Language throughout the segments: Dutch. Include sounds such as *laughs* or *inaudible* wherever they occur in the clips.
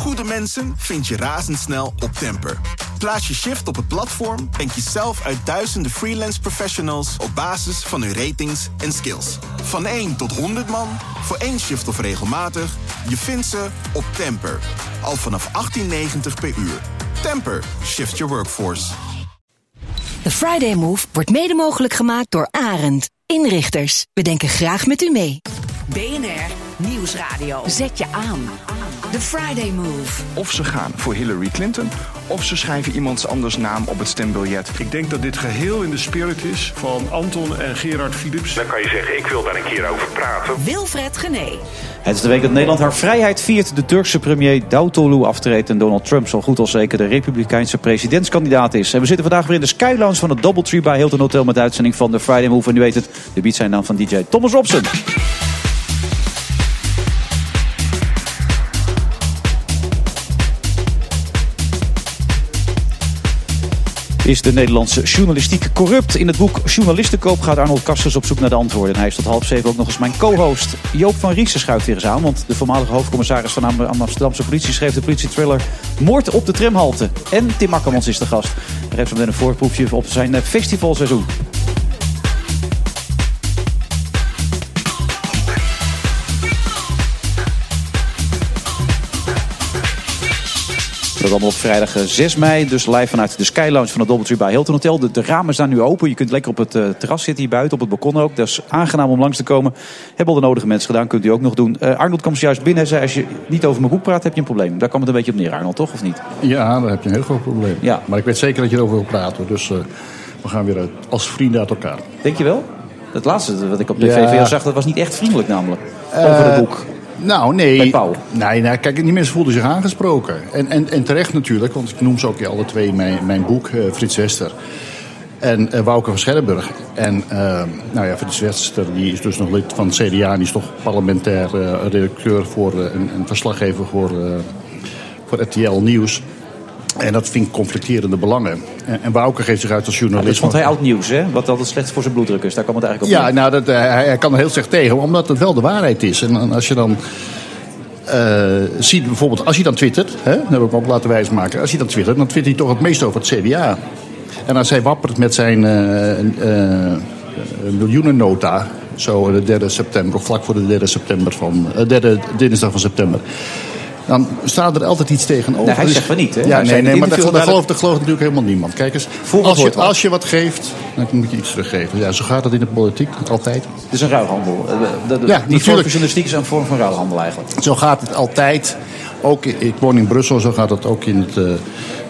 goede mensen vind je razendsnel op Temper. Plaats je shift op het platform en kies zelf uit duizenden freelance professionals op basis van hun ratings en skills. Van 1 tot 100 man, voor één shift of regelmatig, je vindt ze op Temper. Al vanaf 18,90 per uur. Temper, shift your workforce. De Friday Move wordt mede mogelijk gemaakt door Arend. Inrichters, we denken graag met u mee. BNR Nieuwsradio. Zet je aan. The Friday Move. Of ze gaan voor Hillary Clinton, of ze schrijven iemands anders naam op het stembiljet. Ik denk dat dit geheel in de spirit is van Anton en Gerard Philips. Dan kan je zeggen, ik wil daar een keer over praten. Wilfred Gené. Het is de week dat Nederland haar vrijheid viert. De Turkse premier Davutoglu aftreedt en Donald Trump zal goed als zeker de republikeinse presidentskandidaat is. En we zitten vandaag weer in de Sky Lounge van het Doubletree bij Hilton Hotel met uitzending van de Friday Move. En u weet het, de beat zijn dan van DJ Thomas Robson. Is de Nederlandse journalistiek corrupt? In het boek Journalistenkoop gaat Arnold Kasters op zoek naar de antwoorden. En hij is tot half zeven ook nog eens mijn co-host. Joop van Riesen schuift weer eens aan. Want de voormalige hoofdcommissaris van de Amsterdamse politie schreef de politietriller Moord op de tramhalte. En Tim Akkermans is de gast. Hij heeft zo meteen een voorproefje op zijn eh, festivalseizoen. Dat allemaal op vrijdag eh, 6 mei. Dus live vanuit de Sky Lounge van het Doubletree bij Hilton Hotel. De, de ramen staan nu open. Je kunt lekker op het uh, terras zitten hier buiten, op het balkon ook. Dat is aangenaam om langs te komen. Hebben al de nodige mensen gedaan, kunt u ook nog doen. Uh, Arnold kwam zojuist binnen en zei, als je niet over mijn boek praat, heb je een probleem. Daar kwam het een beetje op neer, Arnold, toch? Of niet? Ja, daar heb je een heel groot probleem. Ja. Maar ik weet zeker dat je erover wil praten. Dus uh, we gaan weer als vrienden uit elkaar. Denk je wel? Het laatste wat ik op de Ja. VVL zag, dat was niet echt vriendelijk namelijk. Over het boek. Nou, nee. Nee, nou, kijk, die mensen voelden zich aangesproken. En, en, en terecht natuurlijk, want ik noem ze ook alle twee in mijn, mijn boek, eh, Frits Wester. En uh, Wouke van Scherrenburg. En uh, nou ja, Frits Wester die is dus nog lid van het CDA. En die is toch parlementair uh, redacteur voor uh, een, een verslaggever voor, uh, voor RTL Nieuws. En dat vind ik conflicterende belangen. En, en Wouke geeft zich uit als journalist. Dat vond hij oud nieuws, hè? Wat altijd slecht voor zijn bloeddruk is. Daar kwam het eigenlijk op Ja, neer. nou, dat, hij, hij kan er heel slecht tegen, omdat het wel de waarheid is. En, als je dan uh, ziet, bijvoorbeeld, als hij dan twittert, hè, dat heb ik ook laten wijsmaken. Als hij dan twittert, dan twittert hij toch het meest over het CDA. En als hij wappert met zijn uh, uh, miljoenennota, zo de 3 september, of vlak voor de 3 september van, derde dinsdag van september. Dan staat er altijd iets tegenover. Nee, hij Dus- zegt van niet, hè? Ja, Hij nee, nee maar dat, dat, gelooft, dat natuurlijk helemaal niemand. Kijk eens, Volgend als je, wat. als je wat geeft, dan moet je iets teruggeven. Ja, zo gaat het in de politiek, altijd. Het is een ruilhandel. Eh, de- de- Ja, die natuurlijk. journalistiek is een vorm van ruilhandel eigenlijk. Zo gaat het altijd. Ook, ik woon in Brussel, zo gaat het ook in het uh,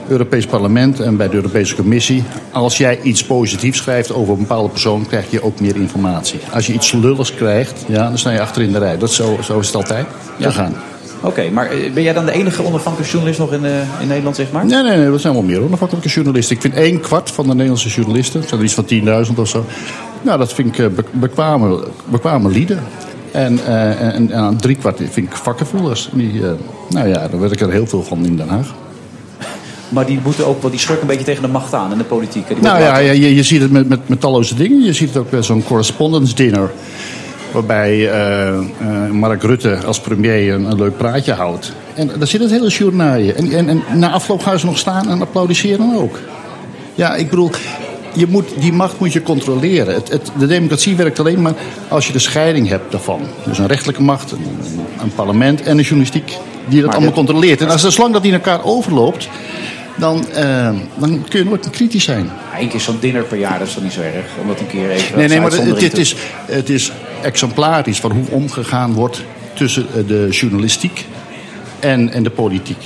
Europees Parlement en bij de Europese Commissie. Als jij iets positiefs schrijft over een bepaalde persoon, krijg je ook meer informatie. Als je iets lulligs krijgt, ja, dan sta je achter in de rij. Dat zo, zo is het altijd gegaan. Oké, maar eh, ben jij dan de enige onafhankelijke journalist nog in, eh, in Nederland, zeg maar? Nee, nee, nee, er zijn wel meer onafhankelijke journalisten. Ik vind één kwart van de Nederlandse journalisten, er iets van 10.000 of zo. Nou, dat vind ik eh, be- bekwame, bekwame lieden. En, uh, en, en drie kwart vind ik vakkenvullers. Die, uh, nou ja, daar weet ik er heel veel van in Den Haag. *laughs* Maar die moeten ook wel, die schurken een beetje tegen de macht aan in de politiek. Die Nou ja, later- je, je ziet het met, met, met talloze dingen. Je ziet het ook bij zo'n correspondence dinner. Waarbij uh, uh, Mark Rutte als premier een, een, leuk praatje houdt. En daar zit het hele journaal. En, en, en na afloop gaan ze nog staan en applaudisseren ook. Ja, ik bedoel, je moet, die macht moet je controleren. Het, het, de democratie werkt alleen maar als je de scheiding hebt daarvan. Dus een rechtelijke macht, een, een parlement en een journalistiek die dat Maar allemaal dit- controleert. En als, zolang dat die in elkaar overloopt, dan, uh, dan kun je nooit kritisch zijn. Eén keer zo'n dinner per jaar, dat is toch niet zo erg? Om dat een keer even Nee, nee, maar het, het, is, het is exemplarisch van hoe omgegaan wordt tussen eh, de journalistiek en, en de politiek.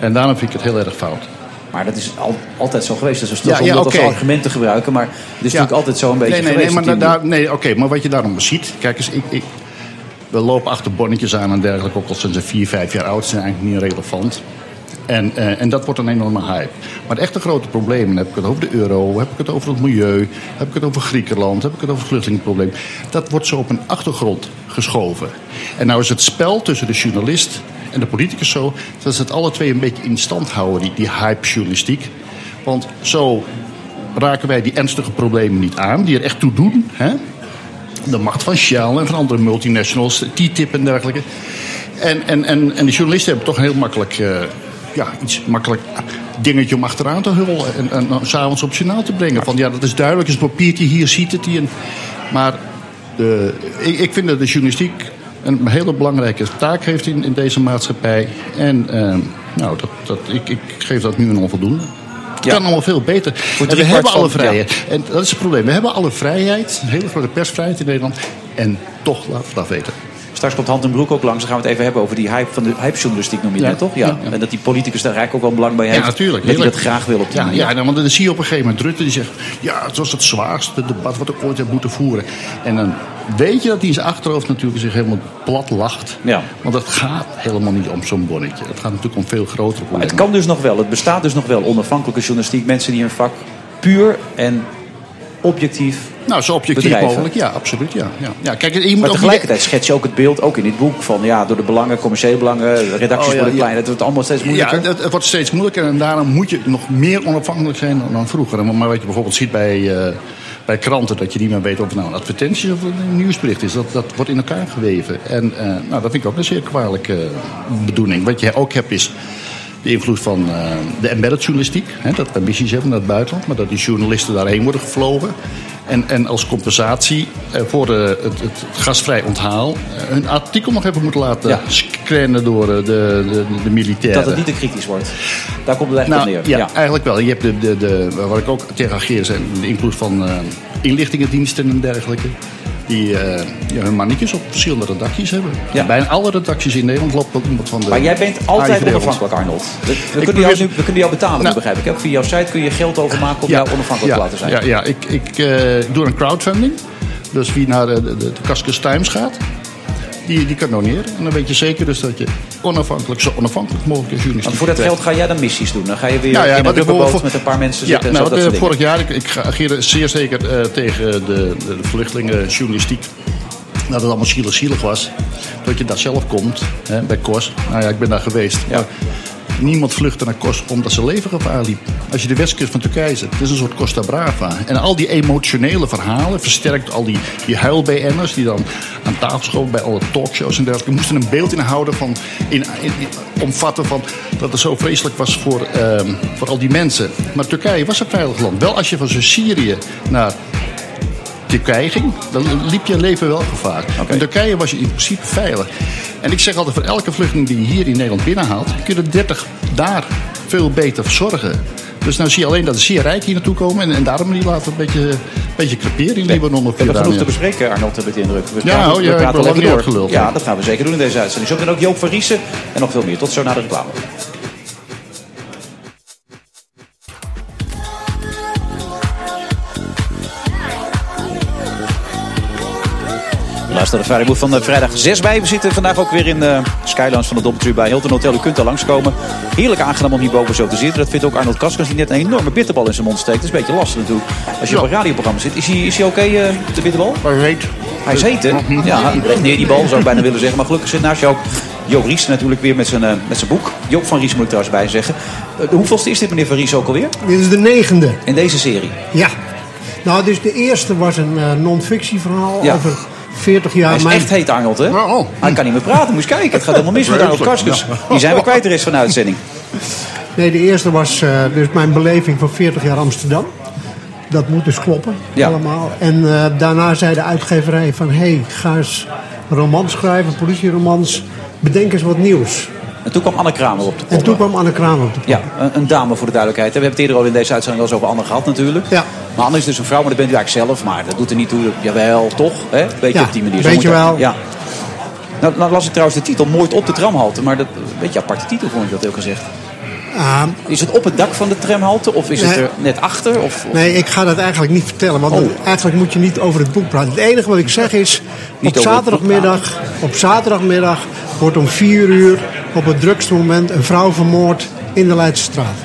En daarom vind ik het heel erg fout. Maar dat is al, altijd zo geweest. Dat is Ja, ja, om dat oké. als argument te gebruiken. Maar het is natuurlijk altijd zo een beetje nee, nee, geweest. nee, maar, daar, nee, oké, maar wat je daarom ziet... Kijk eens, ik, ik, we lopen achter bonnetjes aan en dergelijke... ook al sinds ze vier, vijf jaar oud zijn eigenlijk niet relevant. En, eh, en dat wordt een enorme hype. Maar de echte grote problemen, heb ik het over de euro... heb ik het over het milieu, heb ik het over Griekenland... heb ik het over het vluchtelingenprobleem... dat wordt zo op een achtergrond geschoven. En nou is het spel tussen de journalist en de politicus zo... dat ze het alle twee een beetje in stand houden, die, die hype-journalistiek. Want zo raken wij die ernstige problemen niet aan... die er echt toe doen, hè? de macht van Shell en van andere multinationals, TTIP en dergelijke. En, en, en, en de journalisten hebben toch een heel makkelijk, eh, ja, iets makkelijk dingetje om achteraan te hullen. En, en, en s'avonds op journaal te brengen. Van ja, dat is duidelijk, is een papiertje, hier ziet het hij. Maar de, ik, ik vind dat de journalistiek een hele belangrijke taak heeft in, in deze maatschappij. En eh, nou, dat, dat, ik, ik geef dat nu een onvoldoende. Het Ja. kan allemaal veel beter. En we hebben alle vrijheid. En dat is het probleem. We hebben alle vrijheid, een hele grote persvrijheid in Nederland. En toch laten we dat weten. Straks komt Hand en Broek ook langs. Dan gaan we het even hebben over die hype van de hypejournalistiek, noem je Ja. het, toch? Ja. En dat die politicus daar eigenlijk ook wel belang bij heeft. Ja, natuurlijk. Dat hij dat graag wil op die Ja, manier. ja nou, want dan zie je op een gegeven moment Rutte die zegt... ja, het was het zwaarste debat wat ik ooit heb moeten voeren. En dan weet je dat hij in zijn achterhoofd natuurlijk zich helemaal plat lacht. Ja. Want het gaat helemaal niet om zo'n bonnetje. Het gaat natuurlijk om veel grotere Maar problemen. het kan dus nog wel. Het bestaat dus nog wel. Onafhankelijke journalistiek. Mensen die hun vak puur en objectief. Nou, zo objectief bedrijven. mogelijk. Ja, absoluut. Ja. Ja. Ja, kijk, je moet Maar ook tegelijkertijd schets je ook het beeld, ook in dit boek, van ja, door de belangen, commerciële belangen, redacties Oh, ja, worden ja. kleiner. Het wordt allemaal steeds Ja, moeilijker. het, het wordt steeds moeilijker en daarom moet je nog meer onafhankelijk zijn dan, vroeger. Maar wat je bijvoorbeeld ziet bij, eh, bij kranten, dat je niet meer weet of het nou een advertentie of een nieuwsbericht is. Dat, dat wordt in elkaar geweven. En eh, nou, dat vind ik ook een zeer kwalijke eh, bedoeling. Wat je ook hebt is de invloed van eh, de embedded journalistiek. Hè, dat we missies hebben naar het buitenland, maar dat die journalisten daarheen worden gevlogen. En, en als compensatie eh, voor eh, het, gasvrij onthaal hun artikel nog even moeten laten Ja. scannen door de, de, de militairen. Dat het niet te kritisch wordt. Daar komt het eigenlijk Nou, op neer. ja, eigenlijk wel. Je hebt de, de, de, waar ik ook tegen ageer zijn de invloed van inlichtingendiensten en dergelijke. Die eh, ja, hun mannetjes op verschillende redacties hebben. Ja. Bijna alle redacties in Nederland loopt ook iemand van de Maar jij bent altijd onafhankelijk, Arnold. We, we kunnen, jou, nu, we kunnen jou betalen, nu, Nou. begrijp ik. Hè? Via jouw site kun je geld overmaken om jou onafhankelijk ja, te laten zijn. Ja, ja. ik, ik eh, doe een crowdfunding. Dus wie naar de, de, de Cascus Times gaat, die, die kan doneren. En dan weet je zeker dus dat je onafhankelijk, zo onafhankelijk mogelijk als journalistiek Want voor dat geld ga jij dan missies doen. Dan ga je weer Nou ja, in een voor- met een paar mensen Ja, zitten. en nou, zo, dat de- soort dingen. vorig jaar, ik, ik ageerde zeer zeker eh, tegen de, de, de vluchtelingenjournalistiek. Dat het allemaal zielig zielig was. Dat je daar zelf komt, hè, bij Kos. Nou ja, ik ben daar geweest. Ja. Maar niemand vluchtte naar Kos omdat ze levengevaar liep. Als je de westkust van Turkije zit, het is een soort Costa Brava. En al die emotionele verhalen, versterkt al die, die huil-BN'ers... die dan aan tafel schoven bij alle talkshows en dergelijke... moesten een beeld inhouden van, in, in, in- omvatten van dat het zo vreselijk was voor, ehm, voor al die mensen. Maar Turkije was een veilig land. Wel als je van Syrië naar Turkije ging, dan liep je leven wel gevaar. In Turkije was je in principe veilig. En ik zeg altijd, voor elke vluchteling die je hier in Nederland binnenhaalt... kun je er 30 daar veel beter verzorgen. Dus nou zie je alleen dat de zeer rijk hier naartoe komen... en, en daarom die laten een beetje, een beetje creperen in Libanon We hebben genoeg te bespreken, Arnold, heb ik de indruk. We Ja, praten- oh we ik praten ben lang door. uitgeluld, Ja, dat gaan we zeker doen in deze uitzending. Zo ook Joop van Riesen en nog veel meer. Tot zo na de reclame. Luister de Friday Move van eh, vrijdag 6 bij. We zitten vandaag ook weer in de Skylands van de Doubletree bij Hilton Hotel. U kunt daar langskomen. Heerlijk aangenaam om hierboven zo te zitten. Dat vindt ook Arnold Kaskens die net een enorme bitterbal in zijn mond steekt. Dat is een beetje lastig natuurlijk. Als je op een radioprogramma zit. Is hij, is hij oké, eh, de bitterbal? Maar je weet, Hij is heet, hè? Ja, leg neer die bal, zou ik bijna willen zeggen. Maar gelukkig zit naast jou ook Joop Ries natuurlijk weer met zijn, eh, met zijn boek. Joop van Ries moet ik trouwens bij zeggen. Eh, de hoeveelste is dit, meneer Van Ries, ook alweer? Dit is de negende. In deze serie. Ja. Nou, dus de eerste was een eh, non-fictie verhaal Ja. over 40 jaar Hij is mijn... echt heet, Arnold, hè? Oh. Hij kan niet meer praten, moest kijken. Het gaat helemaal mis met *laughs* Arnold Karskens. Die zijn we kwijt de rest van de uitzending. Nee, de eerste was eh, dus mijn beleving van 40 jaar Amsterdam. Dat moet dus kloppen, Ja. allemaal. En eh, daarna zei de uitgeverij van... hé, hey, ga eens een roman schrijven, politieromans. Bedenk eens wat nieuws. En toen kwam Anne Kramer op de En toen kwam Anne Kramer op de Ja, een, een dame voor de duidelijkheid. We hebben het eerder al in deze uitzending wel eens over Anne gehad natuurlijk. Ja. Maar Anne is dus een vrouw, maar dat bent u eigenlijk zelf. Maar dat doet er niet toe. Jawel, toch? Hè? Beetje Ja, op die manier. weet moet je dat- wel. Ja. Nou, nou las ik trouwens de titel, Moord op de tramhalte. Maar dat een beetje aparte titel vond ik dat heel gezegd. Ah, Is het op het dak van de tramhalte of is het er net achter? Of, of- Nee, ik ga dat eigenlijk niet vertellen. Want Oh. dan- eigenlijk moet je niet over het boek praten. Het enige wat ik zeg is... Niet op zaterdagmiddag, op zaterdagmiddag wordt om vier uur... op het drukste moment een vrouw vermoord in de Leidse straat.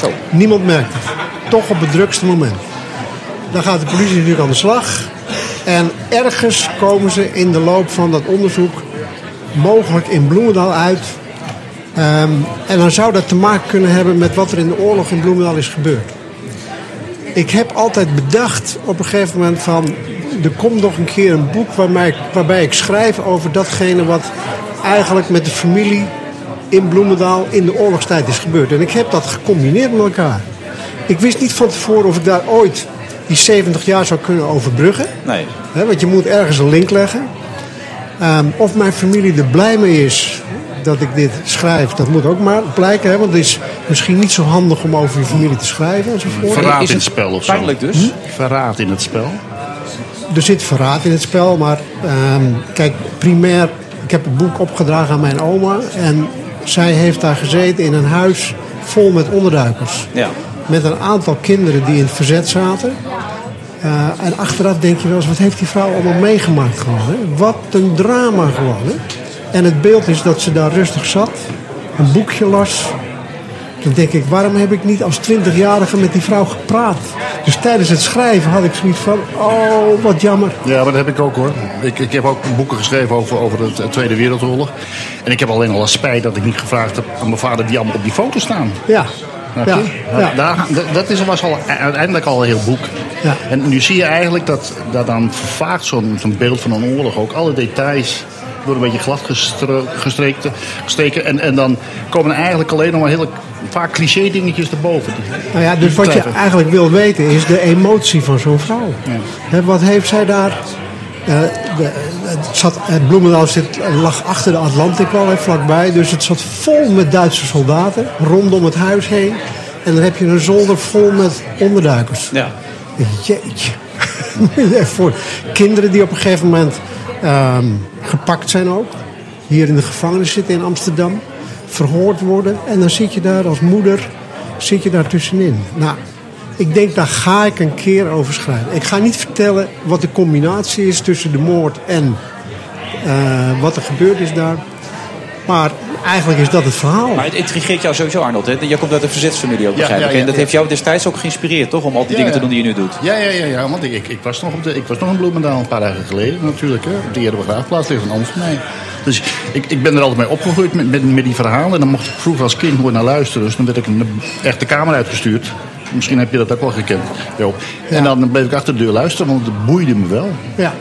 Zo. Niemand merkt het. Toch op het drukste moment. Dan gaat de politie natuurlijk aan de slag. En ergens komen ze in de loop van dat onderzoek... mogelijk in Bloemendaal uit... Ehm, en dan zou dat te maken kunnen hebben met wat er in de oorlog in Bloemendaal is gebeurd. Ik heb altijd bedacht op een gegeven moment van... er komt nog een keer een boek waarbij ik, waarbij ik schrijf over datgene wat eigenlijk met de familie in Bloemendaal in de oorlogstijd is gebeurd. En ik heb dat gecombineerd met elkaar. Ik wist niet van tevoren of ik daar ooit die 70 jaar zou kunnen overbruggen. Nee. Hè, want je moet ergens een link leggen. Ehm, of mijn familie er blij mee is dat ik dit schrijf, dat moet ook maar blijken. Hè, want het is misschien niet zo handig om over je familie te schrijven enzovoort. Verraad in het het spel of zo. Pijnlijk dus? Hm? Verraad in het spel. Er zit verraad in het spel, maar ehm, kijk, primair, ik heb het boek opgedragen aan mijn oma. En zij heeft daar gezeten in een huis vol met onderduikers. Ja. Met een aantal kinderen die in het verzet zaten. Eh, en achteraf denk je wel eens, wat heeft die vrouw allemaal meegemaakt gewoon. Hè? Wat een drama gewoon. Hè? En het beeld is dat ze daar rustig zat, een boekje las. Dan denk ik, waarom heb ik niet als twintigjarige met die vrouw gepraat? Dus tijdens het schrijven had ik zoiets van, oh, wat jammer. Ja, maar dat heb ik ook hoor. Ik, ik heb ook boeken geschreven over, over de Tweede Wereldoorlog. En ik heb alleen al een spijt dat ik niet gevraagd heb aan mijn vader die allemaal op die foto staan. Ja, ja, je? ja. Daar, dat- is, was al, uiteindelijk al een heel boek. Ja. En nu zie je eigenlijk dat, dat dan vervaagt zo'n zo'n beeld van een oorlog ook. Alle details worden een beetje glad gestre- gestreken. gestreken. En, en dan komen er eigenlijk alleen nog maar hele vaak cliché dingetjes erboven. Nou ja, dus wat je eigenlijk wil weten is de emotie van zo'n vrouw. Hè, wat heeft zij daar... eh, de, het zat, het Bloemendaal zit, lag achter de Atlantic wel, hè, vlakbij. Dus het zat vol met Duitse soldaten rondom het huis heen. En dan heb je een zolder vol met onderduikers. Ja. Jeetje. *laughs* Voor. Kinderen die op een gegeven moment gepakt zijn ook. Hier in de gevangenis zitten in Amsterdam. Verhoord worden. En dan zit je daar als moeder zit je daar tussenin. Nou, ik denk daar ga ik een keer over schrijven. Ik ga niet vertellen wat de combinatie is tussen de moord en eh, wat er gebeurd is daar. Maar eigenlijk is dat het verhaal. Maar het intrigeert jou sowieso, Arnold. Hè? Jij komt uit een verzetsfamilie ook, Ja, begrijp ja, ik. en dat ja. heeft jou destijds ook geïnspireerd, toch? Om al die Ja, dingen te doen die je nu doet. Ja, ja, ja, ja want ik, ik, ik, was nog op de, ik was nog in Bloemendaal een paar dagen geleden natuurlijk. Hè, op de Eerder Begraafplaats ligt een van mij. Dus ik, ik ben er altijd mee opgegroeid met, met, met die verhalen. En dan mocht ik vroeger als kind nooit naar luisteren. Dus dan werd ik een, echt de kamer uitgestuurd. Misschien heb je dat ook wel gekend, Joop. En dan bleef ik achter de deur luisteren, want het boeide me wel. Ja.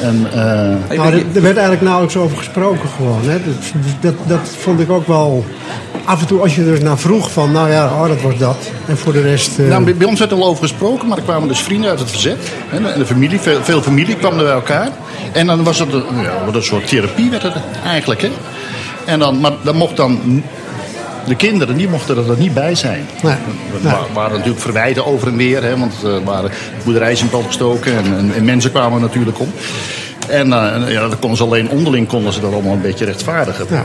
En, eh, Nou, er, er werd eigenlijk nauwelijks over gesproken gewoon. Hè. Dat, dat, dat vond ik ook wel... Af en toe als je er naar vroeg van, nou ja, oh, dat was dat. En voor de rest... eh, Nou, bij- bij ons werd er al over gesproken, maar er kwamen dus vrienden uit het verzet. hè, En de familie, veel, veel familie kwam er bij elkaar. En dan was het een, ja, wat een soort therapie werd het eigenlijk. Hè? En dan, maar dan mocht dan de kinderen, die mochten er niet bij zijn. Nee, nee. wa- waren natuurlijk verwijten over en weer, hè, want er waren boerderijen in brand gestoken en, en, en mensen kwamen natuurlijk om. En eh, en, ja, dan konden ze alleen onderling konden ze dat allemaal een beetje rechtvaardigen. Ja.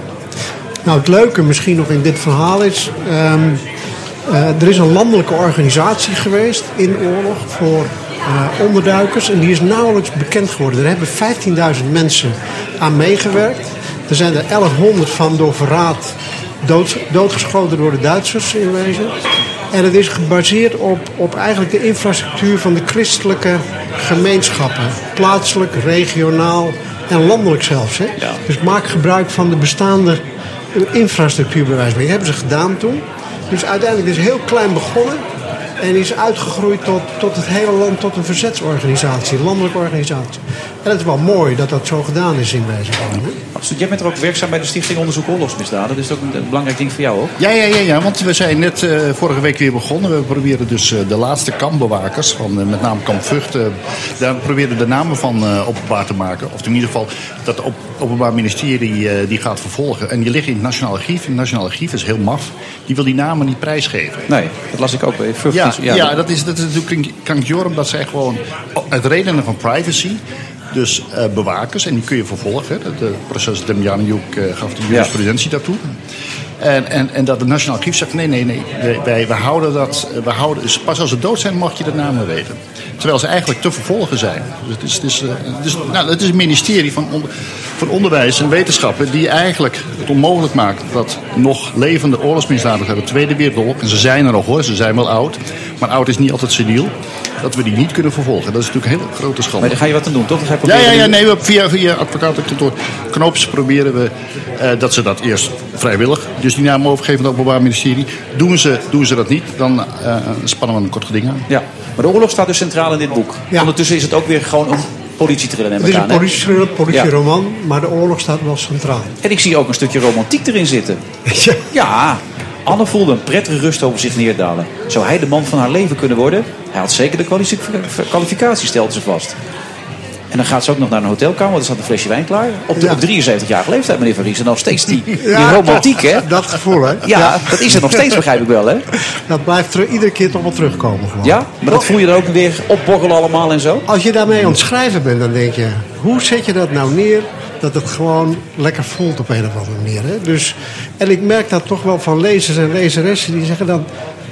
Nou, het leuke misschien nog in dit verhaal is... ehm, eh, er is een landelijke organisatie geweest in oorlog voor eh, onderduikers. En die is nauwelijks bekend geworden. Er hebben 15.000 mensen aan meegewerkt. Er zijn er 1100 van door verraad dood, doodgeschoten door de Duitsers in wezen. En het is gebaseerd op, op eigenlijk de infrastructuur van de christelijke gemeenschappen. Plaatselijk, regionaal en landelijk zelfs. Hè? Ja. Dus maak gebruik van de bestaande infrastructuur bij wijze van. Dat hebben ze gedaan toen. Dus uiteindelijk is het heel klein begonnen. En is uitgegroeid tot, tot het hele land, tot een verzetsorganisatie, een landelijke organisatie. En het is wel mooi dat dat zo gedaan is in gewoon, hè? Absoluut. Jij bent er ook werkzaam bij de Stichting Onderzoek Oorlogsmisdaden. Dat is ook een, een belangrijk ding voor jou, ook. Ja, ja, ja, ja, want we zijn net eh, vorige week weer begonnen. We proberen dus eh, de laatste kampbewakers, van eh, met name kamp Vught, eh, daar proberen we de namen van eh, openbaar te maken. Of in ieder geval dat het op, Openbaar Ministerie die gaat vervolgen. En die liggen in het Nationaal Archief. En het Nationaal Archief is heel maf. Die wil die namen niet prijsgeven. Nee, dat las ik ook bij Vught. Ja, is- ja, dat, is, dat is natuurlijk krankjorum dat zij gewoon uit redenen van privacy. Dus eh, bewakers, en die kun je vervolgen. hè. De proces Demjanjuk eh gaf de jurisprudentie daartoe. En, en, en dat het Nationaal Archief zegt: nee, nee, nee. Wij, wij, we houden dat. We houden, pas als ze dood zijn, mag je de namen weten. Terwijl ze eigenlijk te vervolgen zijn. Dus het is, het is, eh, het is, nou, het is een ministerie van, van Onderwijs en Wetenschappen. die eigenlijk het onmogelijk maakt dat nog levende oorlogsmisdadigers uit de Tweede Wereldoorlog. en ze zijn er nog hoor, ze zijn wel oud. maar oud is niet altijd seniel. dat we die niet kunnen vervolgen. Dat is natuurlijk een hele grote schande. Maar daar ga je wat aan doen, toch? Ja, ja, ja, nee, we, via, via advocatenkantoor Knoops proberen we eh, dat ze dat eerst vrijwillig, dus die naam overgeven aan het Openbaar Ministerie. Doen ze, doen ze dat niet, dan eh, spannen we een kort geding aan. Ja, maar de oorlog staat dus centraal in dit boek. Ja. Ondertussen is het ook weer gewoon een politietriller neem Het is een aan. hè? politieroman, politieroman maar de oorlog staat wel centraal. En ik zie ook een stukje romantiek erin zitten. *laughs* Ja. Ja, Anne voelde een prettige rust over zich neerdalen. Zou hij de man van haar leven kunnen worden? Hij had zeker de kwalific- kwalificatie, stelde ze vast. En dan gaat ze ook nog naar een hotelkamer, want er staat een flesje wijn klaar. Op, de, Ja. op 73-jarige leeftijd, meneer Van Ries. En nog steeds die, die Ja, romantiek, hè? Dat gevoel, hè? Ja, dat is er nog steeds, begrijp ik wel, hè? Dat blijft iedere keer toch wel terugkomen. Gewoon. Ja, maar dat voel je dan ook weer opborrelen allemaal en zo? Als je daarmee aan het schrijven bent, dan denk je... hoe zet je dat nou neer dat het gewoon lekker voelt op een of andere manier. Hè? Dus, en ik merk dat toch wel van lezers en lezeressen die zeggen dan...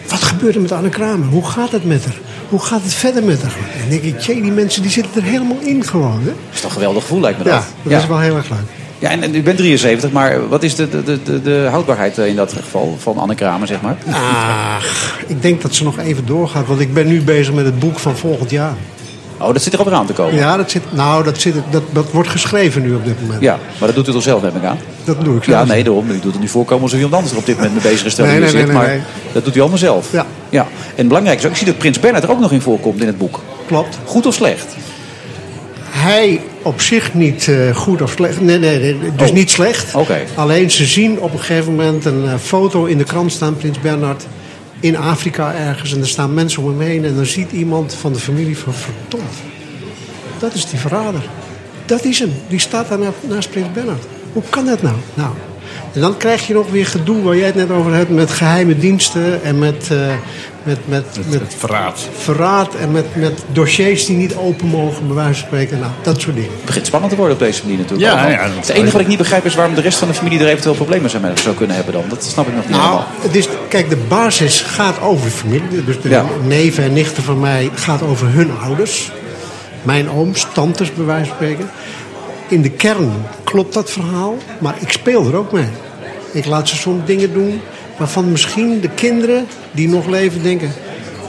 wat gebeurt er met Anne Kramer? Hoe gaat het met haar? Hoe gaat het verder met haar? En denk ik, jee, die mensen die zitten er helemaal in gewoon. Hè? Dat is toch een geweldig gevoel, lijkt me dat. Ja, dat is wel heel erg leuk. Ja, en, en u bent 73, maar wat is de, de, de- de, de houdbaarheid eh, in dat geval van Anne Kramer, zeg maar? Ach, ik denk dat ze nog even doorgaat. Want ik ben nu bezig met het boek van volgend jaar. Oh, dat zit er alweer aan te komen. Ja, dat, zit, nou, dat, zit, dat, dat wordt geschreven nu op dit moment. Ja, maar dat doet u toch zelf, neem ik aan? Dat doe ik zelf. Ja, nee, daarom. U doet het nu voorkomen alsof iemand anders er op dit moment mee bezig is. Nee, nee, nee, maar nee, dat doet u allemaal zelf. Ja. Ja. En belangrijk is ook, ik zie dat Prins Bernhard er ook nog in voorkomt in het boek. Klopt. Goed of slecht? Hij op zich niet eh, goed of slecht. Nee, nee, nee dus Oh. niet slecht. Oké. Alleen ze zien op een gegeven moment een eh, foto in de krant staan, Prins Bernhard. In Afrika ergens. En er staan mensen om hem heen. En dan ziet iemand van de familie van verdomd. Dat is die verrader. Dat is hem. Die staat daar na- naast Prins Bernhard. Hoe kan dat nou? Nou. En dan krijg je nog weer gedoe waar jij het net over hebt met geheime diensten en met, eh, met, met, met, verraad. verraad en met, met dossiers die niet open mogen, bij wijze van spreken. Nou, dat soort dingen. Het begint spannend te worden op deze manier natuurlijk. Ja, ja, het enige wat ik niet begrijp is waarom de rest van de familie er eventueel problemen zijn mee zou kunnen hebben dan. Dat snap ik nog niet Nou, helemaal. het is, kijk, de basis gaat over de familie. Dus de Ja. neven en nichten van mij gaat over hun ouders. Mijn ooms, tantes, bij wijze van spreken. In de kern klopt dat verhaal, maar ik speel er ook mee. Ik laat ze soms dingen doen waarvan misschien de kinderen die nog leven denken...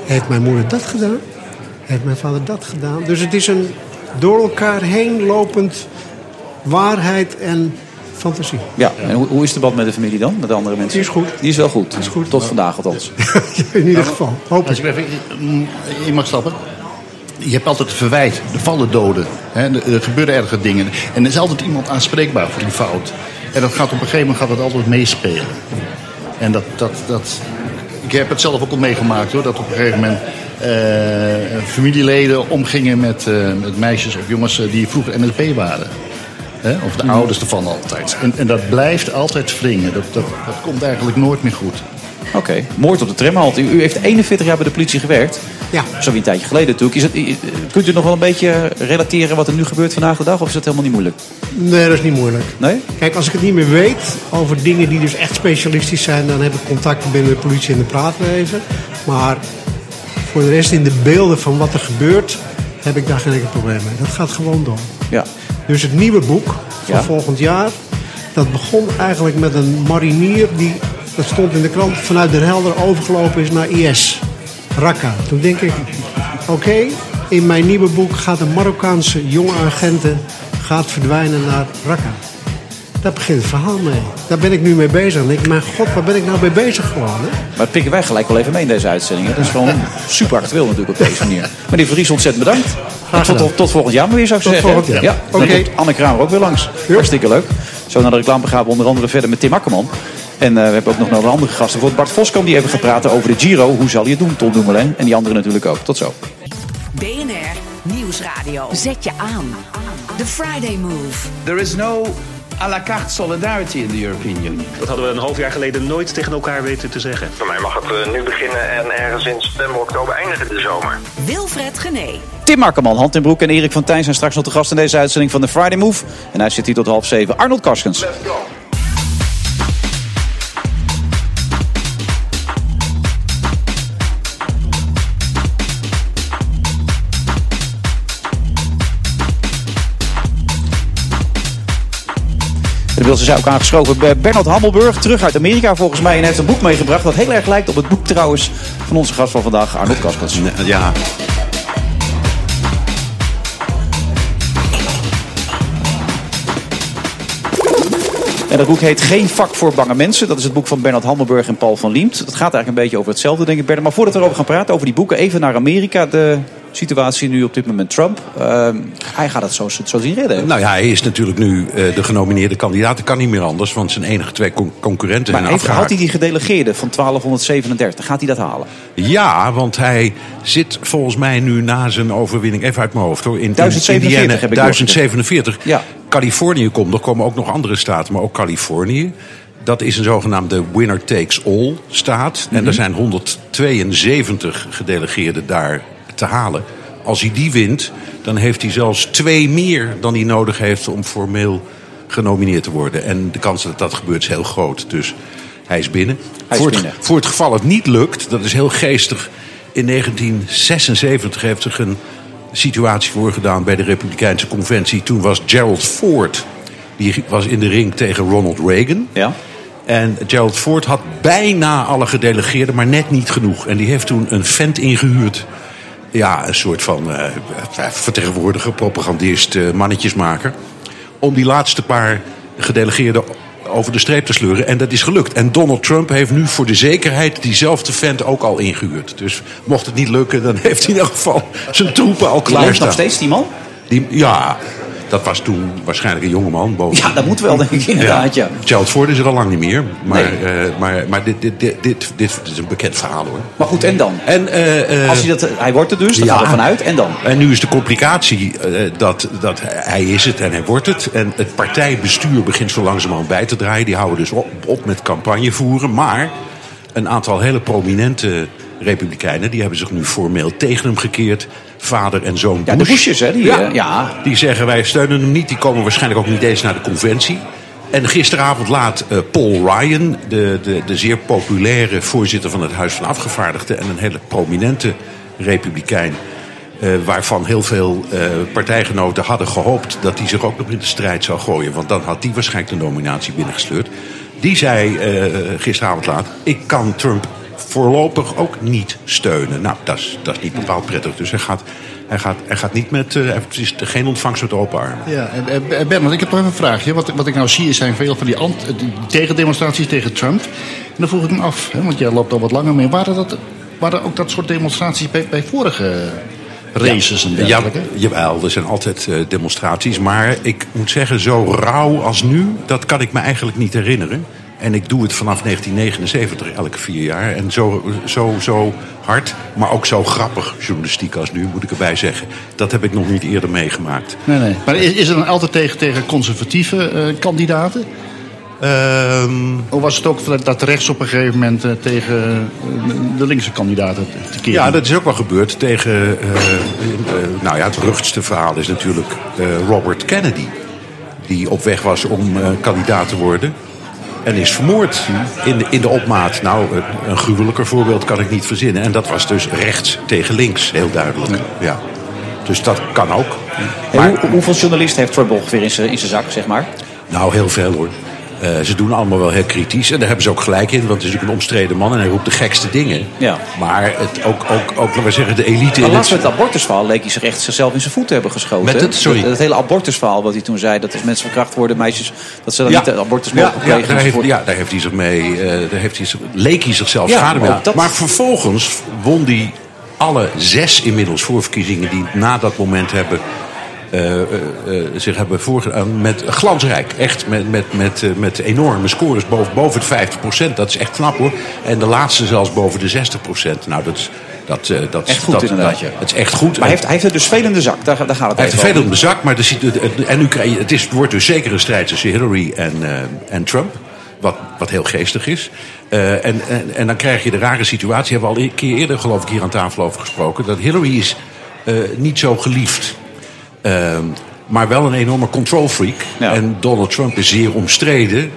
heeft mijn moeder dat gedaan? Heeft mijn vader dat gedaan? Dus het is een door elkaar heen lopend waarheid en fantasie. Ja, en hoe, hoe is de band met de familie dan? Met de andere mensen? Die is goed. Die is wel goed. is goed. Tot vandaag althans. *laughs* In ieder geval, hoop Als ik. ik even mm, in mag stappen. Je hebt altijd het verwijt, er vallen doden. Hè, er gebeuren erge dingen. En er is altijd iemand aanspreekbaar voor die fout. En dat gaat op een gegeven moment gaat dat altijd meespelen. En dat, dat, dat, ik heb het zelf ook al meegemaakt hoor. Dat op een gegeven moment eh, familieleden omgingen met, eh, met meisjes of jongens eh, die vroeger NLP waren. Hè? Of de ouders ervan altijd. En, en dat blijft altijd wringen. Dat, dat, dat komt eigenlijk nooit meer goed. Oké, moord op de tramhalte. U, u heeft 41 jaar bij de politie gewerkt. Ja. Zo een tijdje geleden natuurlijk. Is het, kunt u nog wel een beetje relateren wat er nu gebeurt vandaag de dag? Of is dat helemaal niet moeilijk? Nee, dat is niet moeilijk. Nee? Kijk, als ik het niet meer weet over dingen die dus echt specialistisch zijn, dan heb ik contact binnen de politie en de praatleven. Maar voor de rest in de beelden van wat er gebeurt, heb ik daar geen enkel probleem mee. Dat gaat gewoon door. Ja. Dus het nieuwe boek van Ja. volgend jaar, dat begon eigenlijk met een marinier die, dat stond in de krant, vanuit Den Helder overgelopen is naar IS. Raqqa. Toen denk ik, oké, in mijn nieuwe boek gaat een Marokkaanse jonge agenten gaat verdwijnen naar Raqqa. Daar begint het verhaal mee. Daar ben ik nu mee bezig. En ik mijn god, waar ben ik nou mee bezig gewoon? Hè? Maar dat pikken wij gelijk wel even mee in deze uitzending. hè. Dat is gewoon super actueel natuurlijk op deze manier. Meneer Vries, ontzettend bedankt. Tot, tot, volgend jaar maar weer zou ik Tot zeggen. volgend jaar. Ja, Oké. Anne Kramer ook weer langs. Hartstikke leuk. Zo naar de reclame gaan we onder andere verder met Tim Akkerman. En eh, we hebben ook nog een andere gasten. Voor Bart Voskamp die even gaat praten over de Giro. Hoe zal je het doen, Ton Dumoulin? En die anderen natuurlijk ook. Tot zo. BNR Nieuwsradio. Zet je aan. The Friday Move. There is no à la carte solidarity in the European Union. Dat hadden we een half jaar geleden nooit tegen elkaar weten te zeggen. Voor mij mag het eh, nu beginnen en ergens in september, oktober eindigen de zomer. Wilfred Gené. Tim Akkerman, Hand in Broek en Erik van Tijn zijn straks nog de gast in deze uitzending van de Friday Move. En hij zit hier tot half zeven. Arnold Karskens. Let's go. Inmiddels is ook aangeschoven bij Bernard Hammelburg, terug uit Amerika volgens mij. En heeft een boek meegebracht dat heel erg lijkt op het boek trouwens van onze gast van vandaag, Arnold Kaskens. Ja, En dat boek heet Geen vak voor bange mensen. Dat is het boek van Bernard Hammelburg en Paul van Liemt. Dat gaat eigenlijk een beetje over hetzelfde, denk ik, Bernard. Maar voordat we erover gaan praten, over die boeken, even naar Amerika. De situatie nu op dit moment Trump. Ehm, hij gaat het zo, zo zien redden. Nou ja, hij is natuurlijk nu eh, de genomineerde kandidaat. Dat kan niet meer anders, want zijn enige twee con- concurrenten Maar zijn heeft, had hij die gedelegeerde van 1237? Gaat hij dat halen? Ja, want hij zit volgens mij nu na zijn overwinning, even uit mijn hoofd hoor, in 1047 Indiana, heb ik 1047. Ja. Californië komt, er komen ook nog andere staten, maar ook Californië. Dat is een zogenaamde winner takes all staat. En Mhm. er zijn 172 gedelegeerden daar te halen. Als hij die wint, dan heeft hij zelfs twee meer dan hij nodig heeft om formeel genomineerd te worden. En de kans dat dat gebeurt is heel groot. Dus hij is binnen. Hij is voor, binnen. Het, voor het geval het niet lukt, dat is heel geestig. In 1976 heeft zich een situatie voorgedaan bij de Republikeinse Conventie. Toen was Gerald Ford, die was in de ring tegen Ronald Reagan. Ja. En Gerald Ford had bijna alle gedelegeerden, maar net niet genoeg. En die heeft toen een vent ingehuurd. Ja, een soort van eh, vertegenwoordiger, propagandist, eh, mannetjesmaker. Om die laatste paar gedelegeerden over de streep te sleuren. En dat is gelukt. En Donald Trump heeft nu voor de zekerheid diezelfde vent ook al ingehuurd. Dus mocht het niet lukken, dan heeft hij in elk geval zijn troepen al Die leeft nog steeds, die man? Die, ja, dat was toen waarschijnlijk een jongeman. Boven, Ja, dat moet wel, denk ik inderdaad, ja. Gerald Ford is er al lang niet meer. Maar, Nee. eh, maar, maar dit, dit, dit, dit, dit is een bekend verhaal hoor. Maar goed, en dan? En, eh, eh, Als hij, dat, hij wordt er dus, daar ja. gaan we vanuit. En dan? en nu is de complicatie dat, dat hij is het en hij wordt het. En het partijbestuur begint zo langzamerhand bij te draaien. Die houden dus op, op met campagne voeren. Maar een aantal hele prominente republikeinen... die hebben zich nu formeel tegen hem gekeerd. Vader en zoon Ja, de Bush. Bushes, hè? Die, ja. Die zeggen wij steunen hem niet. Die komen waarschijnlijk ook niet eens naar de conventie. En gisteravond laat eh, Paul Ryan, de, de, de zeer populaire voorzitter van het Huis van Afgevaardigden... en een hele prominente republikein... eh, waarvan heel veel eh, partijgenoten hadden gehoopt dat hij zich ook nog in de strijd zou gooien. Want dan had hij waarschijnlijk de nominatie binnengesleurd. Die zei gisteravond laat, ik kan Trump voorlopig ook niet steunen. Nou, dat is, dat is niet bepaald prettig. Dus hij gaat, hij gaat, hij gaat niet met, eh, het is geen ontvangst met open armen. Ja, en, eh, Bernard, ik heb nog even een vraagje. Wat, wat ik nou zie zijn veel van die, ant, die tegendemonstraties tegen Trump. En dan vroeg ik me af, hè, want jij loopt al wat langer mee. Waren, dat, waren ook dat soort demonstraties bij, bij vorige races en Ja, dergelijke? jawel, er zijn altijd eh, demonstraties. Maar ik moet zeggen, zo rauw als nu, dat kan ik me eigenlijk niet herinneren. En ik doe het vanaf 1979, elke vier jaar. En zo, zo, zo hard, maar ook zo grappig journalistiek als nu, moet ik erbij zeggen. Dat heb ik nog niet eerder meegemaakt. Nee, nee. Maar is, is het dan altijd tegen, tegen conservatieve eh, kandidaten? Ehm, Of was het ook dat- rechts op een gegeven moment eh, tegen eh, de linkse kandidaten te keren? Ja, dat is ook wel gebeurd tegen. nou ja, het ruchtste verhaal is natuurlijk Robert Kennedy. Die op weg was om kandidaat te worden. En is vermoord in de, in de opmaat. Nou, een- een gruwelijker voorbeeld kan ik niet verzinnen. En dat was dus rechts tegen links, heel duidelijk. Ja. Dus dat kan ook. En Maar, hoe- hoeveel journalisten heeft Trump ongeveer in zijn in zijn zak, zeg maar? nou, heel veel hoor. Eh, ze doen allemaal wel heel kritisch. En daar hebben ze ook gelijk in. Want het is natuurlijk een omstreden man en hij roept de gekste dingen. Ja. Maar het, ook, ook, ook, laten we zeggen, de elite Maar in laatst het... met het abortusverhaal leek hij zich echt zichzelf in zijn voeten hebben geschoten. Met het- sorry. Dat, dat hele abortusverhaal wat hij toen zei. Dat als mensen verkracht worden, meisjes, dat ze dan Ja. niet de abortus Ja, mogen ja, plegen. daar heeft, ja, daar heeft hij zich mee. eh, daar heeft hij zich, leek hij zichzelf Ja, schade mee. dat- Maar vervolgens won hij alle zes inmiddels voorverkiezingen die na dat moment hebben. Eh, eh, eh, zich hebben voorgedaan met glansrijk. Echt met, met, met, met enorme scores boven, boven het 50%. Dat is echt knap hoor. En de laatste zelfs boven de 60%. Nou, dat is. Dat, dat, Echt goed dat, inderdaad, dat-. Het is echt goed. Maar hij heeft, hij heeft er dus veel in de zak. Daar, daar gaat het Hij heeft veel de zak, maar er en nu krijg je, het, is, het wordt dus zeker een strijd tussen Hillary en, en Trump. Wat, wat heel geestig is. En, en, en dan krijg je de rare situatie, hebben we al een keer eerder geloof ik hier aan tafel over gesproken. Dat Hillary is niet zo geliefd. Ehm, maar wel een enorme control freak. Ja. En Donald Trump is zeer omstreden.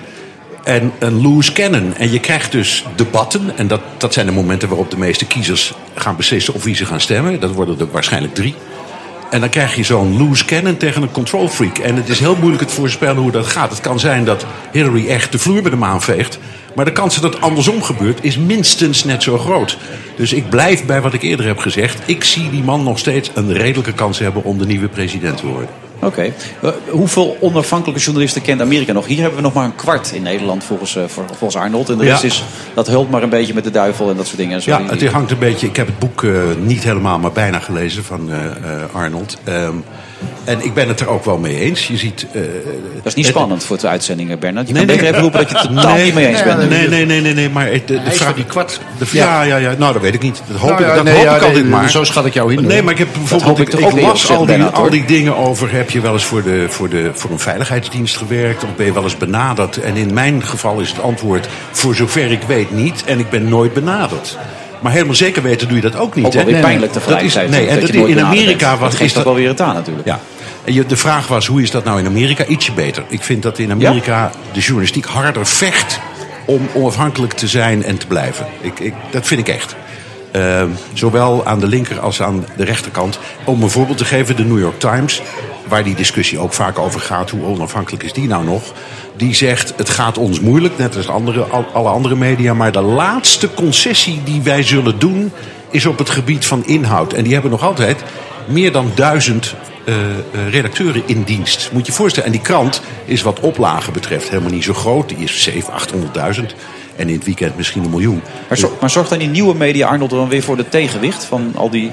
En een loose cannon. En je krijgt dus debatten. En dat, dat zijn de momenten waarop de meeste kiezers gaan beslissen op wie ze gaan stemmen. Dat worden er waarschijnlijk drie. En dan krijg je zo'n loose cannon tegen een control freak. En het is heel moeilijk te voorspellen hoe dat gaat. Het kan zijn dat Hillary echt de vloer met hem aanveegt. Maar de kans dat het andersom gebeurt is minstens net zo groot. Dus ik blijf bij wat ik eerder heb gezegd. Ik zie die man nog steeds een redelijke kans hebben om de nieuwe president te worden. Oké. Eh, hoeveel onafhankelijke journalisten kent Amerika nog? Hier hebben we nog maar een kwart in Nederland volgens, eh, volgens Arnold. En de rest Ja. is, dat hult maar een beetje met de duivel en dat soort dingen. En zo. Ja, het hangt een beetje. Ik heb het boek eh, niet helemaal, maar bijna gelezen van Arnold. Ehm, en ik ben het er ook wel mee eens. Je ziet. eh, dat is niet het- spannend voor de uitzendingen, Bernard. Je Nee, kan nee. even roepen dat je het totaal Nee, niet mee eens nee, bent. Nee, nee, nee, nee, nee, maar het- de, vraag die kwart. De, ja, ja, ja, nou dat weet ik niet. Dat hoop Nou ja, ik, dat nee, hoop ja, ik nee, altijd maar. zo schat ik jou in, Nee, maar ik heb bijvoorbeeld, ik ik, ik las al die, al die dingen over. Heb je wel eens voor, de, voor, de, voor een veiligheidsdienst gewerkt? Of ben je wel eens benaderd? En in mijn geval is het antwoord voor zover ik weet niet. En ik ben nooit benaderd. Maar helemaal zeker weten doe je dat ook niet. Ook wel hè? weer pijnlijk Dat is- tegelijkertijd. Nee, en dat dat in Amerika Dat is geeft dat wel weer het aan natuurlijk. ja. De vraag was, hoe is dat nou in Amerika? Ietsje beter. Ik vind dat in Amerika de journalistiek harder vecht om onafhankelijk te zijn en te blijven. Ik, ik, dat vind ik echt. Ehm, zowel aan de linker als aan de rechterkant. Om een voorbeeld te geven, de New York Times, waar die discussie ook vaak over gaat, hoe onafhankelijk is die nou nog? Die zegt, het gaat ons moeilijk, net als andere, al- alle andere media, maar de laatste concessie die wij zullen doen, is op het gebied van inhoud. En die hebben nog altijd meer dan duizend eh, eh, redacteuren in dienst. Moet je je voorstellen. En die krant is wat oplagen betreft helemaal niet zo groot. Die is 700.000, 800.000. En in het weekend misschien een miljoen. Maar, maar zorgt dan die nieuwe media, Arnold, dan weer voor de tegenwicht van al die...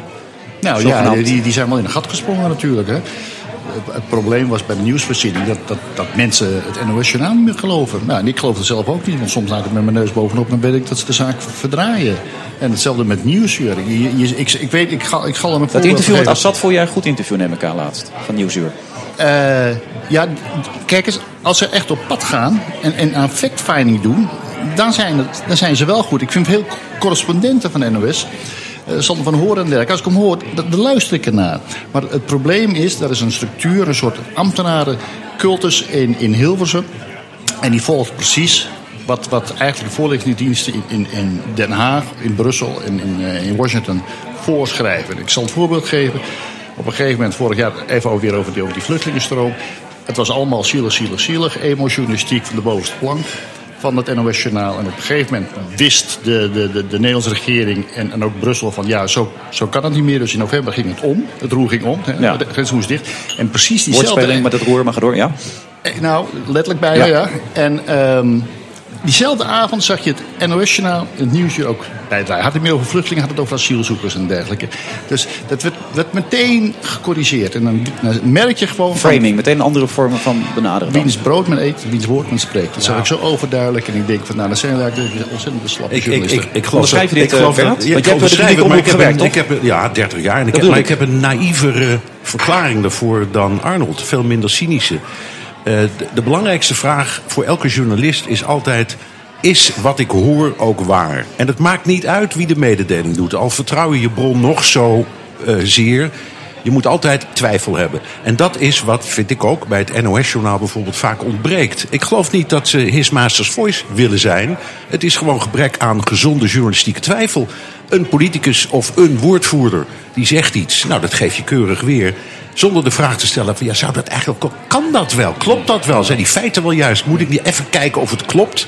Nou ja, die, die zijn wel in een gat gesprongen natuurlijk. Hè. Het, probleem was bij de nieuwsvoorziening dat, dat, dat mensen het NOS-journaal niet meer geloven. Nou, en ik geloof het zelf ook niet, want soms laat ik met mijn neus bovenop... dan weet ik dat ze de zaak verdraaien. En hetzelfde met Nieuwsuur. Je, je- ik, ik weet, ik ga, ik ga hem Dat interview met. Assad vond jij een goed interview, neem ik aan laatst. Van Nieuwsuur. Eh, ja, kijk eens, als ze echt op pad gaan en, en aan fact-finding doen, dan zijn, het, dan zijn ze wel goed. Ik vind veel correspondenten van NOS, eh Sander van Horen en dergelijke, als ik hem hoor, dan, dan luister ik ernaar. Maar het probleem is, er is een structuur, een soort ambtenarencultus in, in Hilversum. En die volgt precies wat, wat eigenlijk de voorlichtingsdiensten in, in, in Den Haag, in Brussel en in, eh, in Washington voorschrijven. Ik zal het voorbeeld geven. Op een gegeven moment, vorig jaar, even weer over die, over die vluchtelingenstroom. Het was allemaal zielig, zielig, zielig. Emojournalistiek van de bovenste plank van het NOS-journaal. En op een gegeven moment wist de, de, de, de Nederlandse regering en, en ook Brussel van... ja, zo, zo kan het niet meer. Dus in november ging het om. Het roer ging om. hè. Ja. De grens moest dicht. En precies diezelfde... Woordspeling met het roer, maar ga door, ja. Eh, Nou, letterlijk bijna, Ja. ja. En ehm, diezelfde avond zag je het NOS-journaal, het nieuwsje ook bijdragen. Had het meer over vluchtelingen, had het over asielzoekers en dergelijke. Dus dat werd, werd meteen gecorrigeerd. En dan, dan merk je gewoon van Framing, meteen andere vormen van benaderen. dan. wiens brood men eet, wiens woord men spreekt. Dat zag ik zo overduidelijk. En ik denk van, nou, dat zijn eigenlijk ontzettend slappe Ik, ik, journalisten. ik, ik geloof je dat- dit, ik geloof eh, dat- ja, Want ik jij hebt ik heb gewerkt, ik heb Ja, 30 jaar. En ik heb, maar ik. ik heb een naïevere verklaring daarvoor dan Arnold. Veel minder cynische. Eh, de, de belangrijkste vraag voor elke journalist is altijd... Is wat ik hoor ook waar? En het maakt niet uit wie de mededeling doet. Al vertrouw je je bron nog zo eh, zeer... Je moet altijd twijfel hebben. En dat is wat, vind ik ook, bij het NOS-journaal bijvoorbeeld vaak ontbreekt. Ik geloof niet dat ze His Master's Voice willen zijn. Het is gewoon gebrek aan gezonde journalistieke twijfel. Een politicus of een woordvoerder die zegt iets. Nou, dat geef je keurig weer. Zonder de vraag te stellen van, ja, zou dat eigenlijk. Kan dat wel? Klopt dat wel? Zijn die feiten wel juist? Moet ik niet even kijken of het klopt?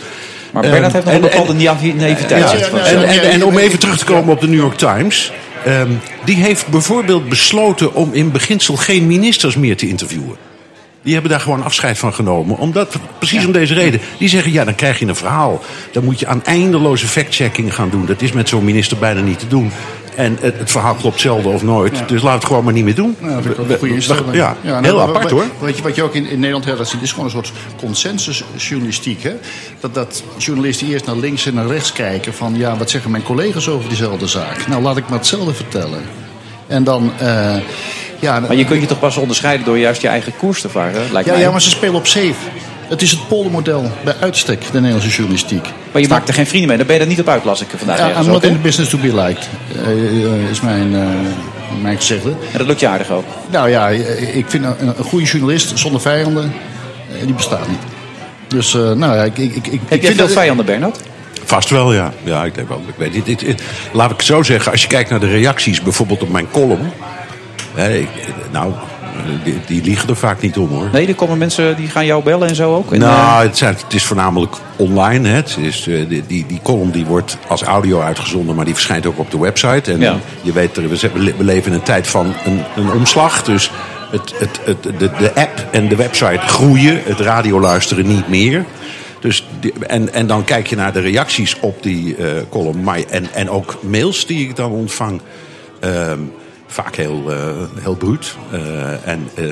Maar Bernhard heeft nog Ehm, een en- bepaalde naï- naïviteit. ja, zegt van- en, en, en om even terug te komen op de New York Times. ehm, die heeft bijvoorbeeld besloten om in beginsel geen ministers meer te interviewen. Die hebben daar gewoon afscheid van genomen. Omdat, precies om deze reden. Die zeggen, ja, dan krijg je een verhaal. Dan moet je aan eindeloze fact-checking gaan doen. Dat is met zo'n minister bijna niet te doen. En het, het verhaal klopt zelden of nooit. Dus laat het gewoon maar niet meer doen. Ja, dat ik een goede we- instelling. Ja, nou, heel apart hoor. Wat je, wat je ook in, in Nederland hebt, dat is gewoon een soort consensusjournalistiek. Hè? Dat, dat journalisten eerst naar links en naar rechts kijken van... ja, wat zeggen mijn collega's over diezelfde zaak? Nou, laat ik maar hetzelfde vertellen. En dan... eh, ja, Maar je kunt je toch pas onderscheiden door juist je eigen koers te varen, lijkt ja, mij. ja, maar ze spelen op safe. Het is het poldermodel bij uitstek, de Nederlandse journalistiek. Maar je maakt er geen vrienden mee, daar ben je er niet op uit, las ik vandaag Ja, ergens I'm not in the business to be liked, eh, eh, is mijn, eh mijn gezegde. En dat lukt je aardig ook. Nou ja, ik vind een, een goede journalist zonder vijanden, eh, die bestaat niet. Dus, eh, nou ja, ik, ik, ik, ik Heb jij vind veel dat- vijanden, Bernard? Vast wel, ja. Ja, ik denk wel. Ik weet niet. Ik- ik- laat ik het zo zeggen. Als je kijkt naar de reacties, bijvoorbeeld op mijn column. Nou, die, die liegen er vaak niet om hoor. Nee, er komen mensen die gaan jou bellen en zo ook. En, nou, eh, het, zijn, het is voornamelijk online. Hè. Het is, eh, die, die, die column die wordt als audio uitgezonden, maar die verschijnt ook op de website. En Ja. je weet, er- we, we leven in een tijd van een, een omslag. Dus het, het, het, de, de app en de website groeien, het radioluisteren niet meer. Dus die- en, en dan kijk je naar de reacties op die eh, column. Maar, en, en ook mails die ik dan ontvang. ehm, vaak heel, eh, heel bruut. Eh, en eh,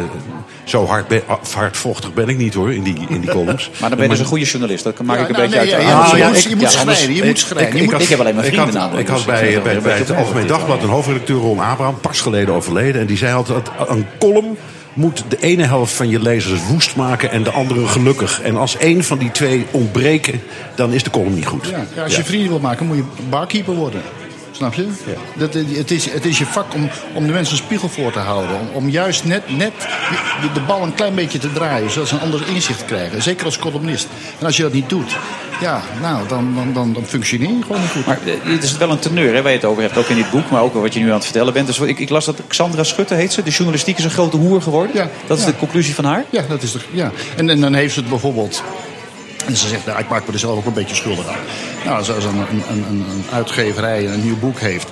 zo hard ben, of hardvochtig ben ik niet hoor, in die, in die columns. *laughs* Maar dan ben je dus een goede journalist. Dat maak Ja, ik een nou, beetje nee, uit. ja, de ja, je Ja, moet- ik- je moet ja, schrijven, anders- je moet ik- schrijven. Ik, heb alleen maar vrienden namelijk. ik had dus bij, het bij, bij het Algemeen Dagblad een hoofdredacteur Ron Abraham, pas geleden overleden. En die zei altijd, een column moet de ene helft van je lezers woest maken en de andere gelukkig. En als één van die twee ontbreken, dan is de column niet goed. Ja, ja, als je vrienden wil maken, moet je barkeeper worden. Snap je? Dat, eh, het, is, het is je vak om, om de mensen een spiegel voor te houden. Om, om juist net, net de, de bal een klein beetje te draaien. Zodat ze een ander inzicht krijgen. Zeker als columnist. En als je dat niet doet, ja, nou, dan, dan, dan, dan functioneer je gewoon niet goed. Maar eh, het is wel een teneur hè, waar je het over hebt. Ook in dit boek, maar ook wat je nu aan het vertellen bent. Dus ik, ik las dat Xandra Schutte heet ze. De journalistiek is een grote hoer geworden. Ja, dat is ja. de conclusie van haar. Ja, dat is toch. Ja. En, en dan heeft ze het bijvoorbeeld. En ze zegt, nou, ik maak me er zelf ook een beetje schuldig aan. Nou, als als een, een, een, een uitgeverij een nieuw boek heeft.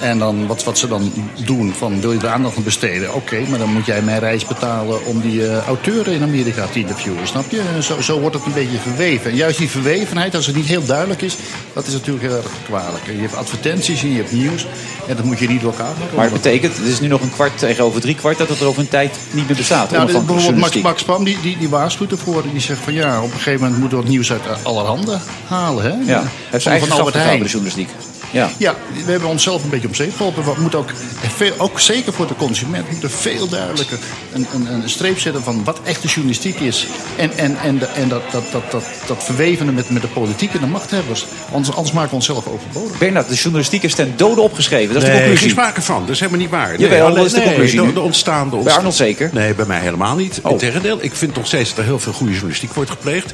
En dan wat, wat ze dan doen, van wil je er aandacht aan besteden? Oké, maar dan moet jij mijn reis betalen om die eh, auteuren in Amerika te interviewen, snap je? Zo, zo wordt het een beetje verweven. En juist die verwevenheid, als het niet heel duidelijk is, dat is natuurlijk heel erg kwalijk. Je hebt advertenties en je hebt nieuws. En dat moet je niet door elkaar maken. Maar het betekent, het is nu nog een kwart tegenover drie kwart, dat het er over een tijd niet meer bestaat. Nou, dit- onafhankelijke bijvoorbeeld Max. Max Pam die, die, die waarschuwt ervoor. Die zegt van ja, op een gegeven moment moeten we wat nieuws uit allerhande halen. Hè? Ja, heeft zijn eigen gegraven, de journalistiek. Ja. Ja, we hebben onszelf een beetje om zeep geholpen. We moeten ook, veel, ook zeker voor de consument, moeten veel duidelijker een, een, een streep zetten van wat echte journalistiek is. En, en, en, de, en dat, dat, dat, dat, dat verwevenen met, met de politiek en de machthebbers. Anders, anders maken we onszelf overbodig. Bernard, de journalistiek is ten dode opgeschreven. Dat is de Nee, conclusie. geen sprake van. Dat is helemaal niet waar. Jawel, alleen- dat is de conclusie De, de ontstaande, Bij Arnold zeker? Nee, bij mij helemaal niet. Oh. Integendeel, ik vind nog steeds dat er heel veel goede journalistiek wordt gepleegd.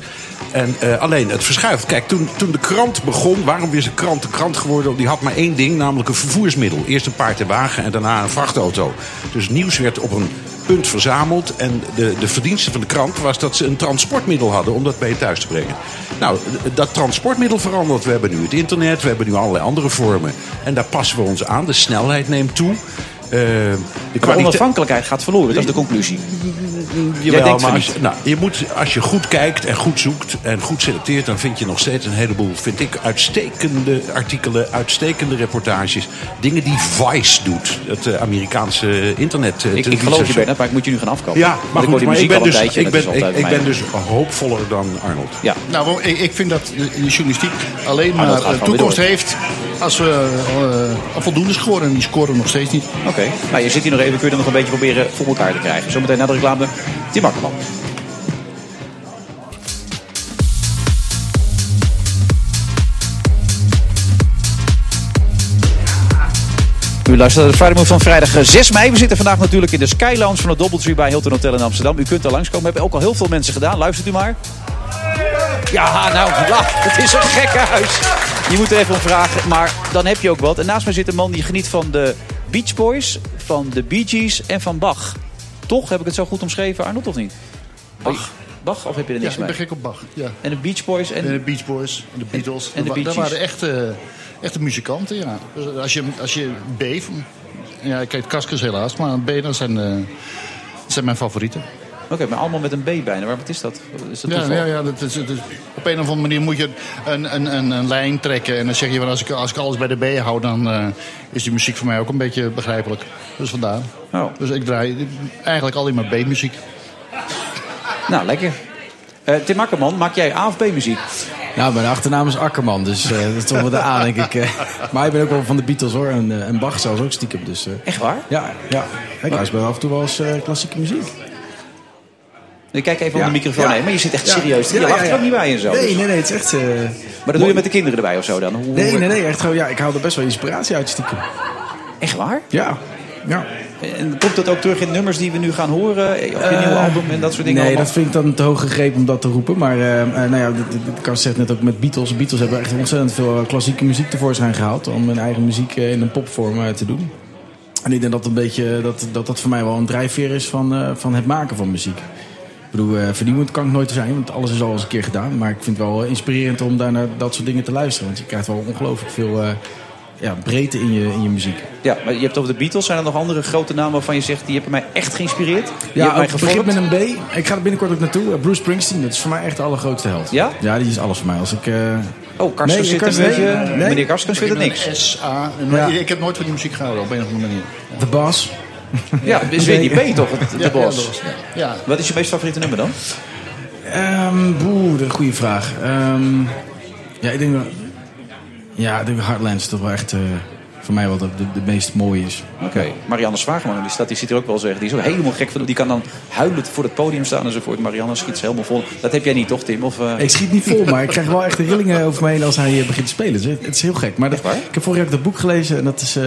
En eh, alleen, het verschuift. Kijk, toen, toen de krant begon, waarom is de krant de krant geworden? Die had maar één ding, namelijk een vervoersmiddel. Eerst een paard en wagen en daarna een vrachtauto. Dus nieuws werd op een punt verzameld. En de, de verdienste van de krant was dat ze een transportmiddel hadden om dat bij je thuis te brengen. Nou, dat transportmiddel verandert. We hebben nu het internet, we hebben nu allerlei andere vormen. En daar passen we ons aan. De snelheid neemt toe. Eh, de kwaliteit- onafhankelijkheid gaat verloren, dat is de conclusie. Jawel, denkt maar als, je- nou, je moet, als je goed kijkt en goed zoekt en goed selecteert... dan vind je nog steeds een heleboel, vind ik, uitstekende artikelen... uitstekende reportages. Dingen die Vice doet, het eh, Amerikaanse internet. eh, Ik, ik geloof je Bernard, maar ik moet je nu gaan afkopen. Ja, maar ik hoor goed, die maar ik muziek ben, al een dus, tijdje ik, ben, ik, ik ben dus hoopvoller dan Arnold. Ja. Nou, ik, ik vind dat de journalistiek alleen Maar dat maar toekomst heeft als we uh, voldoende scoren. En die scoren nog steeds niet. Oké, nou je zit hier nog even, kun je nog een beetje proberen voor elkaar te krijgen. Zometeen na de reclame, Tim Akkerman. U luistert naar de Friday Move van vrijdag eh, 6 mei. We zitten vandaag natuurlijk in de Sky Lounge van het Doubletree bij Hilton Hotel in Amsterdam. U kunt daar langskomen. Hebben ook al heel veel mensen gedaan. Luistert u maar. Ja, nou, het is een gekke huis. Je moet er even om vragen, maar dan heb je ook wat. En naast mij zit een man die geniet van de Beach Boys, van de Bee Gees en van Bach. Toch? Heb ik het zo goed omschreven, Arnold, of niet? Bach. Bach, of heb je er Ja, niks ik ben gek op Bach. Ja. En de Beach Boys en... En de Beach Boys, en de Beatles. en de dat Gees. waren echte, echte muzikanten, ja. Dus als je, als je B van... Ja, ik heet Kaskus helaas, maar B, dat zijn, eh, dat zijn mijn favorieten. Oké, maar allemaal met een B bijna. Maar wat is dat? Is dat Ja, ja, ja dat is, dat is- op een of andere manier moet je een, een, een, een lijn trekken. En dan zeg je, van, als ik, als ik alles bij de B hou, dan eh, is die muziek voor mij ook een beetje begrijpelijk. Dus vandaar. Oh. Dus ik draai eigenlijk alleen maar B-muziek. Nou, lekker. Eh, Tim Akkerman, maak jij A of B muziek? Nou, mijn achternaam is Akkerman, dus eh, dat is toch wel de A, denk ik. Maar ik ben ook wel van de Beatles, hoor. En, en Bach zelfs ook stiekem. Dus, eh, Echt waar? ja, ja. Ik luister af en toe wel eens eh, klassieke muziek. Ik kijk even Ja. om de microfoon heen. Maar je zit echt serieus. Je lacht er ook niet bij en zo. Nee, nee, nee, het is echt... eh, Maar dat doe je met de kinderen erbij of zo dan? Hoe, Nee, nee, nee, echt gewoon, ja, ik haal er best wel inspiratie uit stiekem. Echt waar? Ja, ja. En komt dat ook terug in nummers die we nu gaan horen? Op je Eh, nieuwe album en dat soort dingen? Nee, allemaal? dat vind ik dan te hoog gegrepen om dat te roepen. Maar eh, eh, nou ja, Kars zegt net ook met Beatles. Beatles hebben echt ontzettend veel eh, klassieke muziek tevoorschijn gehaald. Om hun eigen muziek eh, in een popvorm eh, te doen. En ik denk dat, een beetje, dat, dat dat voor mij wel een drijfveer is van, eh, van het maken van muziek. Ik bedoel, eh, vernieuwend kan ik nooit zijn, want alles is al eens een keer gedaan. Maar ik vind het wel inspirerend om daar naar dat soort dingen te luisteren. Want je krijgt wel ongelooflijk veel eh, ja, breedte in je, in je muziek. Ja, maar je hebt het over de Beatles. Zijn er nog andere grote namen waarvan je zegt... die hebben mij echt geïnspireerd? Die Ja, mij het begint met een B. Ik ga er binnenkort ook naartoe. Uh, Bruce Springsteen, dat is voor mij echt de allergrootste held. Ja? Ja, die is alles voor mij. Als ik, eh, Oh, Karsten Nee, zit Karsten- een beetje... nee, nee. Meneer Karsten vindt het niks. S, A. Ja. Ik heb nooit van die muziek gehouden op een of andere manier. The Boss. *laughs* Ja, is weer die B toch, het- de Ja, bos. ja. Wat is je meest favoriete nummer dan? Ehm boe, de goede vraag. Ehm, ja, ik denk. Ja, ik denk Heartlands toch wel echt eh, voor mij wel de, de, de meest mooie is. Oké. Marianne Zwageman, die staat, die zit er ook wel zeggen. Die is ook helemaal gek van. Die kan dan huilend voor het podium staan enzovoort. Marianne schiet ze helemaal vol. Dat heb jij niet, toch, Tim? Of, eh, Ik schiet niet vol, maar ik krijg wel echt de rillingen over me heen als hij eh, begint te spelen. Het is, het is heel gek. Maar dat- waar? ik heb vorig jaar ook dat boek gelezen en dat is... eh,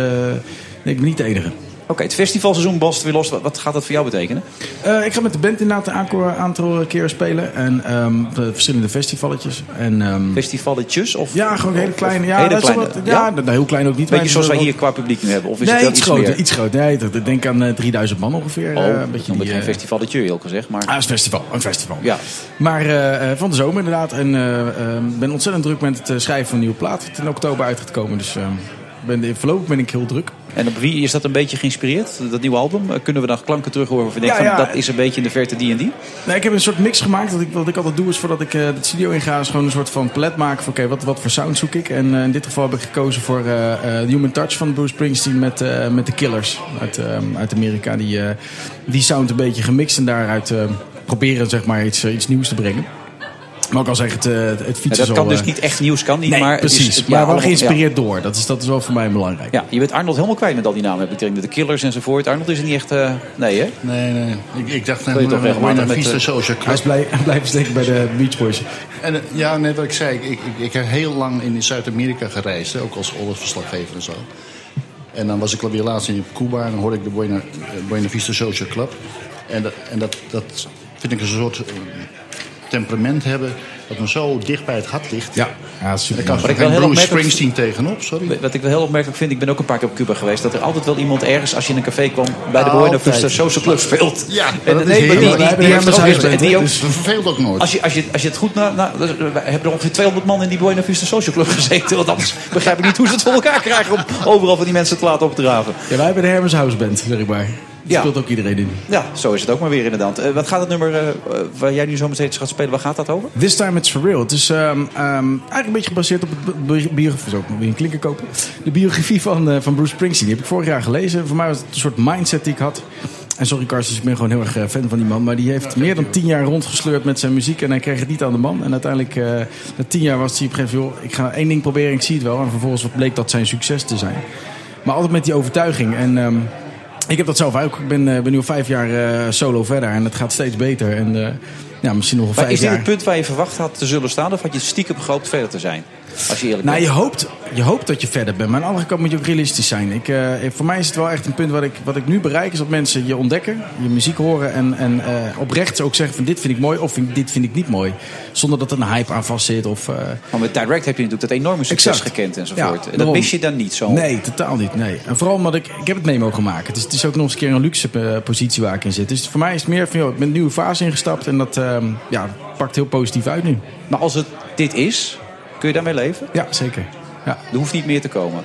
nee, ik ben niet de enige. Oké, het festivalseizoen Bast weer los. Wat, gaat dat voor jou betekenen? Eh, ik ga met de band inderdaad een aantal, aantal keer spelen. En ehm, de verschillende festivalletjes. En, ehm, Festivalletjes? Of, ja, gewoon hele kleine. Ja, hele kleine. wat- ja, nou, heel klein ook niet. Beetje zoals wij hier qua publiek nu hebben. Of is nee, het iets iets groter. Iets groter. Nee, ik denk aan eh, 3000 man ongeveer. Oh, eh, een beetje die, geen festivalletje, heel gezegd. Maar Ah, een festival. Een festival. ja. Maar eh, van de zomer inderdaad. En ik ben ontzettend druk met het schrijven van een nieuwe plaat. Het in oktober uit gaat komen. Dus eh, ben, voorlopig ben ik heel druk. En op wie is dat een beetje geïnspireerd? Dat nieuwe album? Eh, Kunnen we dan klanken terug horen? Of je denkt Ja, van, dat is een beetje in de verte die en die? Nee, ik heb een soort mix gemaakt. Wat ik, wat ik altijd doe is voordat ik eh, de studio inga... is gewoon een soort van palet maken van... oké, wat, wat voor sound zoek ik? En eh, in dit geval heb ik gekozen voor The Human Touch van Bruce Springsteen... met, met The Killers uit, uit Amerika. Die, die sound een beetje gemixt en daaruit proberen zeg maar, iets, iets nieuws te brengen. Maar ook al zeg het, eh, het fietsen Ja, dat kan al, dus eh, niet echt nieuws, kan niet. Nee, maar het precies. Is, het- maar ja, wel geïnspireerd door. Dat is, dat is wel voor mij belangrijk. Ja. je bent Arnold helemaal kwijt met al die namen. Heb ik denk de Killers enzovoort. Arnold is er niet echt... eh, nee, hè? Nee, nee. Ik, ik dacht Wil je toch net regelmatig naar met, Vista eh, Social Hij Club. is blij, blijven steken bij de Beach Boys. En, ja, net wat ik zei, ik, ik, ik heb heel lang in Zuid-Amerika gereisd, hè, ook als oorlogsverslaggever en zo. En dan was ik alweer laatst in Cuba en dan hoorde ik de Buena, Buena Vista Social Club. En, dat, en dat, dat vind ik een soort temperament hebben dat me zo dicht bij het hart ligt. Ja, ja super. Daar kan ik wel heel Bruce Springsteen tegenop, sorry. Wat ik wel heel opmerkelijk vind, ik ben ook een paar keer op Cuba geweest, dat er altijd wel iemand ergens, als je in een café kwam, bij de Altijd. Buena Vista Social Club speelt. Ja, en dat is nee, maar heel die, die, Wij die, hebben heeft die ook. dus- Dat verveelt ook nooit. Als je, als, je, als je het goed na, na, we hebben er ongeveer 200 man in die Buena Vista Social Club gezeten. Want anders begrijp ik niet hoe ze het voor elkaar krijgen om overal van die mensen te laten opdraven. Ja, wij hebben de Hermes House Band, zeg ik maar. Die Ja. speelt ook iedereen in. Ja, zo is het ook maar weer inderdaad. Eh, wat gaat het nummer eh, waar jij nu zo meteen gaat spelen, waar gaat dat over? This Time It's For Real. Het is ehm, ehm, eigenlijk een beetje gebaseerd op het bi- biografie. Zo, weer een klinker kopen. De biografie van, eh, van Bruce Springsteen. Die heb ik vorig jaar gelezen. Voor mij was het een soort mindset die ik had. En sorry Karsten, ik ben gewoon heel erg fan van die man. Maar die heeft meer dan tien jaar rondgesleurd met zijn muziek. En hij kreeg het niet aan de man. En uiteindelijk, eh, na tien jaar was hij op een gegeven moment... joh, ik ga één ding proberen, ik zie het wel. En vervolgens bleek dat zijn succes te zijn. Maar altijd met die overtuiging. En... ehm, ik heb dat zelf ook. Ik ben, eh, ben nu al vijf jaar eh, solo verder en het gaat steeds beter. En eh, ja, misschien nog wel vijf is dit jaar. het punt waar je verwacht had te zullen staan? Of had je stiekem gehoopt verder te zijn? Als je eerlijk Nou, bent. je hoopt, je hoopt dat je verder bent. Maar aan de andere kant moet je ook realistisch zijn. Ik, eh, voor mij is het wel echt een punt wat ik, wat ik nu bereik. Is dat mensen je ontdekken, je muziek horen. En, en eh, oprecht ook zeggen van dit vind ik mooi of vind- dit vind ik niet mooi. Zonder dat er een hype aan vast zit. Of, eh, Maar met Direct heb je natuurlijk dat enorme succes Exact. gekend enzovoort. Ja, en dat mis je dan niet zo. Nee, totaal niet. Nee. En vooral omdat ik, ik heb het mee mogen maken. Het is, het is ook nog eens een keer een luxe positie waar ik in zit. Dus voor mij is het meer van, joh, ik ben een nieuwe fase ingestapt. En dat ehm, ja, pakt heel positief uit nu. Maar als het dit is, kun je daarmee leven? Ja, zeker. Ja. Er hoeft niet meer te komen.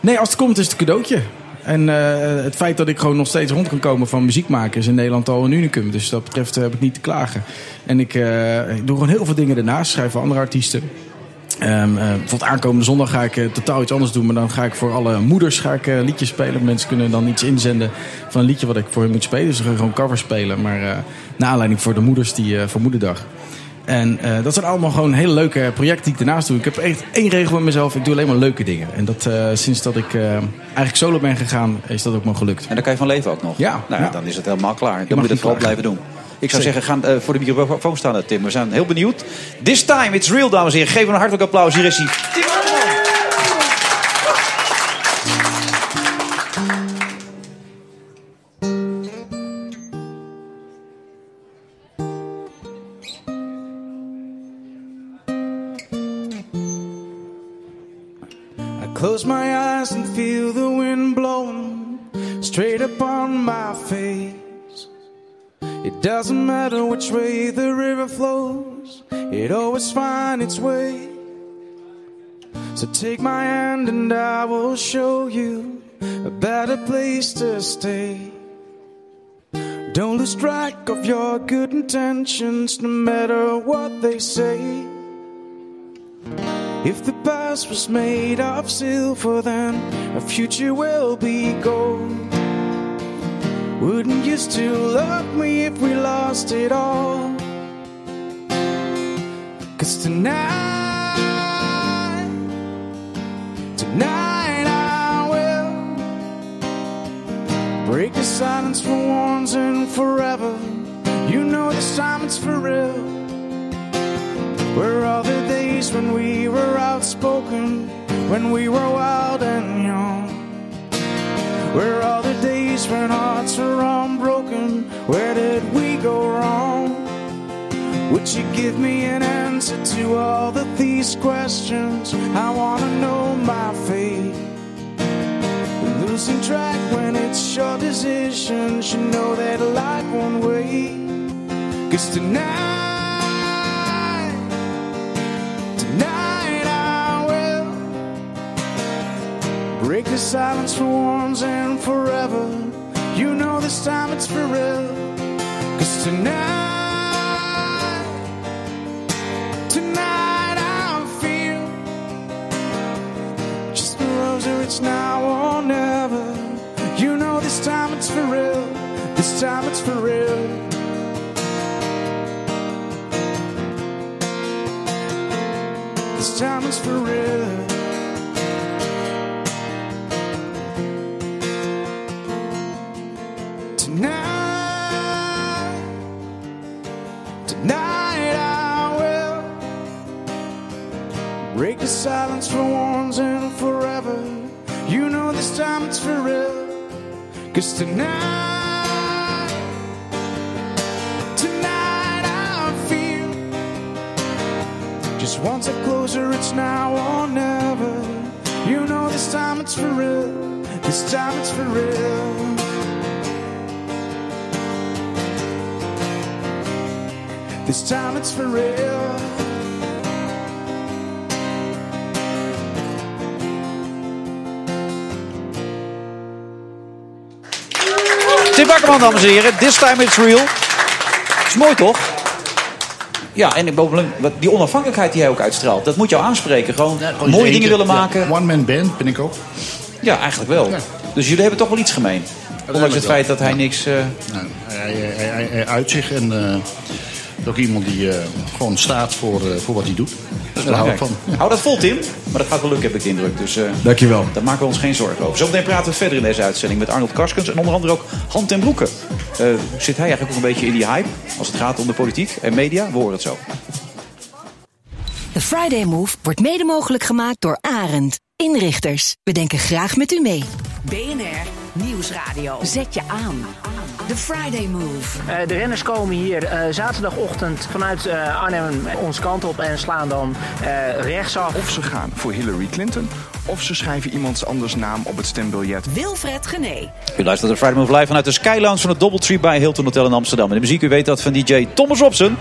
Nee, als het komt is het een cadeautje. En eh, het feit dat ik gewoon nog steeds rond kan komen van muziek maken is in Nederland al een unicum. Dus dat betreft eh, heb ik niet te klagen. En ik, eh, ik doe gewoon heel veel dingen daarnaast. Schrijf voor andere artiesten. Ehm, eh, bijvoorbeeld aankomende zondag ga ik totaal iets anders doen. Maar dan ga ik voor alle moeders ga ik, liedjes spelen. Mensen kunnen dan iets inzenden van een liedje wat ik voor hen moet spelen. Dus we gaan gewoon covers spelen. Maar naar aanleiding voor de moeders die, eh, voor Moederdag. En eh, dat zijn allemaal gewoon hele leuke projecten die ik daarnaast doe. Ik heb echt één regel met mezelf. Ik doe alleen maar leuke dingen. En dat eh, sinds dat ik eh, eigenlijk solo ben gegaan, is dat ook maar gelukt. En daar kan je van leven ook nog. Ja, Nou, ja, dan is het helemaal klaar. Dan moet je dat vooral blijven doen. Ik zou Zeker. zeggen, ga voor de microfoon staan, Tim. We zijn heel benieuwd. This time, it's real, dames en heren. Geef hem een hartelijk applaus. Hier is hij. Close my eyes and feel the wind blowing straight upon my face. It doesn't matter which way the river flows, it always finds its way. So take my hand and I will show you a better place to stay. Don't lose track of your good intentions, no matter what they say. If the past was made of silver, then our future will be gold. Wouldn't you still love me if we lost it all? Cause tonight, tonight I will break the silence for once and forever. You know this time it's for real. Where are the days when we were outspoken, when we were wild and young? Where are the days when hearts were unbroken? Where did we go wrong? Would you give me an answer to all of these questions? I wanna know my fate. Losing track when it's your decision. You know that life won't wait. Cause tonight, break the silence for once and forever. You know this time it's for real. Cause tonight, tonight I feel just closer, it's now or never. You know this time it's for real. This time it's for real. This time it's for real. The silence for once and forever. You know this time it's for real. Cause tonight, tonight I feel just one step closer, it's now or never. You know this time it's for real. This time it's for real. This time it's for real. Tim Bakkerman, dames en heren. This time it's real. Is mooi, toch? Ja, en bovendien, die onafhankelijkheid die hij ook uitstraalt. Dat moet jou aanspreken. Gewoon Gewoon mooie dingen eentje. willen maken. Ja, One-man band ben ik ook. Ja, eigenlijk wel. Dus jullie hebben toch wel iets gemeen. Ondanks het wel. feit dat hij niks... eh, Nou, hij, hij, hij, hij uit zich en eh, ook iemand die eh, gewoon staat voor, eh, voor wat hij doet. Daar hou ik van. Hou dat vol, Tim. Maar dat gaat wel lukken, heb ik de indruk. Dus, eh, Dankjewel. Daar maken we ons geen zorgen over. Zometeen praten we verder in deze uitzending met Arnold Karskens. En onder andere ook Han ten Broeke. Eh, zit hij eigenlijk ook een beetje in die hype als het gaat om de politiek en media? We horen het zo. De Friday Move wordt mede mogelijk gemaakt door Arend. Inrichters, we denken graag met u mee. BNR Nieuwsradio. Zet je aan. The Friday Move. Eh, de renners komen hier eh, zaterdagochtend vanuit eh, Arnhem onze kant op en slaan dan eh, rechtsaf. Of ze gaan voor Hillary Clinton, of ze schrijven iemands anders naam op het stembiljet. Wilfred Gené. U luistert naar Friday Move Live vanuit de Skylounge van het Doubletree bij Hilton Hotel in Amsterdam. En de muziek, u weet dat, van DJ Thomas Robson.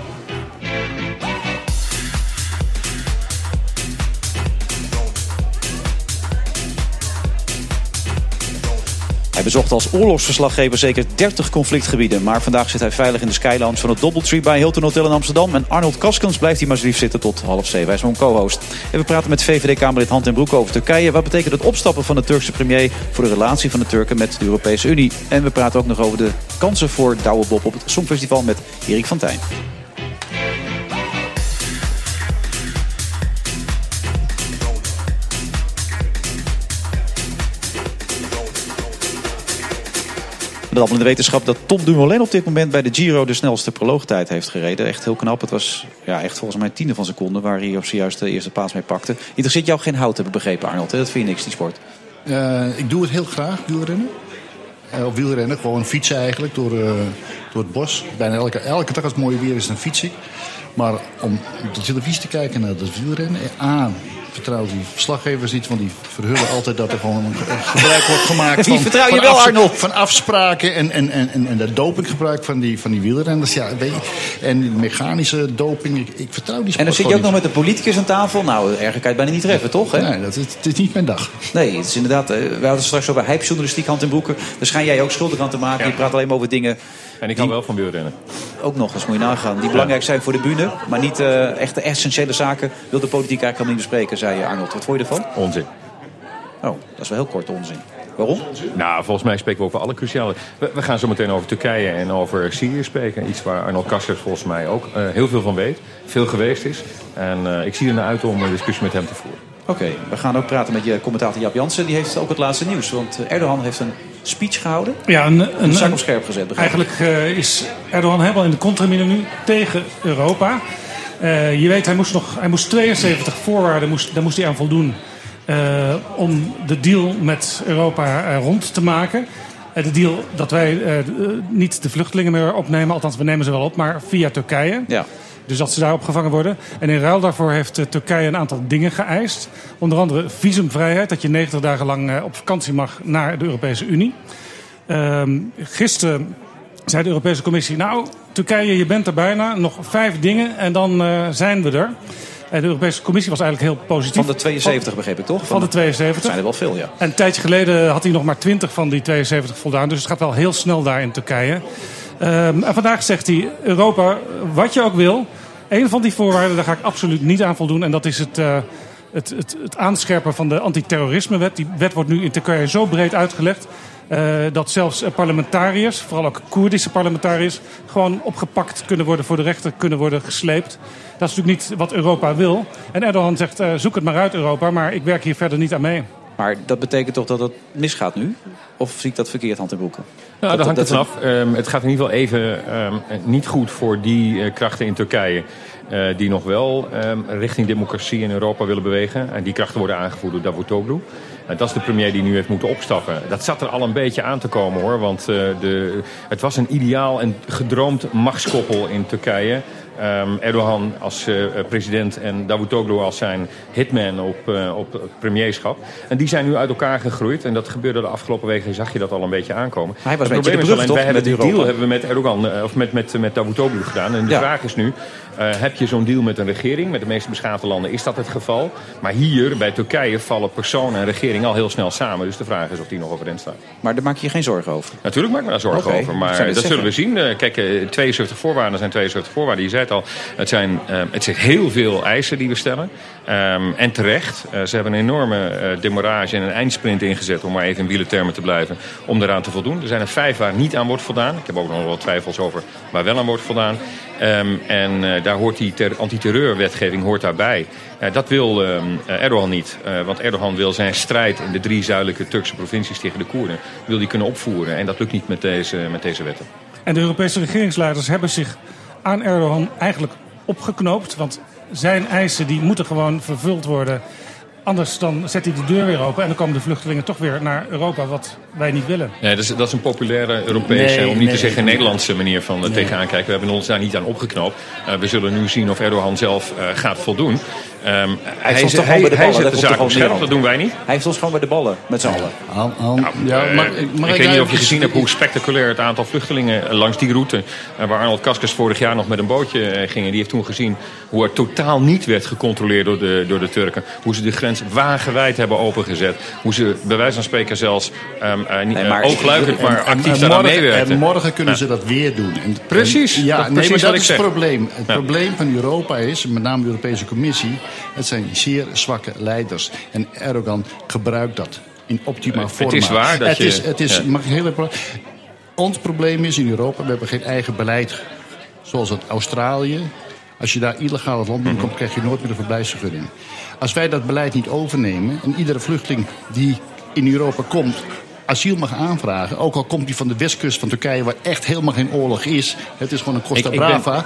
Bezocht als oorlogsverslaggever zeker 30 conflictgebieden. Maar vandaag zit hij veilig in de Skylounge van het Doubletree bij Hilton Hotel in Amsterdam. En Arnold Kaskens blijft hier maar lief zitten tot half zeven. Hij is mijn co-host. En we praten met VVD-Kamerlid Hand en Broek over Turkije. Wat betekent het opstappen van de Turkse premier voor de relatie van de Turken met de Europese Unie? En we praten ook nog over de kansen voor Douwe Bob op het Songfestival met Erik van Tijn. Met in de wetenschap dat Tom Dumoulin op dit moment bij de Giro de snelste proloogtijd heeft gereden. Echt heel knap. Het was ja, echt volgens mij tiende van seconde waar hij op zojuist de eerste paas mee pakte. Interesseert jou geen hout, heb ik begrepen Arnold. Dat vind je niks, die sport. Eh, ik doe het heel graag, wielrennen. Eh, of wielrennen, gewoon fietsen eigenlijk door, eh, door het bos. Bijna elke, elke dag als het mooi weer is, dan fiets ik. Maar om op de televisie te kijken naar het wielrennen... A, vertrouw die verslaggevers niet, want die verhullen altijd dat er gewoon een gebruik wordt gemaakt Die van, vertrouw je van, wel, Arnold. van afspraken en, en, en, en, en de dopinggebruik van die, van die wielrenners. Ja, weet je, en mechanische doping, ik, ik vertrouw die sport En dan zit je ook nog met de politicus aan tafel. Nou, erger kan je het bijna niet treffen, toch? Hè? Nee, dat is, het is niet mijn dag. Nee, het is inderdaad. eh, We hadden het straks over hypejournalistiek, hand in broeken. Daar schijn jij ook schuldig aan te maken. Je praat alleen maar over dingen. En ik hou wel van wielrennen. Ook nog eens, moet je nagaan. Die belangrijk zijn voor de bühne. Maar niet eh echte essentiële zaken wil de politiek eigenlijk al niet bespreken, zei Arnold. Wat vond je ervan? Onzin. Oh, dat is wel heel kort onzin. Waarom? Nou, volgens mij spreken we over alle cruciale... We, we gaan zo meteen over Turkije en over Syrië spreken. Iets waar Arnold Kassers volgens mij ook eh, heel veel van weet. Veel geweest is. En eh, ik zie er naar uit om een discussie met hem te voeren. Oké, we gaan ook praten met je commentator Jap Jansen. Die heeft ook het laatste nieuws. Want eh, Erdogan heeft een speech gehouden. Ja, een, Een zak op scherp gezet, begrijp. Eigenlijk eh, is Erdogan helemaal in de contramine nu tegen Europa. Eh, je weet, hij moest, nog, hij moest 72 voorwaarden, moest, daar moest hij aan voldoen... eh, om de deal met Europa eh, rond te maken. De deal dat wij niet de vluchtelingen meer opnemen, althans we nemen ze wel op, maar via Turkije. Ja. Dus dat ze daar opgevangen worden. En in ruil daarvoor heeft Turkije een aantal dingen geëist. Onder andere visumvrijheid, dat je 90 dagen lang op vakantie mag naar de Europese Unie. Ehm, gisteren zei de Europese Commissie: Nou, Turkije, je bent er bijna. Nog vijf dingen en dan eh, zijn we er. En de Europese Commissie was eigenlijk heel positief. Van de 72 begreep ik toch? Van de 72. Dat zijn er wel veel, ja. En een tijdje geleden had hij nog maar 20 van die 72 voldaan. Dus het gaat wel heel snel daar in Turkije. Ehm, en vandaag zegt hij: Europa, wat je ook wil. Een van die voorwaarden, daar ga ik absoluut niet aan voldoen. En dat is het, eh, het, het, het aanscherpen van de antiterrorismewet. Die wet wordt nu in Turkije zo breed uitgelegd. Eh, dat zelfs eh, parlementariërs, vooral ook Koerdische parlementariërs, gewoon opgepakt kunnen worden, voor de rechter kunnen worden gesleept. Dat is natuurlijk niet wat Europa wil. En Erdogan zegt: eh, zoek het maar uit, Europa, maar ik werk hier verder niet aan mee. Maar dat betekent toch dat het misgaat nu? Of zie ik dat verkeerd, hand in broeken? Nou, Dat- daar hangt het dat- vanaf. Ehm, het gaat in ieder geval even ehm, niet goed voor die eh, krachten in Turkije. eh, die nog wel ehm, richting democratie in Europa willen bewegen. En die krachten worden aangevoerd door Davutoglu. Eh, dat is de premier die nu heeft moeten opstappen. Dat zat er al een beetje aan te komen hoor. Want eh, de, het was een ideaal en gedroomd machtskoppel in Turkije. Ehm, Erdogan als eh, president en Davutoglu als zijn hitman op, eh, op het premierschap. En die zijn nu uit elkaar gegroeid. En dat gebeurde de afgelopen weken, zag je dat al een beetje aankomen. hij was Het probleem de is wij hebben die met deal hebben we met Erdogan, of met, met, met Davutoglu gedaan. En de Ja. vraag is nu, heb je zo'n deal met een regering? Met de meeste beschaafde landen is dat het geval. Maar hier, bij Turkije, vallen persoon en regering al heel snel samen. Dus de vraag is of die nog overeind staat. Maar daar maak je je geen zorgen over. Natuurlijk maak ik me daar zorgen over. Maar dat zullen we zien. Eh, Kijk, eh, 72 voorwaarden zijn 72 voorwaarden. Je zei het al, het zijn, eh, het zijn heel veel eisen die we stellen. Ehm, en terecht. Eh, ze hebben een enorme eh, demorage en een eindsprint ingezet... om maar even in wielertermen te blijven, om eraan te voldoen. Er zijn er vijf waar niet aan wordt voldaan. Ik heb ook nog wel twijfels over waar wel aan wordt voldaan. Ehm, en eh, daar hoort die ter- antiterreurwetgeving hoort daarbij. Dat wil eh, Erdogan niet. Want Erdogan wil zijn strijd in de drie zuidelijke Turkse provincies tegen de Koerden... wil die kunnen opvoeren. En dat lukt niet met deze, met deze wetten. En de Europese regeringsleiders hebben zich aan Erdogan eigenlijk opgeknoopt. Want zijn eisen die moeten gewoon vervuld worden. Anders dan zet hij de deur weer open en dan komen de vluchtelingen toch weer naar Europa, wat wij niet willen. Nee, dat is, dat is een populaire Europese, Nee, om niet nee, te zeggen nee. Nederlandse manier van eh, tegenaan kijken. We hebben ons daar niet aan opgeknoopt. Eh, we zullen nu zien of Erdogan zelf eh, gaat voldoen. Ehm, hij, heeft ons zet- toch gewoon bij de hij ballen, zet dat de zaak op scherp, dat doen wij niet. Hij heeft ons gewoon bij de ballen, met z'n allen. ja, Eh, mag- mag ik ik weet niet of je gezien hebt hoe spectaculair het aantal vluchtelingen langs die route, waar Arnold Kaskers vorig jaar nog met een bootje eh, ging, en die heeft toen gezien hoe er totaal niet werd gecontroleerd door de, door de Turken. Hoe ze de grens wagenwijd hebben opengezet. Hoe ze bij wijze van spreken zelfs ehm eh, niet, Nee, eh, maar- oogluikend, maar en- actief en daaraan morgen- meewerken. En morgen kunnen ze dat weer doen. En, Precies, en- ja, dat- nee, precies maar dat is zeg. het probleem. Het Ja. probleem van Europa is, met name de Europese Commissie... het zijn zeer zwakke leiders. En Erdogan gebruikt dat in optimaal Het forma. is waar dat het je- Is, het is, ja. mag ik heel even- ons probleem is in Europa, we hebben geen eigen beleid. Zoals het Australië. Als je daar illegaal het land binnenkomt, krijg je nooit meer een verblijfsvergunning. Als wij dat beleid niet overnemen en iedere vluchteling die in Europa komt asiel mag aanvragen, ook al komt hij van de westkust van Turkije waar echt helemaal geen oorlog is, het is gewoon een Costa Ik- ik ben- Brava,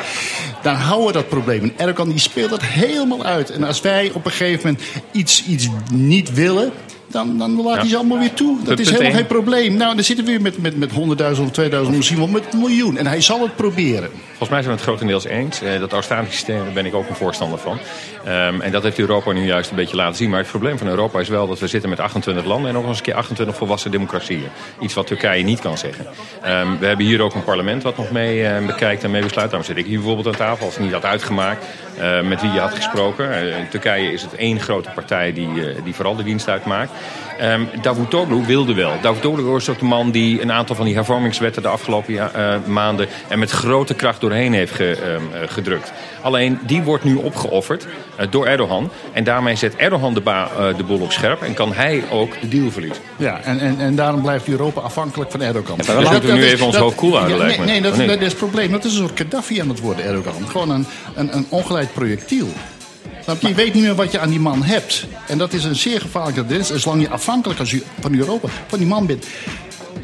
dan houden we dat probleem. En Erdogan die speelt dat helemaal uit. En als wij op een gegeven moment iets, iets niet willen, dan, dan laat hij ze allemaal weer toe. Dat Punt is helemaal één. geen probleem. Nou, dan zitten we weer met, met, met 100.000 of 2000, misschien wel met een miljoen. En hij zal het proberen. Volgens mij zijn we het grotendeels eens. Eh, dat Australische systeem, daar ben ik ook een voorstander van. Ehm, en dat heeft Europa nu juist een beetje laten zien. Maar het probleem van Europa is wel dat we zitten met 28 landen... en nog eens een keer 28 volwassen democratieën. Iets wat Turkije niet kan zeggen. Ehm, we hebben hier ook een parlement wat nog mee eh, bekijkt en mee besluit. Daarom zit ik hier bijvoorbeeld aan tafel, als ik niet had uitgemaakt... eh, met wie je had gesproken. Eh, Turkije is het één grote partij die, eh, die vooral de dienst uitmaakt. Ehm Davutoglu wilde wel. Davutoglu is ook de man die een aantal van die hervormingswetten... de afgelopen ja- eh, maanden en met grote kracht doorheen heeft ge- ehm, eh, gedrukt. Alleen, die wordt nu opgeofferd eh, door Erdogan. En daarmee zet Erdogan de, ba- de boel op scherp... en kan hij ook de deal verliezen. Ja, en, en, en daarom blijft Europa afhankelijk van Erdogan. maar we laten nu even ons hoofd koel houden, ja, lijkt nee, me. Nee, dat, dat is het probleem. Dat is een soort Gaddafi aan het worden, Erdogan. Gewoon een, een, een ongeleid projectiel. Snap je? Weet niet meer wat je aan die man hebt. En dat is een zeer gevaarlijke tendens. En zolang je afhankelijk van Europa van die man bent...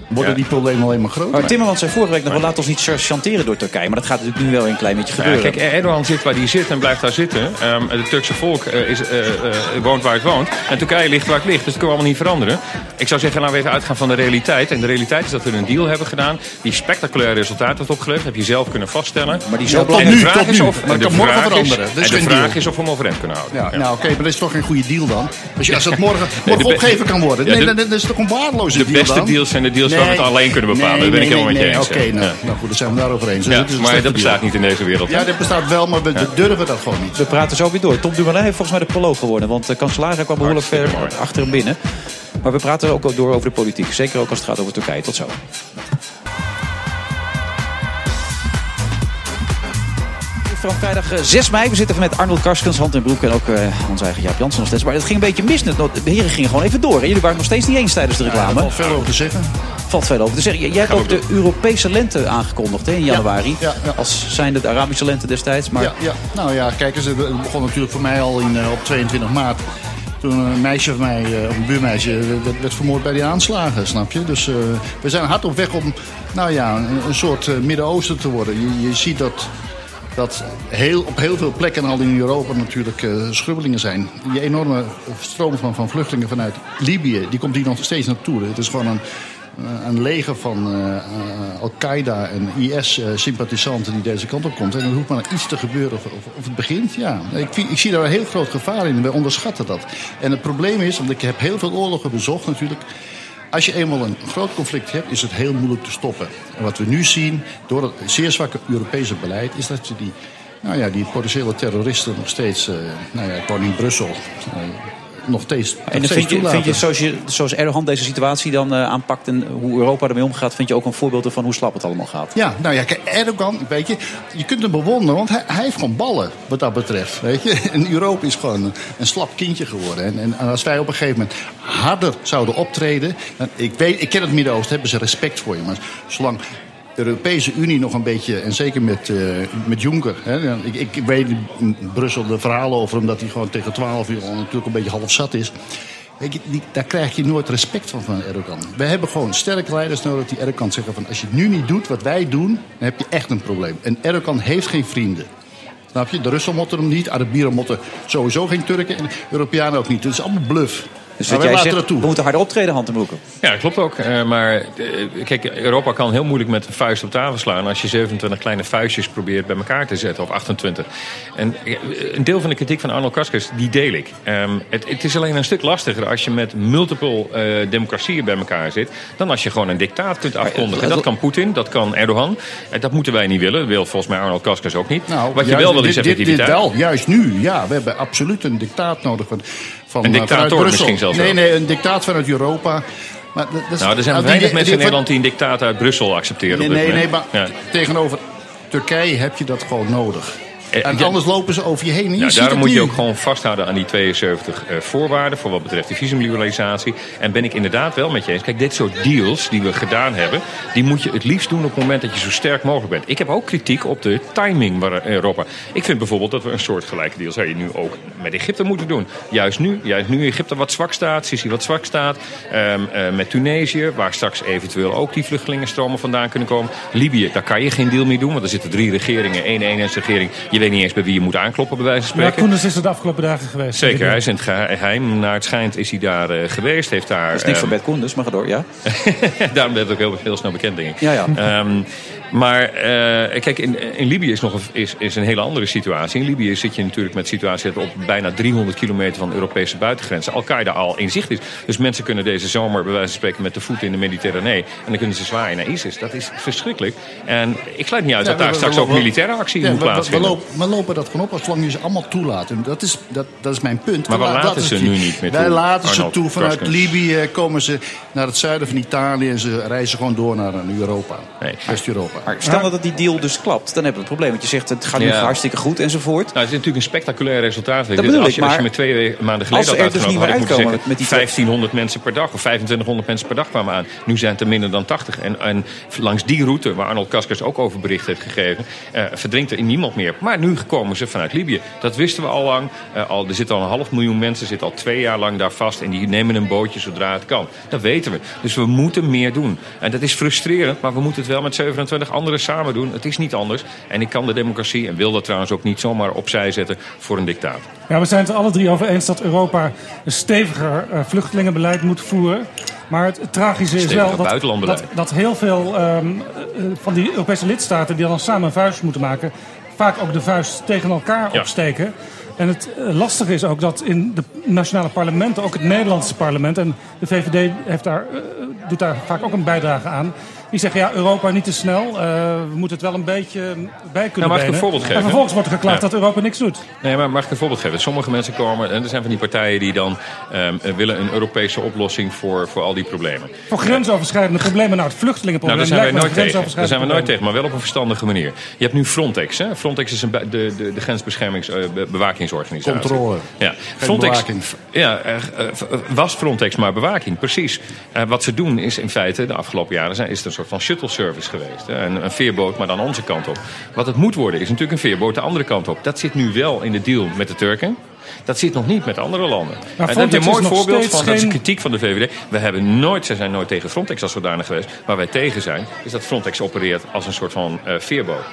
worden Ja. die problemen alleen maar groter. Maar Timmermans zei vorige week nog, we laten ons niet chanteren door Turkije. Maar dat gaat natuurlijk nu wel een klein beetje Ja, gebeuren. kijk, Erdogan zit waar hij zit en blijft daar zitten. Ehm, het Turkse volk eh, is, eh, eh, woont waar het woont. En Turkije ligt waar het ligt. Dus dat kunnen we allemaal niet veranderen. Ik zou zeggen, laten we even uitgaan van de realiteit. En de realiteit is dat we een deal hebben gedaan... die spectaculair resultaat heeft opgeleverd. heb je zelf kunnen vaststellen. Maar die zo En de Tot nu, is of- Maar en dat de kan morgen veranderen. Is En de geen vraag deal. is of we hem overeind kunnen houden. Ja, Ja. Nou, oké, maar dat is toch geen goede deal dan? Als, je, als het morgen, morgen de opgegeven kan worden. Ja, Nee, de- dat, dat is toch een waardeloze De deal beste dan? deals zijn de deals waar we het alleen kunnen bepalen. Daar ben ik helemaal met je eens. Oké, nou, Ja. nou goed, dan zijn we daarover eens. Dus maar dat bestaat deal. niet in deze wereld. Ja, dat bestaat wel, maar we Ja. durven dat gewoon niet. We praten zo weer door. Tom Dumoulin heeft volgens mij de proloog gewonnen. Want de kanselaar kwam behoorlijk ver achter hem binnen. Maar we praten ook door over de politiek. Zeker ook als het gaat over Turkije. Tot zo. Van vrijdag eh, 6 mei. We zitten met Arnold Karskens, Hand en Broek en ook eh onze eigen Jaap Jansen nog steeds. Maar het ging een beetje mis. De heren gingen gewoon even door. En jullie waren het nog steeds niet eens tijdens de Ja, reclame. daar valt veel over te zeggen. Valt veel over te zeggen. Jij hebt ook de Europese lente aangekondigd hè, in januari. ja, ja. Als zijnde de Arabische lente destijds. Maar Ja, ja, nou ja, kijk eens, het begon natuurlijk voor mij al in, eh, op 22 maart. Toen een meisje van mij, eh, of een buurmeisje, eh, werd, werd vermoord bij die aanslagen, snap je? Dus eh, we zijn hard op weg om, nou ja, een, een soort eh, Midden-Oosten te worden. Je, je ziet dat, dat heel, op heel veel plekken al in Europa natuurlijk eh, schrubbelingen zijn. Die enorme stroom van, van vluchtelingen vanuit Libië, die komt hier nog steeds naartoe. Het is gewoon een, eh, een leger van eh, Al-Qaeda en IS-sympathisanten die deze kant op komt. En er hoeft maar iets te gebeuren of, of, het begint. Ja. Ik, ik zie daar een heel groot gevaar in. Wij onderschatten dat. En het probleem is, want ik heb heel veel oorlogen bezocht natuurlijk. Als je eenmaal een groot conflict hebt, is het heel moeilijk te stoppen. En wat we nu zien, door het zeer zwakke Europese beleid, is dat je die, nou ja, die potentiële terroristen nog steeds, eh, nou ja, in Brussel, eh, nog steeds, En steeds vind je, vind je, zoals, je zoals Erdogan deze situatie dan eh, aanpakt en hoe Europa ermee omgaat, vind je ook een voorbeeld van hoe slap het allemaal gaat? Ja, nou ja, kijk, Erdogan, weet je, je kunt hem bewonderen, want hij, hij heeft gewoon ballen wat dat betreft, weet je. *laughs* En Europa is gewoon een, een slap kindje geworden. En, en als wij op een gegeven moment harder zouden optreden, dan, ik, weet, ik ken het Midden-Oosten, hebben ze respect voor je. Maar zolang Europese Unie nog een beetje, en zeker met, eh, met Juncker, hè, ik, ik weet in Brussel de verhalen over hem dat hij gewoon tegen 12 uur natuurlijk een beetje half zat is. Weet je, daar krijg je nooit respect van van Erdogan. We hebben gewoon sterke leiders nodig die Erdogan zeggen van... als je nu niet doet wat wij doen, dan heb je echt een probleem. En Erdogan heeft geen vrienden. Snap je? De Russen motten hem niet, Arabieren motten sowieso geen Turken... en Europeanen ook niet. Het is allemaal bluff. Dus jij zegt, we moeten harder optreden, hand en broeken. Ja, dat klopt ook. Eh, maar eh, kijk, Europa kan heel moeilijk met een vuist op tafel slaan... als je 27 kleine vuistjes probeert bij elkaar te zetten, of 28. En eh, een deel van de kritiek van Arnold Kaskers, die deel ik. Ehm, het, het is alleen een stuk lastiger als je met multiple eh, democratieën bij elkaar zit... dan als je gewoon een dictaat kunt afkondigen. Dat kan Poetin, dat kan Erdogan. En dat moeten wij niet willen. Dat wil volgens mij Arnold Kaskers ook niet. Nou, Wat je juist wel wil is dit- dit- effectiviteit. Dit wel, juist nu. Ja, we hebben absoluut een dictaat nodig van, van Een eh, dictator misschien zelfs Nee, nee, een dictaat vanuit Europa. Maar dat Nou, er zijn weinig die- mensen in Nederland die een dictaat uit Brussel accepteren. Nee, nee, nee, maar Ja. tegenover Turkije heb je dat gewoon nodig. Eh, En anders lopen ze over je heen. Je ziet daarom moet je ook gewoon vasthouden aan die 72 eh, voorwaarden voor wat betreft de visumliberalisatie. En ben ik inderdaad wel met je eens. Kijk, dit soort deals die we gedaan hebben, die moet je het liefst doen op het moment dat je zo sterk mogelijk bent. Ik heb ook kritiek op de timing waar Europa. Ik vind bijvoorbeeld dat we een soort gelijke deal zou je nu ook met Egypte moeten doen. Juist nu, juist nu Egypte wat zwak staat, Sisi wat zwak staat. ehm, eh, met Tunesië, waar straks eventueel ook die vluchtelingenstromen vandaan kunnen komen. Libië, daar kan je geen deal mee doen, want er zitten drie regeringen, één eenheidsregering. Je weet weet niet eens bij wie je moet aankloppen, bij wijze van Maar spreken. Koenders is er de afgelopen dagen geweest. Zeker, hij is in het geheim. Naar het schijnt is hij daar eh, geweest. Heeft daar, Dat is ehm, van Bert Koenders, maar ga door, ja. *laughs* Daarom werd het ook heel, heel snel bekend, denk ik. Ja, ja. Ehm, maar eh, kijk, in, in Libië is, nog een, is, is een hele andere situatie. In Libië zit je natuurlijk met situatie dat op bijna 300 kilometer van de Europese buitengrenzen Al-Qaeda al in zicht is. Dus mensen kunnen deze zomer bij wijze van spreken met de voeten in de Mediterranee. En dan kunnen ze zwaaien naar ISIS. Dat is verschrikkelijk. En ik sluit niet uit dat daar we- straks we- ook militaire actie ja, moet plaatsvinden. lopen, we lopen dat gewoon op zolang je ze allemaal toelaat. En dat is, dat, dat is mijn punt. Maar We we la- laten ze nu niet meer Wij toe, laten ze toe. Vanuit. Libië komen ze naar het zuiden van Italië. En ze reizen gewoon door naar Europa. West-Europa. Maar stel dat die deal dus klapt, dan hebben we een probleem. Want je zegt het gaat nu Ja. hartstikke goed enzovoort. Nou, het is natuurlijk een spectaculair resultaat. Dat bedoel als, ik, je, als je me twee we- maanden geleden had dus niet uitgenodigd, had meer ik zeggen, met die 1500 mensen per dag of 2500 mensen per dag kwamen aan. Nu zijn het er minder dan 80. En, en langs die route, waar Arnold Kaskers ook over bericht heeft gegeven, eh, verdrinkt er niemand meer. Maar nu komen ze vanuit Libië. Dat wisten we al lang. Eh, al, er zitten al een half miljoen mensen zitten al twee jaar lang daar vast. En die nemen een bootje zodra het kan. Dat weten we. Dus we moeten meer doen. En dat is frustrerend, maar we moeten het wel met 27 anderen samen doen. Het is niet anders. En ik kan de democratie, en wil dat trouwens ook niet zomaar opzij zetten voor een dictaat. Ja, we zijn het er alle drie over eens dat Europa een steviger eh, vluchtelingenbeleid moet voeren. Maar het, het tragische is wel dat, dat, dat heel veel ehm, eh, van die Europese lidstaten die dan samen een vuist moeten maken, vaak ook de vuist tegen elkaar Ja. opsteken. En het eh, lastige is ook dat in de nationale parlementen, ook het Nederlandse parlement, en de VVD heeft daar, doet daar vaak ook een bijdrage aan. Die zeggen ja, Europa niet te snel. eh, we moeten het wel een beetje bij kunnen Nou, mag ik een voorbeeld geven? En vervolgens wordt er geklaagd Ja. dat Europa niks doet. Nee, maar mag ik een voorbeeld geven? Sommige mensen komen, en er zijn van die partijen die dan ehm, eh, willen een Europese oplossing voor, voor al die problemen. Voor grensoverschrijdende problemen, nou het Nou, vluchtelingenprobleem. daar zijn wij nooit tegen. Daar zijn we nooit tegen, maar wel op een verstandige manier. Je hebt nu Frontex. Hè? Frontex is een de, de, de grensbeschermingsbewakingsorganisatie. Controle. Ja. Frontex bewaking. ja, eh, eh, was Frontex maar bewaking, precies. Eh, wat ze doen is in feite, de afgelopen jaren zijn, is het een soort van shuttle service geweest. Hè? Een, een veerboot, maar dan onze kant op. Wat het moet worden is natuurlijk een veerboot de andere kant op. Dat zit nu wel in de deal met de Turken. Dat zit nog niet met andere landen. Maar en dat is een mooi voorbeeld van, dat is geen- kritiek van de VVD. We hebben nooit, ze zijn nooit tegen Frontex als zodanig geweest. Waar wij tegen zijn, is dat Frontex opereert als een soort van eh, veerboot.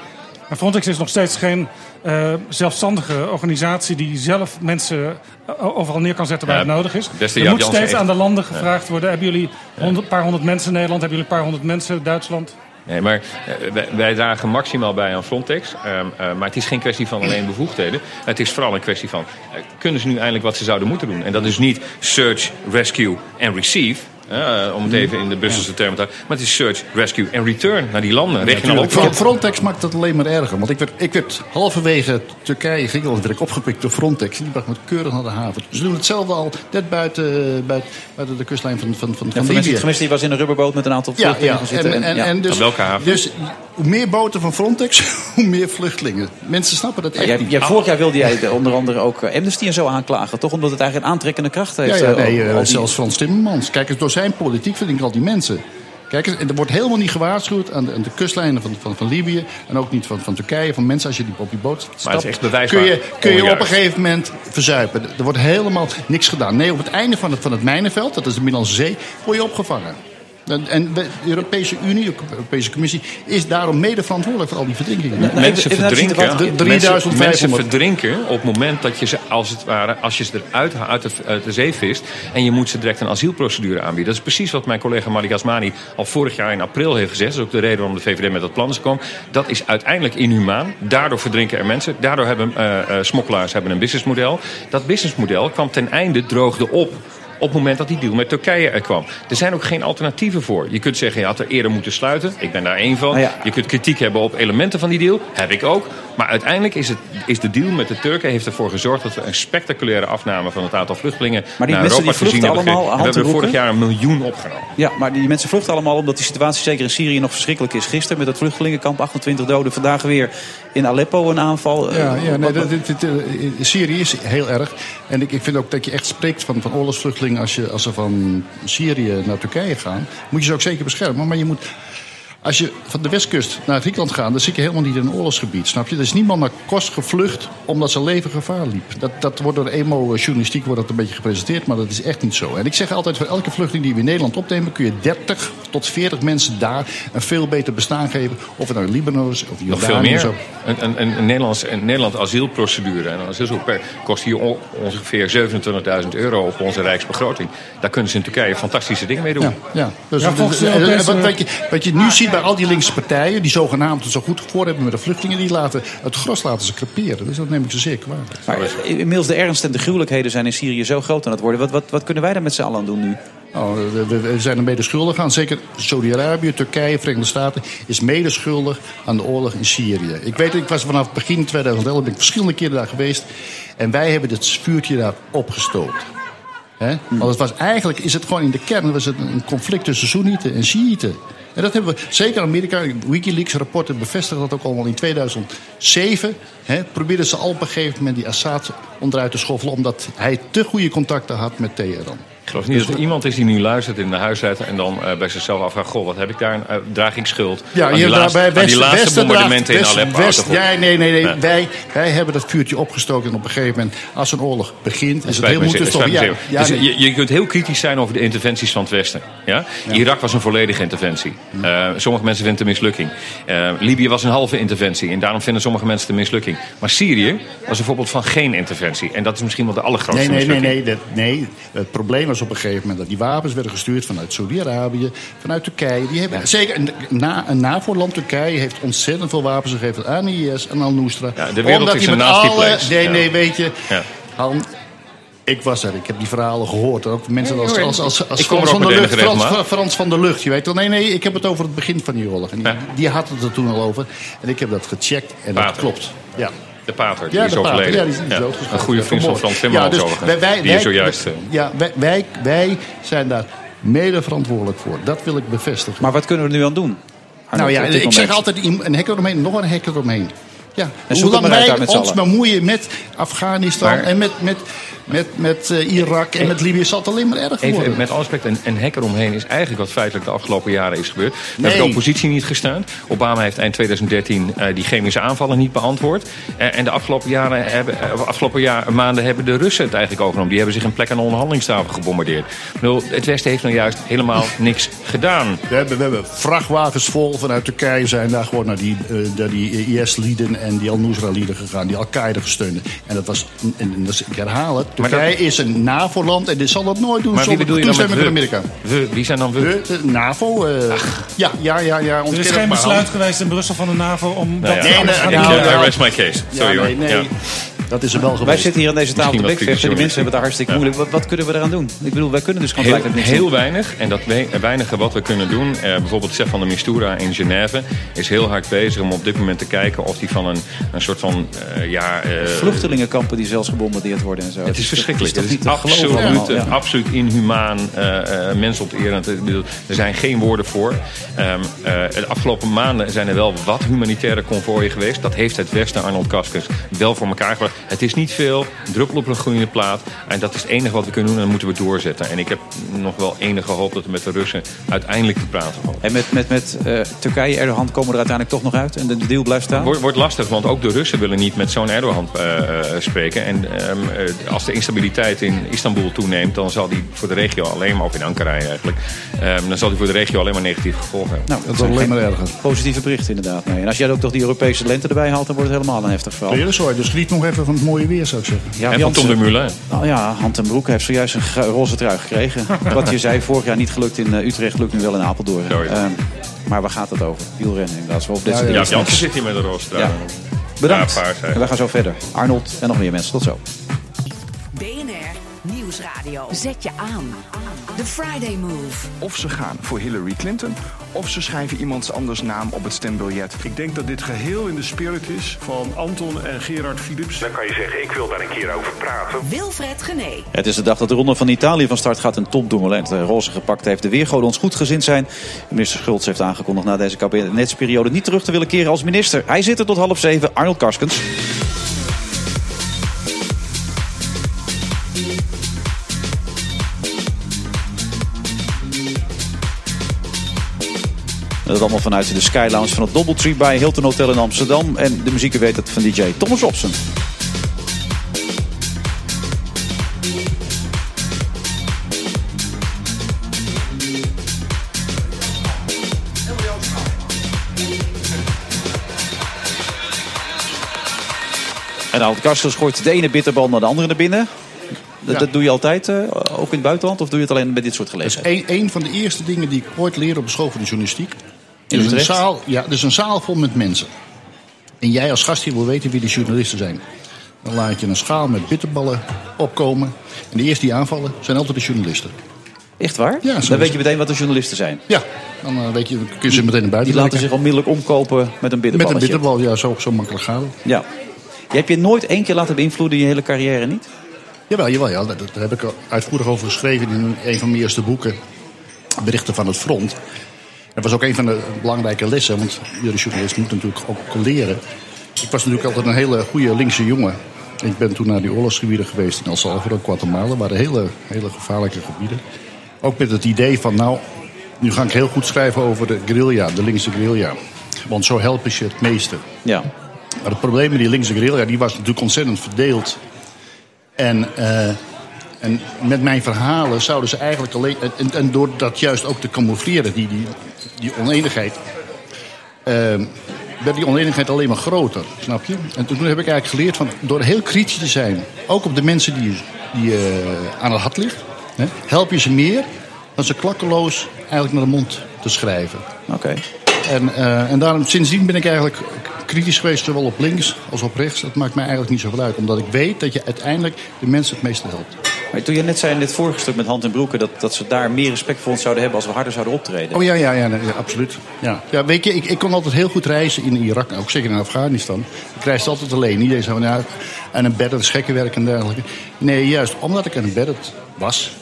Maar Frontex is nog steeds geen eh, zelfstandige organisatie die zelf mensen eh, overal neer kan zetten waar Ja, het nodig is. Er moet steeds echt. aan de landen gevraagd worden. Hebben jullie een paar honderd mensen in Nederland? Hebben jullie een paar honderd mensen Duitsland? Nee, maar eh, wij, wij dragen maximaal bij aan Frontex. Ehm, eh, maar het is geen kwestie van alleen bevoegdheden. Het is vooral een kwestie van... kunnen ze nu eindelijk wat ze zouden moeten doen? En dat is niet search, rescue en receive... eh, om het even in de Brusselse termen te houden. Maar het is search, rescue en return naar die landen. Regionaal Natuurlijk. opvang. Frontex maakt dat alleen maar erger. Want ik werd, ik werd halverwege Turkije, Griekenland, werd ik opgepikt door Frontex. En die bracht me keurig naar de haven. Ze doen hetzelfde al net buiten, buiten, buiten de kustlijn van, van, van, Ja, van voor Libië. gemist, die was in een rubberboot met een aantal vluchtelingen ja. zitten. En, en, ja. en dus, welke haven? Dus hoe meer boten van Frontex, *laughs* hoe meer vluchtelingen. Mensen snappen dat Ja, echt jij, niet. jij- vorig jaar wilde jij de- onder andere ook eh, Amnesty en zo aanklagen, toch? Omdat het eigenlijk een aantrekkende kracht heeft. Ja, ja, eh, nee, eh, zelfs Frans Timmermans. Kijk eens, door zijn politiek vind ik al die mensen. Kijk er wordt helemaal niet gewaarschuwd aan de, aan de kustlijnen van, van, van Libië. En ook niet van, van Turkije, van mensen als je die op die boot stapt. Maar het is echt bewijsbaar kun je, kun je op onjuist. een gegeven moment verzuipen. Er wordt helemaal niks gedaan. Nee, op het einde van het, van het mijnenveld, dat is de Middellandse Zee, word je opgevangen. En, en de Europese Unie, de Europese Commissie, is daarom mede verantwoordelijk voor al die verdrinkingen. Mensen verdrinken. De mensen, 3500. mensen verdrinken op het moment dat je ze, als het ware, als je ze eruit uit de, uit de zee vist en je moet ze direct een asielprocedure aanbieden. Dat is precies wat mijn collega Malik Asmani al vorig jaar in april heeft gezegd. Dat is ook de reden waarom de VVD met dat plan is gekomen. Dat is uiteindelijk inhumaan. Daardoor verdrinken er mensen. Daardoor hebben eh, eh, smokkelaars hebben een businessmodel. Dat businessmodel kwam ten einde, droogde op op het moment dat die deal met Turkije er kwam. Er zijn ook geen alternatieven voor. Je kunt zeggen, je had er eerder moeten sluiten. Ik ben daar één van. Nou ja. Je kunt kritiek hebben op elementen van die deal. Heb ik ook. Maar uiteindelijk is, het, is de deal met de Turken heeft ervoor gezorgd... dat we een spectaculaire afname van het aantal vluchtelingen... Maar die naar mensen Europa die vluchten hebben allemaal gekregen. We hebben vorig jaar een miljoen opgenomen. Ja, maar die mensen vluchten allemaal omdat die situatie zeker in Syrië nog verschrikkelijk is. Gisteren met het vluchtelingenkamp 28 doden. Vandaag weer in Aleppo een aanval. Eh, Ja, ja nee, wat- dat, dit- dit, eh, Syrië is heel erg. En ik, ik vind ook dat je echt spreekt van, van oorlogsvluchtelingen. Als, je, als ze van Syrië naar Turkije gaan, moet je ze ook zeker beschermen. Maar je moet. Als je van de westkust naar Griekenland gaat, dan zit je helemaal niet in een oorlogsgebied. Snap je? Er is niemand naar Kos gevlucht omdat zijn leven gevaar liep. Dat, dat wordt door de emo-journalistiek wordt dat een beetje gepresenteerd, maar dat is echt niet zo. En ik zeg altijd: voor elke vluchteling die we in Nederland opnemen, kun je 30 tot 40 mensen daar een veel beter bestaan geven. Of het nou Libanon is of Nog Jordanië veel is. meer. Een, een, een, een, Nederlands, een Nederland asielprocedure en kost hier on- ongeveer 27.000 euro op onze rijksbegroting. Daar kunnen ze in Turkije fantastische dingen mee doen. Ja, ja. Dus, Ja, volgens de dus, eh, wat, wat, je, wat je nu ziet bij al die linkse partijen, die zogenaamd het zo goed voor hebben met de vluchtelingen, die laten het gros laten ze creperen. Dus dat neem ik ze zeer kwalijk. Maar inmiddels de ernst en de gruwelijkheden zijn in Syrië zo groot aan het worden. Wat, wat, wat kunnen wij daar met z'n allen aan doen nu? Oh, we, zijn er mede schuldig aan. Zeker Saudi-Arabië, Turkije, Verenigde Staten is mede schuldig aan de oorlog in Syrië. Ik weet, ik was vanaf begin 2011 ben ik verschillende keren daar geweest. En wij hebben het vuurtje daar opgestoken. Hè? Want het was, eigenlijk is het gewoon in de kern was het een conflict tussen Soenieten en Shiiten. En dat hebben we, zeker Amerika, Wikileaks rapporten bevestigen dat ook allemaal in 2007. Hè, probeerden ze al op een gegeven moment die Assad onderuit te schoffelen. omdat hij te goede contacten had met Teheran. Geloof niet dat er iemand is die nu luistert in de huisheid en dan eh, bij zichzelf afvraagt: Goh, wat heb ik daar? eh, draag ik schuld? Ja, aan die laatste, bij aan die laatste Westen bombardementen draagt- in West- Aleppo. West- ja, nee, nee, nee. Ja. Wij, wij hebben dat vuurtje opgestoken. En op een gegeven moment, als een oorlog begint, is het heel moeilijk Ja, dus nee. je, je kunt heel kritisch zijn over de interventies van het Westen. Ja? Irak was een volledige interventie. Eh, sommige mensen vinden het een mislukking. Libië was een halve interventie. En daarom vinden sommige mensen het een mislukking. Maar Syrië was een voorbeeld van geen interventie. En dat is misschien wel de allergrootste Nee, nee, nee, mislukking. nee, dat, nee. Het probleem was op een gegeven moment dat die wapens werden gestuurd vanuit Saudi-Arabië, vanuit Turkije. Die hebben, Zeker een, na, een NAVO-land Turkije heeft ontzettend veel wapens gegeven aan IS en al-Nusra. Ja, de wereld Omdat is die een met nasty alle- place. Nee, Ja. nee, weet je. Ja. Han, ik was er, ik heb die verhalen gehoord. Ook mensen als, als, als, als ik kom er Frans van met Lucht. Frans. Frans van der Lucht, je weet wel. Nee, nee, ik heb het over het begin van die oorlog. En die, die had het er toen al over. En ik heb dat gecheckt en dat klopt. Ja. De pater, die Ja, is de pater, overleden. ja, die is- die is doodgeschoten. Een goede vriend van. Frans Timmermans Ja, dus overigens. wij- wij- die is wij- zojuist... eh, Ja, wij, wij, wij zijn daar mede verantwoordelijk voor. Dat wil ik bevestigen. Maar wat kunnen we er nu aan doen? nou ja, ik zeg altijd een hek eromheen, nog een hek eromheen. Ja, hoe lang wij ons bemoeien met Afghanistan Maar- en met, met, met, met eh, Irak en met Libië zal het alleen maar erger Even worden. met alle respect, een, een hek eromheen is eigenlijk wat feitelijk de afgelopen jaren is gebeurd. Daar Nee. heeft de oppositie niet gesteund. Obama heeft eind 2013 eh, die chemische aanvallen niet beantwoord. Eh, en de afgelopen, jaren hebben, afgelopen jaar, maanden hebben de Russen het eigenlijk overgenomen. Die hebben zich een plek aan de onderhandelingstafel gebombardeerd. Bedoel, het Westen heeft nou juist helemaal niks gedaan. We hebben, we hebben vrachtwagens vol vanuit Turkije zijn daar gewoon naar die, eh, naar die IS-lieden en die Al-Nusra-lieden gegaan, die Al-Qaeda gesteund. En dat was, en, en dat is- ik herhaal het, Turkije dat- is een NAVO-land en dit zal dat nooit doen Maar wie zonder bedoel je dan met toestemming van we? Amerika. We, wie zijn dan we? We, de NAVO, eh, ja, ja, ja, ja. Er is geen het maar, besluit geweest in Brussel van de NAVO om Nou dat ja, te ik, gaan eh, doen. I rest my case. Sorry Ja, nee, hoor. Dat is er wel geweest. Wij zitten hier aan deze tafel te wat bekvechten. Die mensen hebben het daar hartstikke moeilijk. Wat, wat kunnen we eraan doen? Ik bedoel, wij kunnen dus gewoon Heel, niks heel doen. weinig. En dat we- weinige wat we kunnen doen. eh, bijvoorbeeld Stefan de Mistura in Genève is heel hard bezig om op dit moment te kijken of die van een, een soort van. eh, ja, eh, Vluchtelingenkampen die zelfs gebombardeerd worden en zo. Het is verschrikkelijk. Het is absoluut, allemaal, eh, ja. absoluut inhumaan, eh eh mensonterend. Ik bedoel, Er zijn geen woorden voor. Ehm, eh, de afgelopen maanden zijn er wel wat humanitaire konvooien geweest. Dat heeft het Westen, Arnold Kaskens, wel voor elkaar gebracht. Het is niet veel, druppel op een groene plaat. En dat is het enige wat we kunnen doen en dat moeten we doorzetten. En ik heb nog wel enige hoop dat we met de Russen uiteindelijk te praten vallen. En met, met, met eh, Turkije, Erdogan komen we er uiteindelijk toch nog uit? En de, de deal blijft staan? Wordt, wordt lastig, want ook de Russen willen niet met zo'n Erdogan eh, eh, spreken. En ehm, eh, als de instabiliteit in Istanbul toeneemt, dan zal die voor de regio alleen maar, of in Ankara eigenlijk, ehm, dan zal die voor de regio alleen maar negatieve gevolgen hebben. Nou, Dat wordt alleen maar erger. Positieve berichten inderdaad. Nee. En als jij ook nog die Europese lente erbij haalt, dan wordt het helemaal een heftig verhaal. Soort, dus geniet nog even van het mooie weer, zou ik zeggen. Ja, en van Tom de Moulin. Nou ja, Hand en Broek heeft zojuist een roze trui gekregen. *laughs* Wat je zei, vorig jaar niet gelukt in eh, Utrecht, lukt nu wel in Apeldoorn. Ehm, maar waar gaat het over? Wielrennen inderdaad. Zo op dit Ja, ja, Ja. Jansen zit hier met een roze Ja. Bedankt. Ja, paars, hè. en wij gaan zo verder. Arnold en nog meer mensen. Tot zo. Zet je aan. The Friday Move. Of ze gaan voor Hillary Clinton, of ze schrijven iemands anders naam op het stembiljet. Ik denk dat dit geheel in de spirit is van Anton en Gerard Philips. Dan kan je zeggen, ik wil daar een keer over praten. Wilfred Gené. Het is de dag dat de ronde van Italië van start gaat. En het eh, roze gepakt heeft. De weergoden ons goed gezind zijn. Minister Schultz heeft aangekondigd na deze kabinetsperiode niet terug te willen keren als minister. Hij zit er tot half zeven. Arnold Karskens. Dat allemaal vanuit de Sky Lounge van het Doubletree bij Hilton Hotel in Amsterdam. En de muziek weet het van DJ Thomas Robson. En Alt Kastels gooit de ene bitterbal naar de andere naar binnen. Dat, doe je altijd, eh, ook in het buitenland? Of doe je het alleen met dit soort gelegenheden? Dat is een, van de eerste dingen die ik ooit leerde op de school van de journalistiek. In Er is een zaal, ja, is een zaal vol met mensen. En jij als gast hier wil weten wie die journalisten zijn. Dan laat je een schaal met bitterballen opkomen. En de eerste die aanvallen zijn altijd de journalisten. Echt waar? Ja, Dan weet je meteen wat de journalisten zijn. Ja, dan eh, weet je, kun je ze meteen naar buiten Die laten zich onmiddellijk omkopen met een Met een bitterbal, ja, zo, zo makkelijk gaat het. Ja. Je hebt je nooit één keer laten beïnvloeden in je hele carrière, niet? Jawel, jawel, ja, daar, heb ik uitvoerig over geschreven in een van mijn eerste boeken. Berichten van het front. Dat was ook een van de belangrijke lessen, want iedere journalist moet natuurlijk ook leren. Ik was natuurlijk altijd een hele goede linkse jongen. Ik ben toen naar die oorlogsgebieden geweest in El Salvador, Guatemala. Waren hele, hele gevaarlijke gebieden. Ook met het idee van, nou, nu ga ik heel goed schrijven over de guerrilla, de linkse guerrilla. Want zo helpen ze het meeste. Ja. Maar het probleem met die linkse guerrilla, die was natuurlijk ontzettend verdeeld. En, eh, en met mijn verhalen zouden ze eigenlijk alleen... En, en door dat juist ook te camoufleren, die, die, die oneenigheid... eh, werd die oneenigheid alleen maar groter, snap je? En toen heb ik eigenlijk geleerd van door heel kritisch te zijn... ook op de mensen die, die je aan het hart ligt... Hè, help je ze meer dan ze klakkeloos eigenlijk naar de mond te schrijven. Oké. En, eh, en daarom, sindsdien ben ik eigenlijk kritisch geweest, zowel op links als op rechts. Dat maakt mij eigenlijk niet zoveel uit, omdat ik weet dat je uiteindelijk de mensen het meeste helpt. Maar toen je net zei in dit vorige stuk met Hand en Broeken... Dat, dat ze daar meer respect voor ons zouden hebben als we harder zouden optreden. Oh ja, ja, ja, absoluut. Ja. Ja, weet je, ik, ik kon altijd heel goed reizen in Irak, ook zeker in Afghanistan. Ik reisde altijd alleen. Niet eens van, ja, aan een bed, dat is gekkenwerk en dergelijke. Nee, juist omdat ik aan een bed was.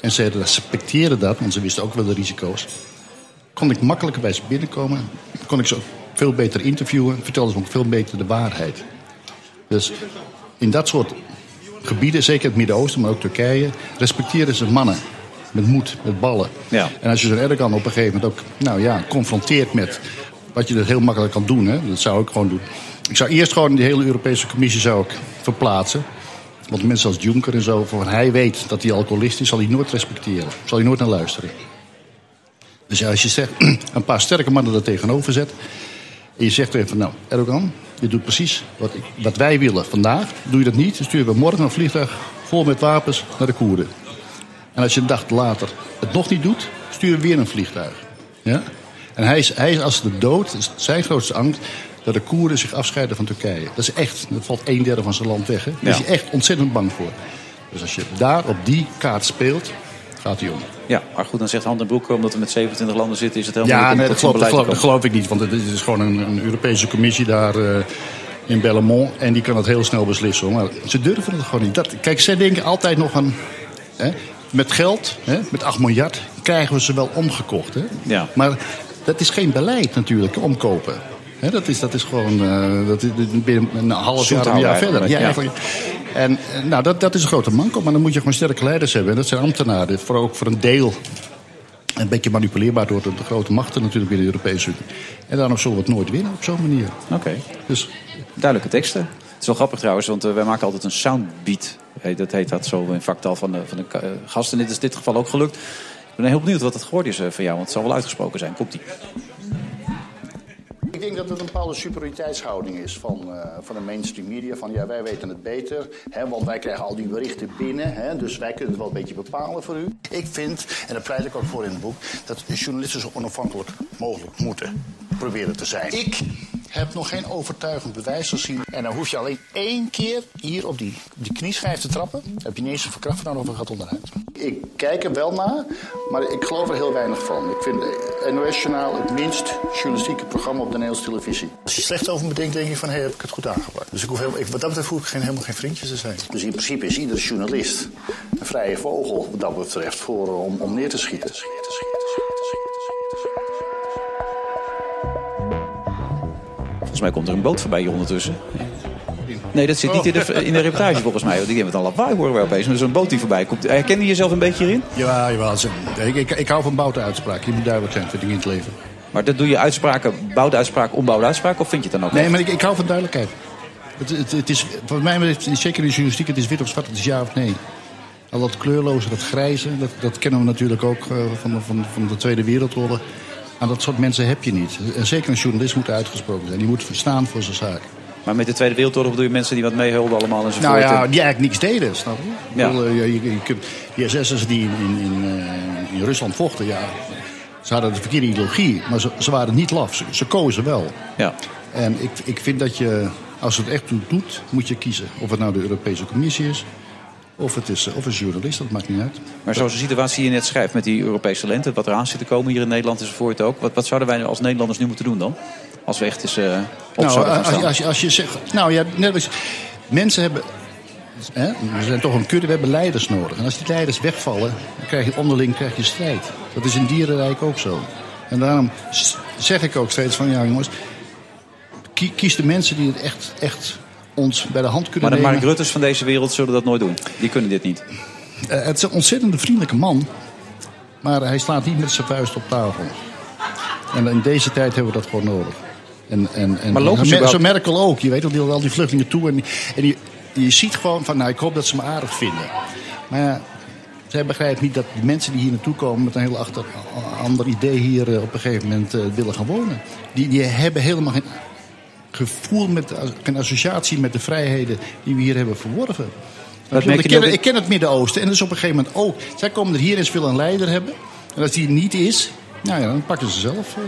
En ze respecteerden dat, want ze wisten ook wel de risico's. Kon ik makkelijker bij ze binnenkomen. Kon ik ze veel beter interviewen. Vertelden ze ook veel beter de waarheid. Dus in dat soort gebieden, zeker het Midden-Oosten, maar ook Turkije, respecteren ze mannen. Met moed, met ballen. Ja. En als je zo'n Erdogan op een gegeven moment ook nou ja, confronteert met wat je dus heel makkelijk kan doen, hè, dat zou ik gewoon doen. Ik zou eerst gewoon die hele Europese Commissie zou ik verplaatsen. Want mensen als Juncker en zo, van hij weet dat hij alcoholist is, zal hij nooit respecteren. Zal hij nooit naar luisteren. Dus ja, als je zegt, *clears throat* een paar sterke mannen er tegenover zet. En je zegt even, nou, Erdogan, je doet precies wat, ik, wat wij willen vandaag. Doe je dat niet, dan sturen we morgen een vliegtuig vol met wapens naar de Koerden. En als je een dag later het nog niet doet, sturen we weer een vliegtuig. Ja? En hij is, hij is als de dood, zijn grootste angst, dat de Koerden zich afscheiden van Turkije. Dat is echt, dat valt een derde van zijn land weg. Hè? Daar is hij echt ontzettend bang voor. Dus als je daar op die kaart speelt, gaat hij om. Ja, maar goed, dan zegt Hand en Broeken... omdat we met 27 landen zitten, is het helemaal Ja, niet nee, om dat geloof, dat, geloof, dat geloof ik niet. Want het is gewoon een, een Europese commissie daar eh, in Bellemont. En die kan het heel snel beslissen. hoor. Maar ze durven het gewoon niet. Dat, kijk, zij denken altijd nog aan... Hè, met geld, hè, met 8 miljard, krijgen we ze wel omgekocht. Hè? Ja. Maar dat is geen beleid natuurlijk, omkopen. Hè, dat, is, dat is gewoon uh, dat is binnen een half jaar, een jaar verder. Ja, ja. En eh, nou, dat, dat is een grote manko. Maar dan moet je gewoon sterke leiders hebben. En dat zijn ambtenaren, voor, ook voor een deel een beetje manipuleerbaar door de, grote machten natuurlijk binnen de Europese Unie. En daarom zullen we het nooit winnen op zo'n manier. Oké. Dus. Duidelijke teksten. Het is wel grappig trouwens, want uh, wij maken altijd een soundbeat. Hey, dat heet dat zo in vaktaal van de, van de uh, gasten. Dit is in dit geval ook gelukt. Ik ben heel benieuwd wat het geworden is van jou, want het zal wel uitgesproken zijn. Komt-ie. Ik denk dat het een bepaalde superioriteitshouding is van, uh, van de mainstream media. Van ja, wij weten het beter, hè, want wij krijgen al die berichten binnen. Hè, dus wij kunnen het wel een beetje bepalen voor u. Ik vind, en daar pleit ik ook voor in het boek, dat journalisten zo onafhankelijk mogelijk moeten proberen te zijn. Ik heb nog geen overtuigend bewijs gezien. En dan hoef je alleen één keer hier op die, die knieschijf te trappen. Dan heb je niet eens een of een gat onderuit. Ik kijk er wel naar, maar ik geloof er heel weinig van. Ik vind NOS Journaal het minst journalistieke programma op de Nederlandse televisie. Als je slecht over me denkt, denk je van, hé, hey, heb ik het goed aangepakt. Dus ik hoef heel, ik, wat dat betreft hoef ik geen, helemaal geen vriendjes te zijn. Dus in principe is iedere journalist een vrije vogel, wat dat betreft, voor, om, om neer te schieten. schieten, schieten, Volgens mij komt er een boot voorbij hier ondertussen. Nee, dat zit niet in de, in de reportage volgens mij. Die hebben het al lawaai horen we opeens. Is een boot die voorbij komt. Herken je jezelf een beetje hierin? Ja, jawel. Ik, ik, ik hou van bouwde uitspraken. Je moet duidelijk zijn voor dingen in het leven. Maar dat doe je uitspraken, bouwde uitspraken, onbouwde uitspraken? Of vind je het dan ook? Nee, maar ik, ik hou van duidelijkheid. Het, het, het is, voor mij, zeker in de journalistiek, het is wit of zwart, het is ja of nee. Al dat kleurloze, dat grijze, dat, dat kennen we natuurlijk ook uh, van, van, van de Tweede Wereldoorlog. Maar dat soort mensen heb je niet. En zeker een journalist moet uitgesproken zijn. Die moet staan voor zijn zaak. Maar met de Tweede Wereldoorlog bedoel je mensen die wat meehielden allemaal enzovoort. Nou ja, En- die eigenlijk niks deden, snap je? Ja. Bedoel, eh, je, je, je kunt, die SS'ers die in, eh, in Rusland vochten, ja, ze hadden de verkeerde ideologie, maar ze, ze waren niet laf. Ze, ze kozen wel. Ja. En ik, ik vind dat je, als het echt toe doet, moet je kiezen. Of het nou de Europese Commissie is, of het is, of een journalist, dat maakt niet uit. Maar zoals de situatie die je net schrijft met die Europese lente, wat eraan zit te komen hier in Nederland enzovoort ook. Wat, wat zouden wij als Nederlanders nu moeten doen dan? Als we echt eens eh op Nou, zouden gaan als, staan. als, je, als je zegt, nou ja, net als mensen hebben, hè, we zijn toch een kudde, we hebben leiders nodig. En als die leiders wegvallen, dan krijg je onderling krijg je strijd. Dat is in dierenrijk ook zo. En daarom zeg ik ook steeds van, ja jongens, kie- kies de mensen die het echt, echt ons bij de hand Maar kunnen de nemen. Mark Rutters van deze wereld zullen dat nooit doen. Die kunnen dit niet. Eh, het is een ontzettend vriendelijke man. Maar hij slaat niet met zijn vuist op tafel. En in deze tijd hebben we dat gewoon nodig. En, en, en Maar lopen ze zo, Merkel ook. Je weet wel, die al die vluchtelingen toe. En, en die, je ziet gewoon van, nou, ik hoop dat ze me aardig vinden. Maar ja, zij begrijpt niet dat die mensen die hier naartoe komen... met een heel achter, ander idee hier eh, op een gegeven moment eh, willen gaan wonen. Die, die hebben helemaal geen gevoel, met, geen associatie met de vrijheden die we hier hebben verworven. Dat ik, ken, ook- ik ken het Midden-Oosten en dat is op een gegeven moment ook. Zij komen er hier eens willen een leider hebben. En als die niet is, nou ja, dan pakken ze zelf. eh,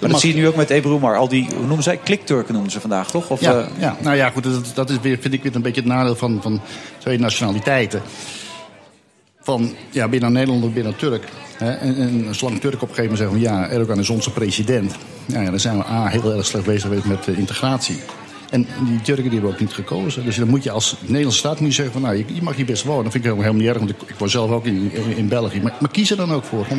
Maar dat zie je nu ook met Ebru Umar. Al die, hoe noemen zij? Klikturken noemen ze vandaag, toch? Of, Ja, eh, ja, nou ja, goed, dat, dat is weer, vind ik weer een beetje het nadeel van, van twee nationaliteiten. Van, ja, binnen Nederland of binnen Turk. Hè, en, en zolang Turk op een gegeven moment zeggen van ja, Erdogan is onze president. Nou ja, dan zijn we A, heel erg slecht bezig geweest met integratie. En die Turken die hebben ook niet gekozen. Dus dan moet je als Nederlandse staat moet je zeggen van nou, je, je mag hier best wonen. Dat vind ik helemaal, niet erg, want ik, ik woon zelf ook in, in, in België. Maar, maar kies er dan ook voor, 100%.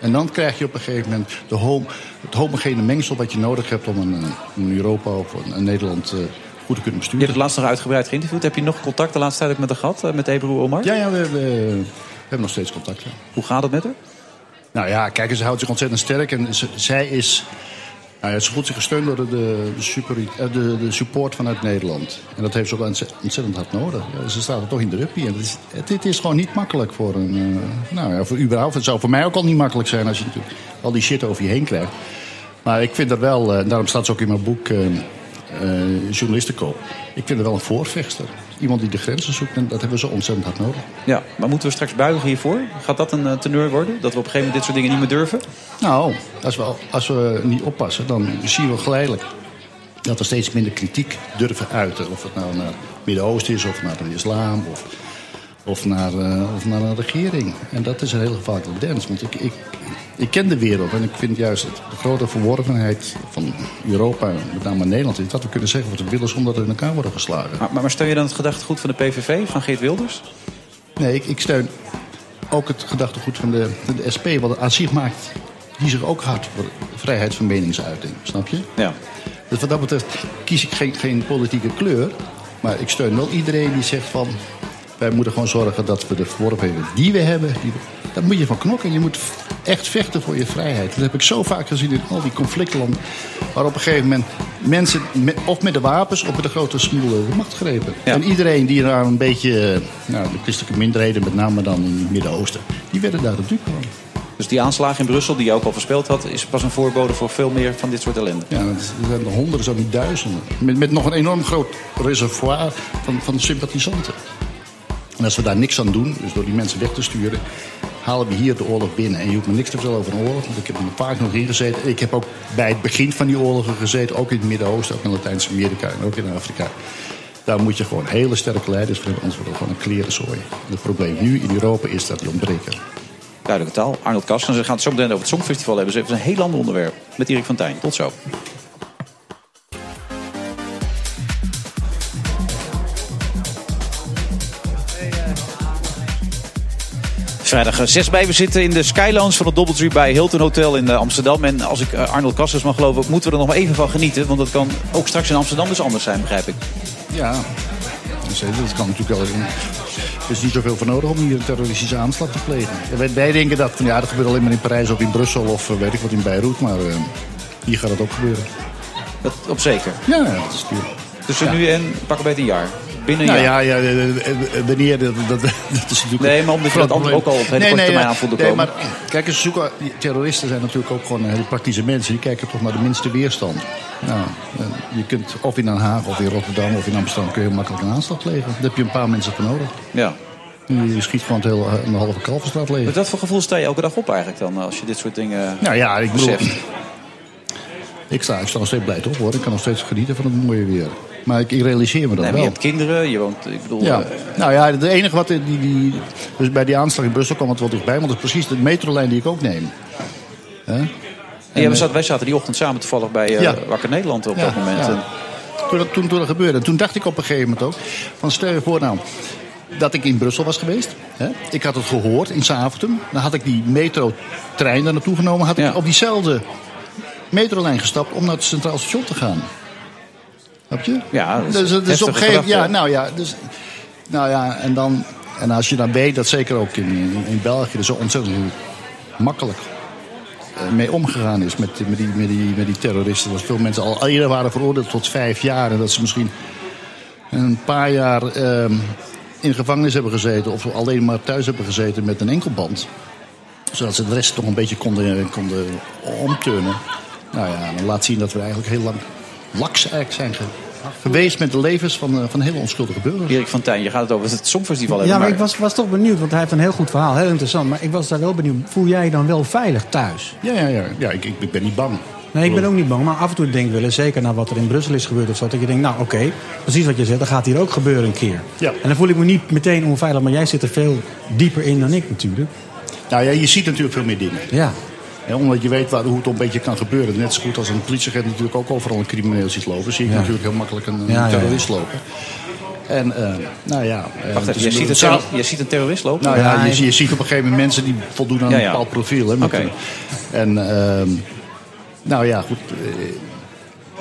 En dan krijg je op een gegeven moment de hom- het homogene mengsel wat je nodig hebt om een, een Europa of een, een Nederland eh, goed te kunnen Je hebt besturen. het laatst nog uitgebreid geïnterviewd. Heb je nog contact de laatste tijd ook met haar gehad? eh, Met Ebru Omar? Ja, ja we, we- we hebben nog steeds contact. Ja. Hoe gaat het met haar? Nou ja, kijk, ze houdt zich ontzettend sterk. En ze- zij is. Nou ja, ze voelt zich gesteund door de, super, eh, de, de support vanuit Nederland. En dat heeft ze ook ontze- ontzettend hard nodig. Ze staat er toch in de rugby. En is, het is gewoon niet makkelijk voor een. eh, nou ja, voor überhaupt. Het zou voor mij ook al niet makkelijk zijn als je natuurlijk al die shit over je heen krijgt. Maar ik vind dat wel, eh, en daarom staat ze ook in mijn boek Journalistenkoop. Ik vind haar wel een voorvechter. Iemand die de grenzen zoekt. En dat hebben we zo ontzettend hard nodig. Ja, maar moeten we straks buigen hiervoor? Gaat dat een eh, teneur worden? Dat we op een gegeven moment dit soort dingen niet meer durven? Nou, als we, als we niet oppassen, dan zien we geleidelijk dat we steeds minder kritiek durven uiten. Of het nou naar het Midden-Oosten is, of naar de islam, of, of, naar, eh, of naar een regering. En dat is een heel gevaarlijke tendens. Want ik, ik, ik ken de wereld en ik vind juist de grote verworvenheid van Europa, met name Nederland, is dat we kunnen zeggen wat we willen zonder dat we in elkaar worden geslagen. Maar, maar, maar steun je dan het gedachtegoed van de PVV, van Geert Wilders? Nee, ik, ik steun ook het gedachtegoed van de, de SP, wat het aan zich maakt. Die zich ook hard voor vrijheid van meningsuiting, snap je? Ja. Dus wat dat betreft kies ik geen, geen politieke kleur. Maar ik steun wel iedereen die zegt van... wij moeten gewoon zorgen dat we de verworvenheden die we hebben... Die, daar moet je van knokken. Je moet echt vechten voor je vrijheid. Dat heb ik zo vaak gezien in al die conflictlanden. Waar op een gegeven moment mensen met, of met de wapens... of met de grote smoelen de macht grepen. En iedereen die daar een beetje... Nou, de christelijke minderheden, met name dan in het Midden-Oosten... die werden daar natuurlijk van. Dus die aanslag in Brussel, die je ook al voorspeld had... is pas een voorbode voor veel meer van dit soort ellende. Ja, er zijn er honderden, zo niet duizenden. Met, met nog een enorm groot reservoir van, van sympathisanten. En als we daar niks aan doen, dus door die mensen weg te sturen... halen we hier de oorlog binnen. En je hoeft me niks te vertellen over een oorlog, want ik heb er een paar nog in gezeten. Ik heb ook bij het begin van die oorlogen gezeten, ook in het Midden-Oosten... ook in Latijns-Amerika en ook in Afrika. Daar moet je gewoon hele sterke leiders voor hebben, anders wordt het gewoon een klerenzooi. En het probleem nu in Europa is dat die ontbreken. Duidelijke taal. Arnold Kastens. We gaan het zo meteen over het Songfestival hebben. Dus even een heel ander onderwerp. Met Erik van Tijn. Tot zo. Vrijdag 6 bij. We zitten in de Skylounge van het Doubletree bij Hilton Hotel in eh, Amsterdam. En als ik eh, Arnold Kastens mag geloven, moeten we er nog maar even van genieten. Want dat kan ook straks in Amsterdam dus anders zijn, begrijp ik. Ja, eh, dat kan natuurlijk wel. Er is niet zoveel voor nodig om hier een terroristische aanslag te plegen. Wij- Wij denken dat, van, ja, dat gebeurt alleen maar in Parijs of in Brussel of eh, weet ik wat in Beirut. Maar eh, hier gaat het ook gebeuren. Dat op zeker. Ja, ja, dat is natuurlijk. Tussen nu en pak een beetje een jaar. Binnen nou, ja, ja, eh, eh, eh, wanneer, dat, dat, dat is natuurlijk... Nee, maar omdat je dat andere ook al op hele korte termijn aan voelde nee, komen. maar kijk eens, zoeken, terroristen zijn natuurlijk ook gewoon hele praktische mensen. Die kijken toch naar de minste weerstand. Nou, eh, je kunt of in Den Haag, of in Rotterdam, of in Amsterdam... kun je heel makkelijk een aanslag plegen. Daar heb je een paar mensen voor nodig. Ja. Je schiet gewoon het hele, een halve Kalverstraat leeg. Met wat voor gevoel sta je elke dag op eigenlijk dan, als je dit soort dingen Nou ja, ik bedoel, ik sta, ik sta nog steeds blij op hoor. Ik kan nog steeds genieten van het mooie weer. Maar ik, ik realiseer me dat Nee, wel. je hebt kinderen, je woont, ik bedoel... Ja. eh, nou ja, het enige wat die, die, dus bij die aanslag in Brussel kwam het wel dichtbij, want dat is precies de metrolijn die ik ook neem. En ja, we zaten, wij zaten die ochtend samen toevallig bij eh Ja. Wakker Nederland op Ja, dat moment. ja. En- Toen, dat- toen, toen dat gebeurde. Toen dacht ik op een gegeven moment ook: van stel je voor nou dat ik in Brussel was geweest. Hè? Ik had het gehoord in Zaventem. Dan had ik die metrotrein daar naartoe genomen. Had ik op diezelfde metrolijn gestapt om naar het Centraal Station te gaan. Snap je? Ja, dat is dus, dus op een gegeven ja, nou ja, dus, nou ja, en dan, en als je dan weet dat zeker ook in, in, in België er zo ontzettend makkelijk eh, mee omgegaan is met, met, die, met, die, met die terroristen. Dat veel mensen al eerder waren veroordeeld tot vijf jaar. En dat ze misschien een paar jaar ehm, in gevangenis hebben gezeten. Of alleen maar thuis hebben gezeten met een enkelband. Zodat ze de rest toch een beetje konden, konden omturnen. Nou ja, dan laat zien dat we eigenlijk heel lang laks eigenlijk zijn ge- geweest met de levens van, eh, van hele onschuldige burgers. Erik van Tijn, je gaat het over het Songfestival hebben. Ja, maar ik was, was toch benieuwd, want hij heeft een heel goed verhaal, heel interessant. Maar ik was daar wel benieuwd, voel jij je dan wel veilig thuis? Ja, ja, ja. ja ik, ik ben niet bang. Nee, ik ben ook niet bang, maar af en toe denk ik wel eens, zeker na wat er in Brussel is gebeurd of zo, dat je denkt, nou oké, precies wat je zegt, dat gaat hier ook gebeuren een keer. Ja. En dan voel ik me niet meteen onveilig, maar jij zit er veel dieper in dan ik natuurlijk. Nou ja, je ziet natuurlijk veel meer dingen. Ja. Ja, omdat je weet waar, hoe het een beetje kan gebeuren. Net zo goed als een politieagent natuurlijk ook overal een crimineel ziet lopen. Zie ik Ja. natuurlijk heel makkelijk een, een Ja, ja, ja. terrorist lopen. En eh, nou ja... eh, Wacht het even, je ziet, een terror- je ziet een terrorist lopen? Nou ja, je, je ziet op een gegeven moment mensen die voldoen aan Ja, een bepaald profiel. Hè. En ehm, nou ja, goed. eh,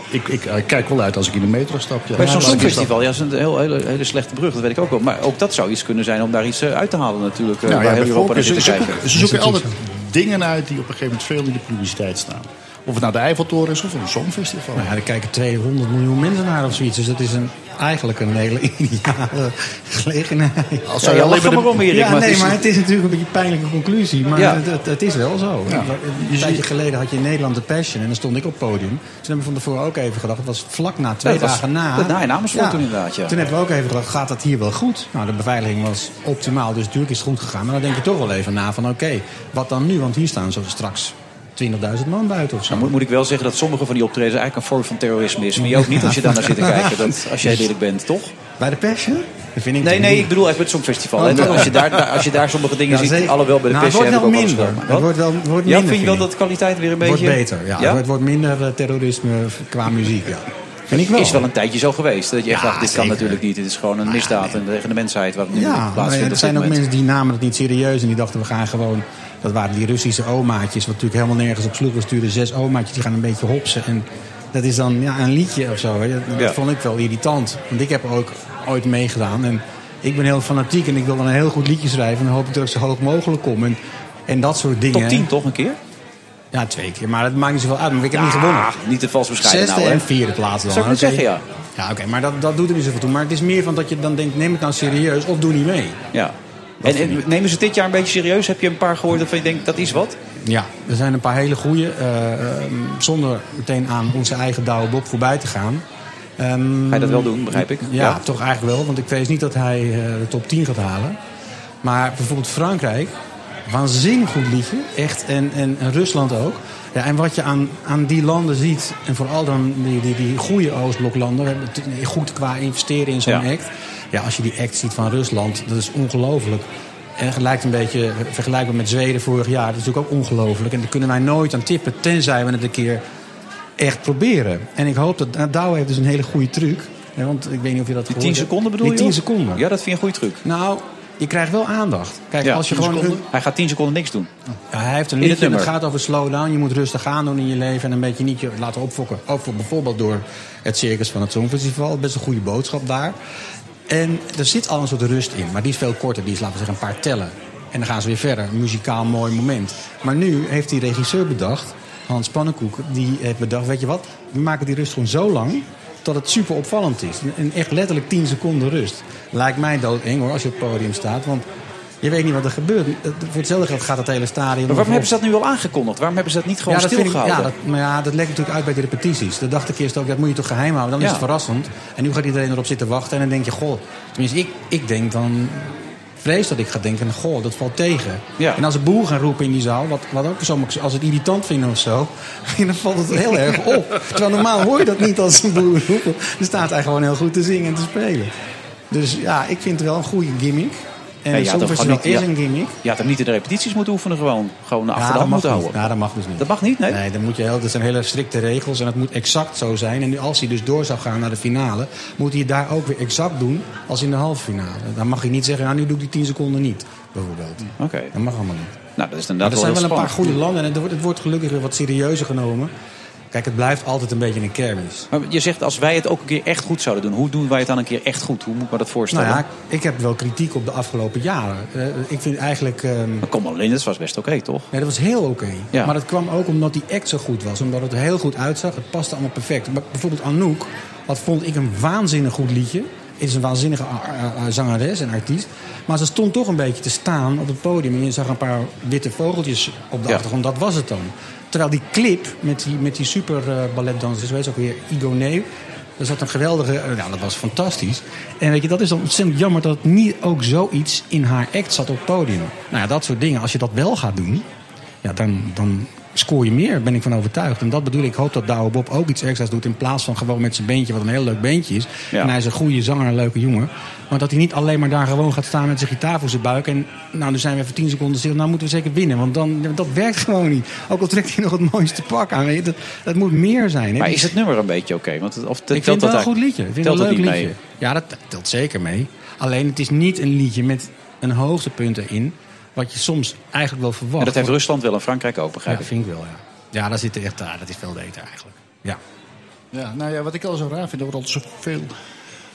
ik, ik, ik kijk wel uit als ik in de metro stap. Ja. Bij zo'n Songfestival, ja, dat is een heel, hele, hele slechte brug, dat weet ik ook wel. Maar ook dat zou iets kunnen zijn om daar iets eh, uit te halen natuurlijk. eh, Nou waar ja, heel Europa naar te kijken. ze zoeken altijd dingen uit die op een gegeven moment veel in de publiciteit staan. Of het nou de Eiffeltoren is of een Songfestival. Nou ja, er kijken 200 miljoen mensen naar of zoiets. Dus dat is een, eigenlijk een hele ideale gelegenheid. Als zou je alleen maar de- Ja, maar nee, is- maar het is natuurlijk een beetje een pijnlijke conclusie. Maar Ja. het, het, het is wel zo. Ja. Een tijdje geleden had je in Nederland de Passion. En dan stond ik op het podium. Toen hebben we van tevoren ook even gedacht. Het was vlak na, twee was- dagen na. na in Amersfoort toen inderdaad, ja. Toen hebben we ook even gedacht, gaat dat hier wel goed? Nou, de beveiliging was optimaal. Dus natuurlijk is het goed gegaan. Maar dan denk je toch wel even na van oké, wat dan nu? Want hier staan zo straks 20.000 man buiten of zo. Nou, moet, moet ik wel zeggen dat sommige van die optredens eigenlijk een vorm van terrorisme is. Maar je ook niet als je daar naar zit te *laughs* kijken. Dat, als jij eerlijk bent, toch? Bij de vind ik Nee, nee, niet. ik bedoel echt met het Songfestival. Oh, hè. als, je daar, als je daar sommige dingen Ja, ziet, zeker. alhoewel bij de Nou, het Passion wordt wel wel minder. Het wordt wel, wordt ja, minder, vind je wel dat de kwaliteit weer een beetje... Wordt beter, ja. Het, wordt, minder eh, terrorisme qua muziek, ja. Vind ik wel. is wel een tijdje zo geweest. Dat je echt Ja, dacht, dit kan natuurlijk niet. Dit is gewoon een misdaad en tegen de mensheid wat nu Ja, plaatsvindt. er zijn ook mensen die namen het niet serieus. En die dachten, we gaan gewoon... Dat waren die Russische omaatjes, wat natuurlijk helemaal nergens op sloeg. We sturen zes omaatjes, die gaan een beetje hopsen. En dat is dan ja, een liedje of zo. hè. Dat, dat Ja. vond ik wel irritant. Want ik heb ook ooit meegedaan. En ik ben heel fanatiek en ik wil dan een heel goed liedje schrijven. En dan hoop ik dat ik zo hoog mogelijk kom. En, en dat soort dingen. Top 10 toch een keer? Ja, twee keer. Maar dat maakt niet zoveel uit. Maar ik heb niet gewonnen. Niet te vals bescheiden Zesde nou, hè? en vierde plaats dan. Zou ik Oké. zeggen, ja. Ja, oké. maar dat, dat doet er niet zoveel toe. Maar het is meer van dat je dan denkt, neem het nou serieus of doe niet mee. Ja. En, en nemen ze dit jaar een beetje serieus? Heb je een paar gehoord waarvan je denkt, dat is wat? Ja, er zijn een paar hele goede. zonder meteen aan onze eigen Douwe Bob voorbij te gaan. Ehm, Ga je dat wel doen, begrijp ik? Ja, Ja. toch eigenlijk wel. Want ik vrees niet dat hij eh, de top 10 gaat halen. Maar bijvoorbeeld Frankrijk. Waanzinnig goed liedje. Echt. En, en, en Rusland ook. Ja, en wat je aan, aan die landen ziet. En vooral dan die, die, die goede Oostbloklanden. Goed qua investeren in zo'n Ja. act. Ja, als je die act ziet van Rusland. Dat is ongelooflijk. En lijkt een beetje vergelijkbaar met Zweden vorig jaar. Dat is natuurlijk ook ongelooflijk. En daar kunnen wij nooit aan tippen. Tenzij we het een keer echt proberen. En ik hoop dat... Nou, Douwe heeft dus een hele goede truc. Want ik weet niet of je dat Die gehoord 10 hebt. seconden bedoel Die je? 10 seconden. Ja, dat vind je een goede truc. Nou, je krijgt wel aandacht. Kijk, Ja, als je 10 gewoon... seconden. Hij gaat 10 seconden niks doen. Ja, hij heeft een het liedje en het gaat over slow down. Je moet rustig aan doen in je leven en een beetje niet je laten opfokken. Ook bijvoorbeeld door het circus van het Songfestival. Best een goede boodschap daar. En er zit al een soort rust in, maar die is veel korter. Die is, laten we zeggen, een paar tellen. En dan gaan ze weer verder. Een muzikaal mooi moment. Maar nu heeft die regisseur bedacht, Hans Pannenkoek, die heeft bedacht, weet je wat? We maken die rust gewoon zo lang dat het super opvallend is. En echt letterlijk 10 seconden rust. Lijkt mij doodeng hoor, als je op het podium staat. Want je weet niet wat er gebeurt. Het- Voor hetzelfde geld gaat het hele stadion... Maar waarom hebben ze dat nu al aangekondigd? Waarom hebben ze dat niet gewoon ja, stilgehouden? ja, dat, maar ja, dat legt natuurlijk uit bij de repetities. Dat dacht ik eerst ook, dat moet je toch geheim houden. Dan is het verrassend. En nu gaat iedereen erop zitten wachten. En dan denk je, goh... Tenminste, ik, ik denk dan... Vrees dat ik ga denken, goh, dat valt tegen. En als ze boer gaan roepen in die zaal... Wat, wat ook zo, als het irritant vinden of zo... *laughs* dan valt het heel erg op. Terwijl normaal hoor je dat niet als een boer roepen. Dan staat hij gewoon heel goed te zingen en te spelen. Dus ja, ik vind het wel een goede gimmick. En Nee, je is niet- een gimmick. Je had hem niet in de repetities moeten oefenen gewoon. Gewoon achter de dat hand moeten niet. houden. Ja, dat mag dus niet. Dat mag niet, nee? Nee, dan moet je heel, dat zijn hele strikte regels en het moet exact zo zijn. En als hij dus door zou gaan naar de finale, moet hij het daar ook weer exact doen als in de halve finale. Dan mag hij niet zeggen, nou nu doe ik die 10 seconden niet, bijvoorbeeld. Oké. Dat mag allemaal niet. Nou, dat is Maar inderdaad er zijn wel een paar goede landen en het wordt, het wordt gelukkig weer wat serieuzer genomen. Kijk, het blijft altijd een beetje een kermis. Maar je zegt, als wij het ook een keer echt goed zouden doen... hoe doen wij het dan een keer echt goed? Hoe moet ik me dat voorstellen? Nou ja, ik heb wel kritiek op de afgelopen jaren. Eh, ik vind eigenlijk... ehm Maar Common Linders was best oké, toch? Nee, dat was heel oké. Ja. Maar dat kwam ook omdat die act zo goed was. Omdat het er heel goed uitzag. Het paste allemaal perfect. Maar bijvoorbeeld Anouk, wat vond ik een waanzinnig goed liedje. Is een waanzinnige a- a- zangeres en artiest. Maar ze stond toch een beetje te staan op het podium. En je zag een paar witte vogeltjes op de Ja. achtergrond. Dat was het dan. Terwijl die clip met die, met die super balletdansers, weet je ook weer, Igoné. Er zat een geweldige, eh, ja, dat was fantastisch. En weet je, dat is dan ontzettend jammer dat het niet ook zoiets in haar act zat op het podium. Nou ja, dat soort dingen. Als je dat wel gaat doen, ja, dan, dan scoor je meer, ben ik van overtuigd. En dat bedoel ik. Ik hoop dat Douwe Bob ook iets extra's doet. In plaats van gewoon met zijn beentje, wat een heel leuk beentje is. Ja. En hij is een goede zanger, een leuke jongen. Maar dat hij niet alleen maar daar gewoon gaat staan met zijn gitaar voor zijn buik. En nou, nu zijn we even tien seconden stil. Nou moeten we zeker winnen. Want dan, dat werkt gewoon niet. Ook al trekt hij nog het mooiste pak aan. weet je, Dat, dat moet meer zijn. Hè? Maar is het nummer een beetje oké? Want het- Of ik telt vind het wel dat een goed liedje. Ik vind telt het een dat leuk liedje. mee? Ja, dat telt zeker mee. Alleen het is niet een liedje met een hoogtepunt erin. Wat je soms eigenlijk wel verwacht. En dat heeft Rusland wel en Frankrijk ook, begrijp Ja, ik. vind ik wel, ja. Ja, daar zit er echt, ah, dat is veel beter eigenlijk. Ja. Ja, nou ja, wat ik al zo raar vind, er wordt altijd zoveel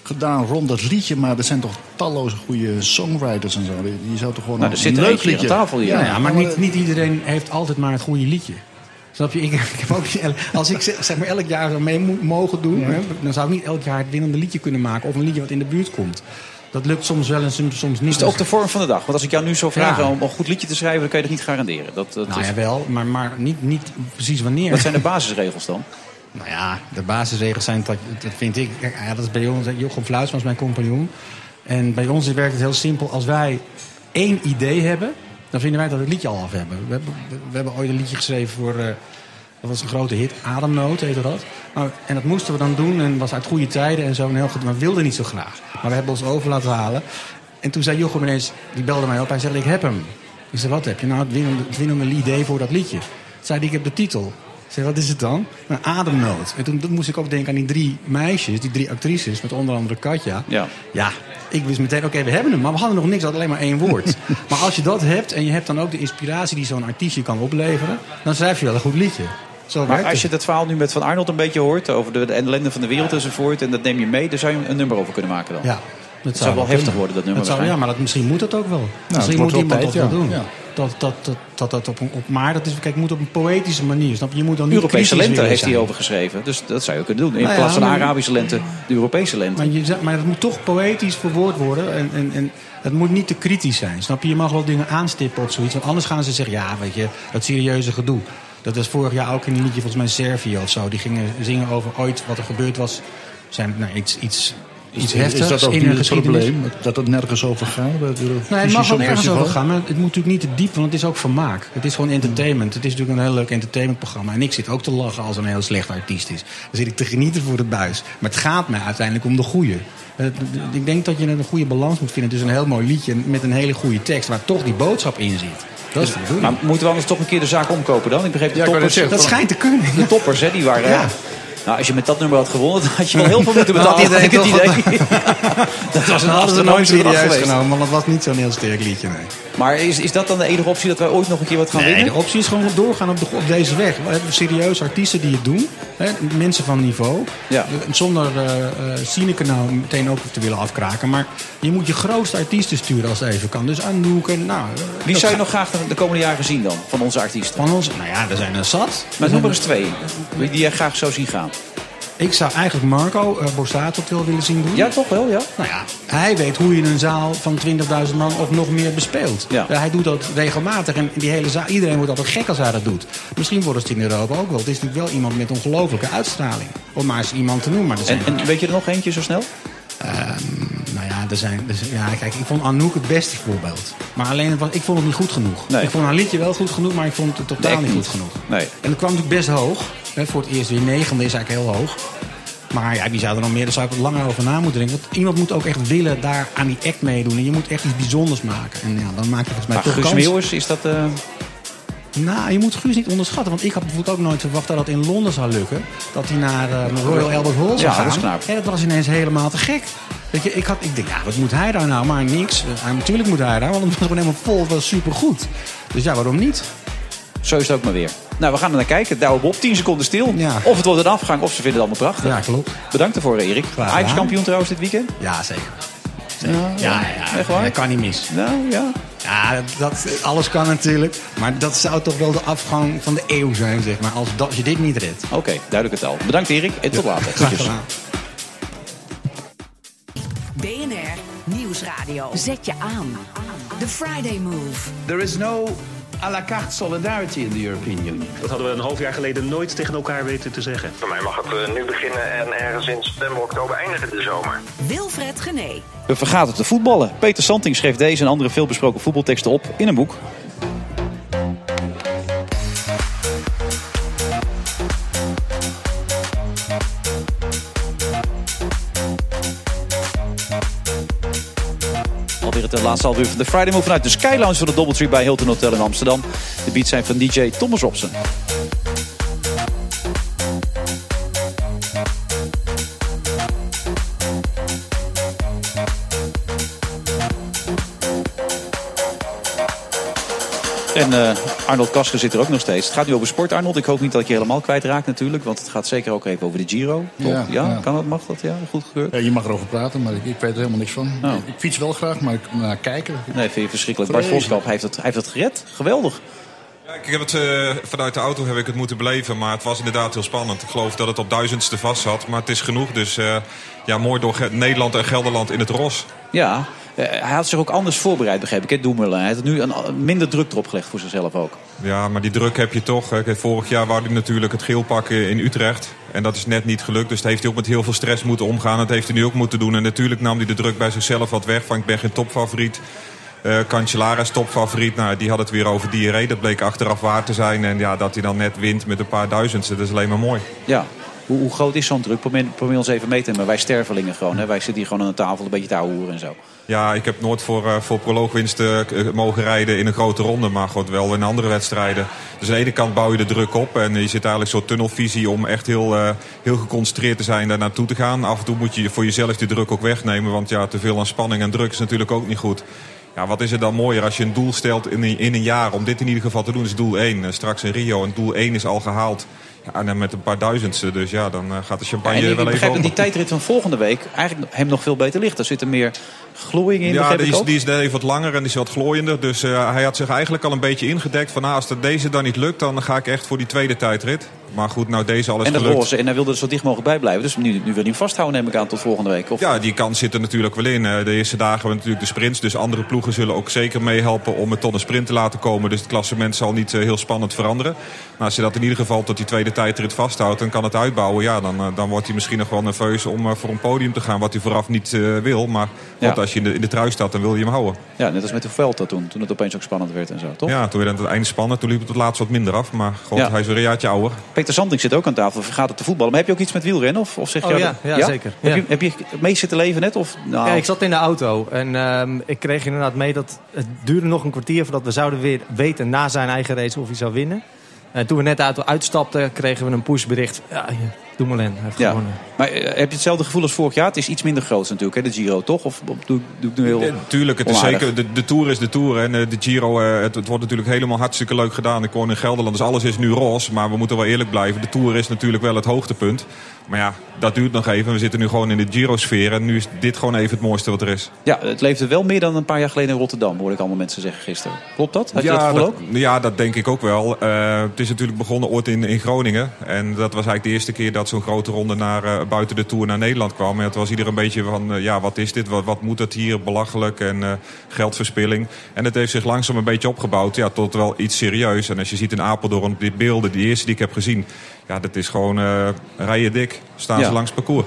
gedaan rond dat liedje. Maar er zijn toch talloze goede songwriters en zo. Die- zou toch gewoon Nou, een er zit er leuk hier aan liedje... tafel hier. Ja, ja, maar niet, niet iedereen heeft altijd maar het goede liedje. Snap je? Ik, *laughs* ik heb ook, als ik zeg zeg maar elk jaar zo mee moet mogen doen... Hè, dan zou ik niet elk jaar het winnende liedje kunnen maken... of een liedje wat in de buurt komt. Dat lukt soms wel en soms niet. Is het ook de vorm van de dag? Want als ik jou nu zou vragen Ja. om een goed liedje te schrijven... dan kan je dat niet garanderen. Dat, dat Nou is- ja, wel, maar, maar niet, niet precies wanneer. Wat zijn de basisregels dan? *laughs* Nou ja, de basisregels zijn, dat, dat vind ik, ja, dat is bij ons, Jochem Fluitsman is mijn compagnon. En bij ons werkt het heel simpel. Als wij één idee hebben, dan vinden wij dat we het liedje al af hebben. We hebben, we hebben ooit een liedje geschreven voor, eh, dat was een grote hit, Ademnood heette dat. Nou, en dat moesten we dan doen en was uit goede tijden en zo. En heel goed, maar we wilden niet zo graag. Maar we hebben ons over laten halen. En toen zei Jochem ineens, die belde mij op, hij zei, ik heb hem. Ik zei, wat heb je? Nou, het winnende, het winnende idee voor dat liedje. Zei hij, ik heb de titel. Ik zei, wat is het dan? Een ademnood. En toen, moest ik ook denken aan die drie meisjes, die drie actrices, met onder andere Katja. Ja. Ja, ik wist meteen, oké, we hebben hem, maar we hadden nog niks, alleen maar één woord. *laughs* maar als je dat hebt en je hebt dan ook de inspiratie die zo'n artiestje kan opleveren, dan schrijf je wel een goed liedje. Zo Maar als je dat verhaal nu met Van Arnold een beetje hoort... over de, de ellende van de wereld enzovoort... en dat neem je mee, daar zou je een nummer over kunnen maken dan. Ja, Dat zou wel heftig worden, dat nummer Dat zou, ja, maar dat, misschien moet dat ook wel. misschien het moet iemand tijd, dat wel doen. Ja. Dat, dat, dat, dat, dat op, een- op, maar dat is, kijk, het moet op een poëtische manier. Snap je? Je moet dan niet Europese lente heeft hij over geschreven. Dus dat zou je kunnen doen. In Nou ja, plaats van de maar- Arabische lente, de Europese lente. Maar, je, zegt- maar het moet toch poëtisch verwoord worden. En, en, en het moet niet te kritisch zijn. Snap je? Je mag wel dingen aanstippen of zoiets. Want anders gaan ze zeggen, ja, weet je, dat serieuze gedoe. Dat was vorig jaar ook in een liedje, volgens mij Servië of zo. Die gingen zingen over ooit wat er gebeurd was. Zijn, nou, iets, iets, iets heftigs Is dat ook in het probleem? Dat het nergens over gaat? het Nee, het Eurovisie mag wel nergens over gaan, maar het moet natuurlijk niet te diep, want het is ook vermaak. Het is gewoon entertainment. Het is natuurlijk een heel leuk entertainmentprogramma. En ik zit ook te lachen als een heel slecht artiest is. Dan zit ik te genieten voor de buis. Maar het gaat mij uiteindelijk om de goede. Het- Ik denk dat je een goede balans moet vinden tussen een heel mooi liedje met een hele goede tekst, waar toch die boodschap in zit. Dat is. Maar moeten we anders toch een keer de zaak omkopen dan? Ik begreep de Ja, toppers. zeggen, dat schijnt te kunnen. De toppers, hè, die waren. Ja. Nou, als je met dat nummer had gewonnen, *laughs* dan had je wel heel veel moeten betalen. had ik het idee. *laughs* dat was een Dat astronomische bedrag serieus geweest. genomen, want het was niet zo'n heel sterk liedje. Nee. Maar is, is dat dan de enige optie dat wij ooit nog een keer wat gaan Nee, winnen? de optie is gewoon doorgaan op, de, op deze weg. We hebben serieuze artiesten die het doen. Hè, mensen van niveau. Ja. Zonder nou meteen ook te willen afkraken. Maar je moet je grootste artiesten sturen als het even kan. Dus Anouk en nou... eh, Wie dat zou je nog graag de, de komende jaren zien dan, van onze artiesten? Van ons? Nou ja, er zijn er zat. Maar noem er eens twee, die jij graag zou zien gaan. Ik zou eigenlijk Marco uh, Borsato wel willen zien doen. Ja, toch wel, ja. Nou ja, hij weet hoe je een zaal van 20.000 man of nog meer bespeelt. Ja. hij doet dat regelmatig en die hele zaal, iedereen wordt altijd gek als hij dat doet. Misschien wordt het in Europa ook wel. Het is natuurlijk wel iemand met ongelofelijke uitstraling. Om maar eens iemand te noemen. Maar En, en weet je er nog eentje zo snel? Ehm, nou ja, er zijn, er zijn- ja, kijk, ik vond Anouk het beste voorbeeld. Maar alleen, het was, ik vond het niet goed genoeg. Nee. Ik vond haar liedje wel goed genoeg, maar ik vond het totaal Nee, niet goed genoeg. Nee. En het kwam natuurlijk best hoog. Hè, voor het eerst weer negende is eigenlijk heel hoog. Maar ja, wie zou er nog meer? Daar zou ik wat langer over na moeten denken. Want iemand moet ook echt willen daar aan die act meedoen. En je moet echt iets bijzonders maken. En ja, dan maak je volgens mij Maar toch Guus kans. Is dat... eh, Nou, je moet Guus niet onderschatten. Want ik had bijvoorbeeld ook nooit verwacht dat dat in Londen zou lukken. Dat hij naar eh, Royal Albert Hall zou Ja, gaan. dat is knap. En dat was ineens helemaal te gek. Weet je, ik, had, ik denk, ja, wat moet hij daar nou? Maar niks. Eh, natuurlijk moet hij daar, want het was gewoon helemaal vol. Het was supergoed. Dus ja, waarom niet? Zo is het ook maar weer. Nou, we gaan er naar kijken. Douwe Bob, 10 seconden stil. Of het wordt een afgang, of ze vinden het allemaal prachtig. Ja, klopt. Bedankt ervoor, Erik. gedaan. Ajax-kampioen trouwens dit weekend? Ja, zeker. Ja, Ja, ja, Echt waar? dat kan niet mis. Nou, ja. Ja, dat, alles kan natuurlijk. Maar dat zou toch wel de afgang van de eeuw zijn, zeg maar. Als, dat, als je dit niet redt. Oké, duidelijk het al. Bedankt Erik en tot later. Graag gedaan. BNR Nieuwsradio. Zet je aan. The Friday Move. There is no à la carte solidarity in the European Union. Dat hadden we een half jaar geleden nooit tegen elkaar weten te zeggen. Voor mij mag het eh, nu beginnen en ergens in september, oktober eindigen de zomer. Wilfred Gené. We vergaten te voetballen. Peter Santing schreef deze en andere veelbesproken voetbalteksten op in een boek. Het laatste half uur van de Friday Move vanuit de Sky Lounge van de Doubletree bij Hilton Hotel in Amsterdam. De beats zijn van DJ Thomas Robson. En eh, Arnold Kasker zit er ook nog steeds. Het gaat nu over sport, Arnold. Ik hoop niet dat ik je helemaal kwijtraakt natuurlijk. Want het gaat zeker ook even over de Giro. Toch? Ja, Ja, ja. kan dat? Mag dat? Ja, goed gekeurd. Ja, je mag erover praten, maar ik, ik weet er helemaal niks van. Oh. Ik, ik fiets wel graag, maar ik, naar kijken. Nee, vind je verschrikkelijk. Bart. Voskamp hij heeft, het, hij heeft het gered. Geweldig. Ik heb het, eh, vanuit de auto heb ik het moeten beleven, maar het was inderdaad heel spannend. Ik geloof dat het op duizendste vast zat, maar het is genoeg. Dus eh, ja, mooi door Nederland en Gelderland in het ros. Ja, hij had zich ook anders voorbereid, begreep ik. hè, Doemelen. Hij had nu een, minder druk erop gelegd voor zichzelf ook. Ja, maar die druk heb je toch. hè. Vorig jaar wou hij natuurlijk het geel pakken in Utrecht. En dat is net niet gelukt. Dus daar heeft hij ook met heel veel stress moeten omgaan. Dat heeft hij nu ook moeten doen. En natuurlijk nam hij de druk bij zichzelf wat weg. Van ik ben geen topfavoriet. Eh Cancellara is topfavoriet. Nou, die had het weer over diarree. Dat bleek achteraf waar te zijn. En ja, dat hij dan net wint met een paar duizendste. Dat is alleen maar mooi. Ja. Hoe, hoe groot is zo'n druk? Probeer, probeer ons even mee te nemen. Wij stervelingen gewoon. Hè? Wij zitten hier gewoon aan de tafel een beetje te en zo. Ja, ik heb nooit voor, eh, voor proloogwinsten eh, mogen rijden in een grote ronde. Maar goed, wel in andere wedstrijden. Dus aan de ene kant bouw je de druk op. En je zit eigenlijk zo'n tunnelvisie om echt heel, eh, heel geconcentreerd te zijn daar naartoe te gaan. Af en toe moet je voor jezelf die druk ook wegnemen. Want ja, te veel aan spanning en druk is natuurlijk ook niet goed. Ja, wat is het dan mooier als je een doel stelt in een, in een jaar om dit in ieder geval te doen. is doel 1. Eh, Straks in Rio. En doel 1 is al gehaald. Ja, en dan met een paar duizendste. Dus ja, dan gaat de Ja, champagne en ik wel even begrijp dat die tijdrit van volgende week eigenlijk hem nog veel beter ligt. Er zit er meer gloeiing in, Ja, die is, die is even wat langer en die is wat glooiender. Dus eh, hij had zich eigenlijk al een beetje ingedekt van... Nou, als dat deze dan niet lukt, dan ga ik echt voor die tweede tijdrit. Maar goed, nou deze al is En dat gelukt. roze. En hij wilde er zo dicht mogelijk bij blijven. Dus nu, nu wil hij hem vasthouden, neem ik aan, tot volgende week. Of... Ja, die kans zit er natuurlijk wel in. Eh, De eerste dagen hebben we natuurlijk de sprints. Dus andere ploegen zullen ook zeker meehelpen om het tot een sprint te laten komen. Dus het klassement zal niet eh, heel spannend veranderen. Maar als je dat in ieder geval tot die tweede tijdrit vasthoudt... en kan het uitbouwen, ja, dan, dan wordt hij misschien nog wel nerveus om voor een podium te gaan. Wat hij vooraf niet eh, wil. Maar Ja. Als je in de, in de trui staat, dan wil je hem houden. Ja, net als met de Vuelta toen. Toen het opeens ook spannend werd en zo, toch? Ja, toen werd het aan het einde spannend. Toen liep het tot laatst wat minder af. Maar god, Ja. hij is weer een jaartje ouder. Peter Santing zit ook aan tafel, vergaat het te voetballen. Maar heb je ook iets met wielrennen? Of, of zeg Oh, je ja, ja, zeker. Heb, Ja. je, heb je mee zitten leven net? Of, nou, Ja, ik zat in de auto en ehm, ik kreeg inderdaad mee dat het duurde nog een kwartier voordat we zouden weer weten na zijn eigen race of hij zou winnen. En toen we net uit uitstapten, kregen we een pushbericht. Ja, ja, Dumoulin heeft Ja. gewonnen. Maar eh, heb je hetzelfde gevoel als vorig jaar? Het is iets minder groot natuurlijk, hè, de Giro, toch? Of doe, doe ik nu heel Ja, tuurlijk, het is zeker, de, de Tour is de Tour. En de Giro, eh, het, het wordt natuurlijk helemaal hartstikke leuk gedaan. Ik woon in Gelderland, dus alles is nu roze. Maar we moeten wel eerlijk blijven. De Tour is natuurlijk wel het hoogtepunt. Maar ja, dat duurt nog even. We zitten nu gewoon in de Giro-sfeer. En nu is dit gewoon even het mooiste wat er is. Ja, het leefde wel meer dan een paar jaar geleden in Rotterdam, hoorde ik allemaal mensen zeggen gisteren. Klopt dat? Had je dat ja, gevoel dat, ook? ja, dat denk ik ook wel. Eh, het is natuurlijk begonnen ooit in, in Groningen. En dat was eigenlijk de eerste keer dat zo'n grote ronde naar, eh, buiten de Tour naar Nederland kwam. En het was ieder een beetje van, eh, ja, wat is dit? Wat, wat moet het hier? Belachelijk en geldverspilling. En het heeft zich langzaam een beetje opgebouwd ja, tot wel iets serieus. En als je ziet in Apeldoorn dit beelden, die eerste die ik heb gezien... Ja, dat is gewoon uh, rijen dik. Staan Ja. ze langs het parcours.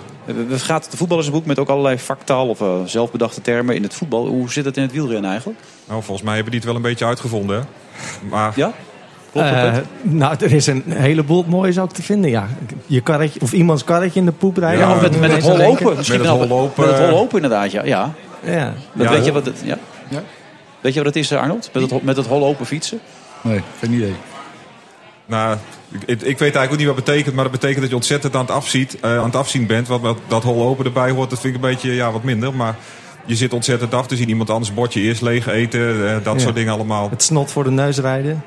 Het gaat de voetballersboek met ook allerlei vaktaal of eh, zelfbedachte termen in het voetbal. Hoe zit het in het wielrennen eigenlijk? Nou, volgens mij hebben die het wel een beetje uitgevonden. Hè? Maar... Ja? Eh, nou, er is een heleboel moois ook te vinden, ja. Je karretje, of iemands karretje in de poep rijden. Ja, Moet met, ik met het ineens aan hol open. Met het hol open inderdaad, ja. ja. Ja. Dat Ja. weet, je wat het, ja. weet je wat het is, Arnold? Met het, hol- met het hol open fietsen? Nee, geen idee. Nou, ik, ik weet eigenlijk ook niet wat het betekent, maar dat betekent dat je ontzettend aan het, afziet, eh, aan het afzien bent. Wat, wat dat hol open erbij hoort, dat vind ik een beetje ja, wat minder. Maar je zit ontzettend af te zien. Iemand anders bordje eerst leeg eten, eh, dat Ja. soort dingen allemaal. Het snot voor de neus rijden.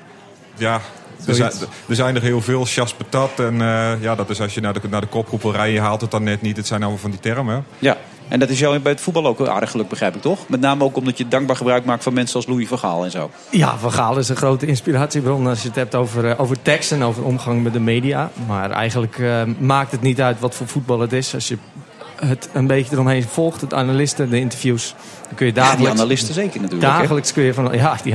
Ja, er zijn, er zijn er heel veel. Chas patat. En eh, ja, dat is als je naar de, naar de kopgroep wil rijden, je haalt het dan net niet. Het zijn allemaal van die termen. Ja. En dat is jou bij het voetbal ook aardig geluk, begrijp ik toch? Met name ook omdat je dankbaar gebruik maakt van mensen als Louis van Gaal en zo. Ja, Van Gaal is een grote inspiratiebron als je het hebt over, eh, over tekst en over omgang met de media. Maar eigenlijk eh, maakt het niet uit wat voor voetbal het is. Als je het een beetje eromheen volgt, het analisten, de interviews, dan kun je Ja, dagelijks... die analisten zeker natuurlijk. hè? Dagelijks kun je van... Ja, die